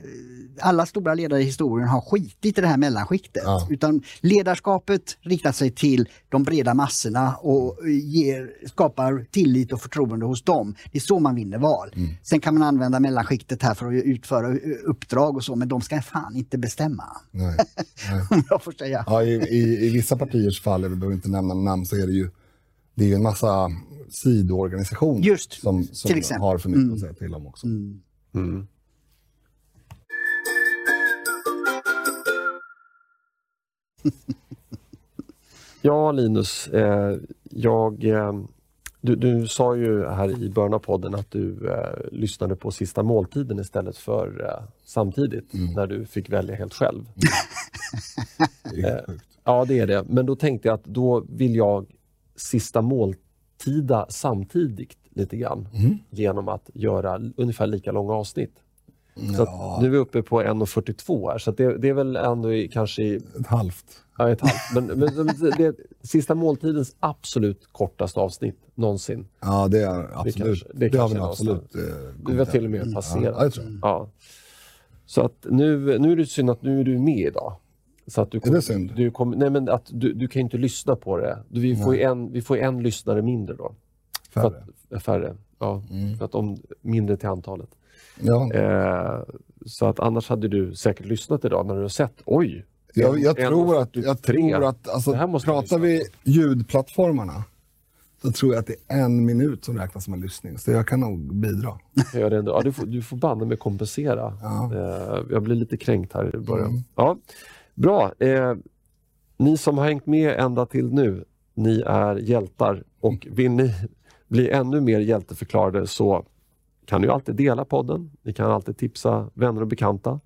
Alla stora ledare i historien har skitit i det här mellanskiktet. Ja. Utan ledarskapet riktar sig till de breda massorna och ger, skapar tillit och förtroende hos dem. Det är så man vinner val. Sen kan man använda mellanskiktet här för att utföra uppdrag och så, men de ska fan inte bestämma. Nej. Nej. Jag får säga. Ja, i, i, I vissa partiers fall, jag behöver inte nämna namn, så är det ju det är ju en massa sidoorganisationer Just, som, som till exempel. har för mycket att säga till om också. Mm. Ja, Linus. Eh, jag, eh, du, du sa ju här i början av podden att du eh, lyssnade på Sista måltiden istället för eh, samtidigt, när du fick välja helt själv. Det är helt sjukt. Ja, det är det. Men då tänkte jag att då vill jag Sista måltida samtidigt lite grann genom att göra ungefär lika långa avsnitt. Så att nu är vi uppe på 1.42 här, så det, det är väl ändå i, kanske i Ett halvt. Ja, ett halvt. Men, men det sista måltidens absolut kortaste avsnitt någonsin. Ja, det är absolut. kanske- Det, det har vi absolut. Eh, hem. till och med passerat. Ja, det. Ja. Så att nu, nu är det synd att nu är du med idag. Så att du, Är det synd? Du, kom, nej, men att du, du kan inte lyssna på det. Vi, får ju en, vi får en lyssnare mindre då. Färre. Att, färre. Ja, Mm. för att om, mindre till antalet. Ja. Eh, så att annars hade du säkert lyssnat idag när du har sett, oj, Jag, jag, en- tror att, jag tror att, alltså, pratar vi ljudplattformarna, så tror jag att det är en minut som räknas som en lyssning. Så jag kan nog bidra. Jag gör det ändå. Ja, du får, du får banne mig kompensera. Ja. Eh, jag blir lite kränkt här i början. Mm. Ja, bra. Eh, ni som har hängt med ända till nu, ni är hjältar. Och vill ni bli ännu mer hjälteförklarade så kan ni alltid dela podden. Ni kan alltid tipsa vänner och bekanta.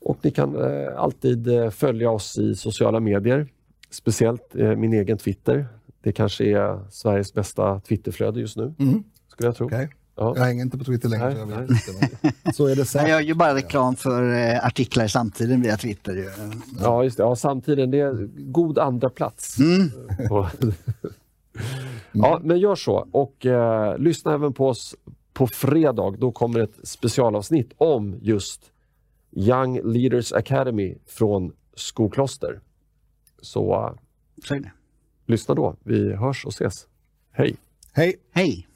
Och ni kan eh, alltid eh, följa oss i sociala medier. Speciellt eh, min egen Twitter. Det kanske är Sveriges bästa Twitterflöde just nu, Mm. skulle jag tro. Okej. Ja. Jag hänger inte på Twitter längre, Nej, så jag vet nej. inte. Så är det Jag säkert. gör ju bara reklam för eh, artiklar i samtiden via Twitter. ju. Ja, just det. Ja, samtidigt, det är god andra plats. Mm. Ja, men gör så. Och eh, lyssna även på oss på fredag. Då kommer ett specialavsnitt om just Young Leaders Academy från Skokloster. Så eh, Så är det. lyssna då. Vi hörs och ses. Hej! Hej! Hej!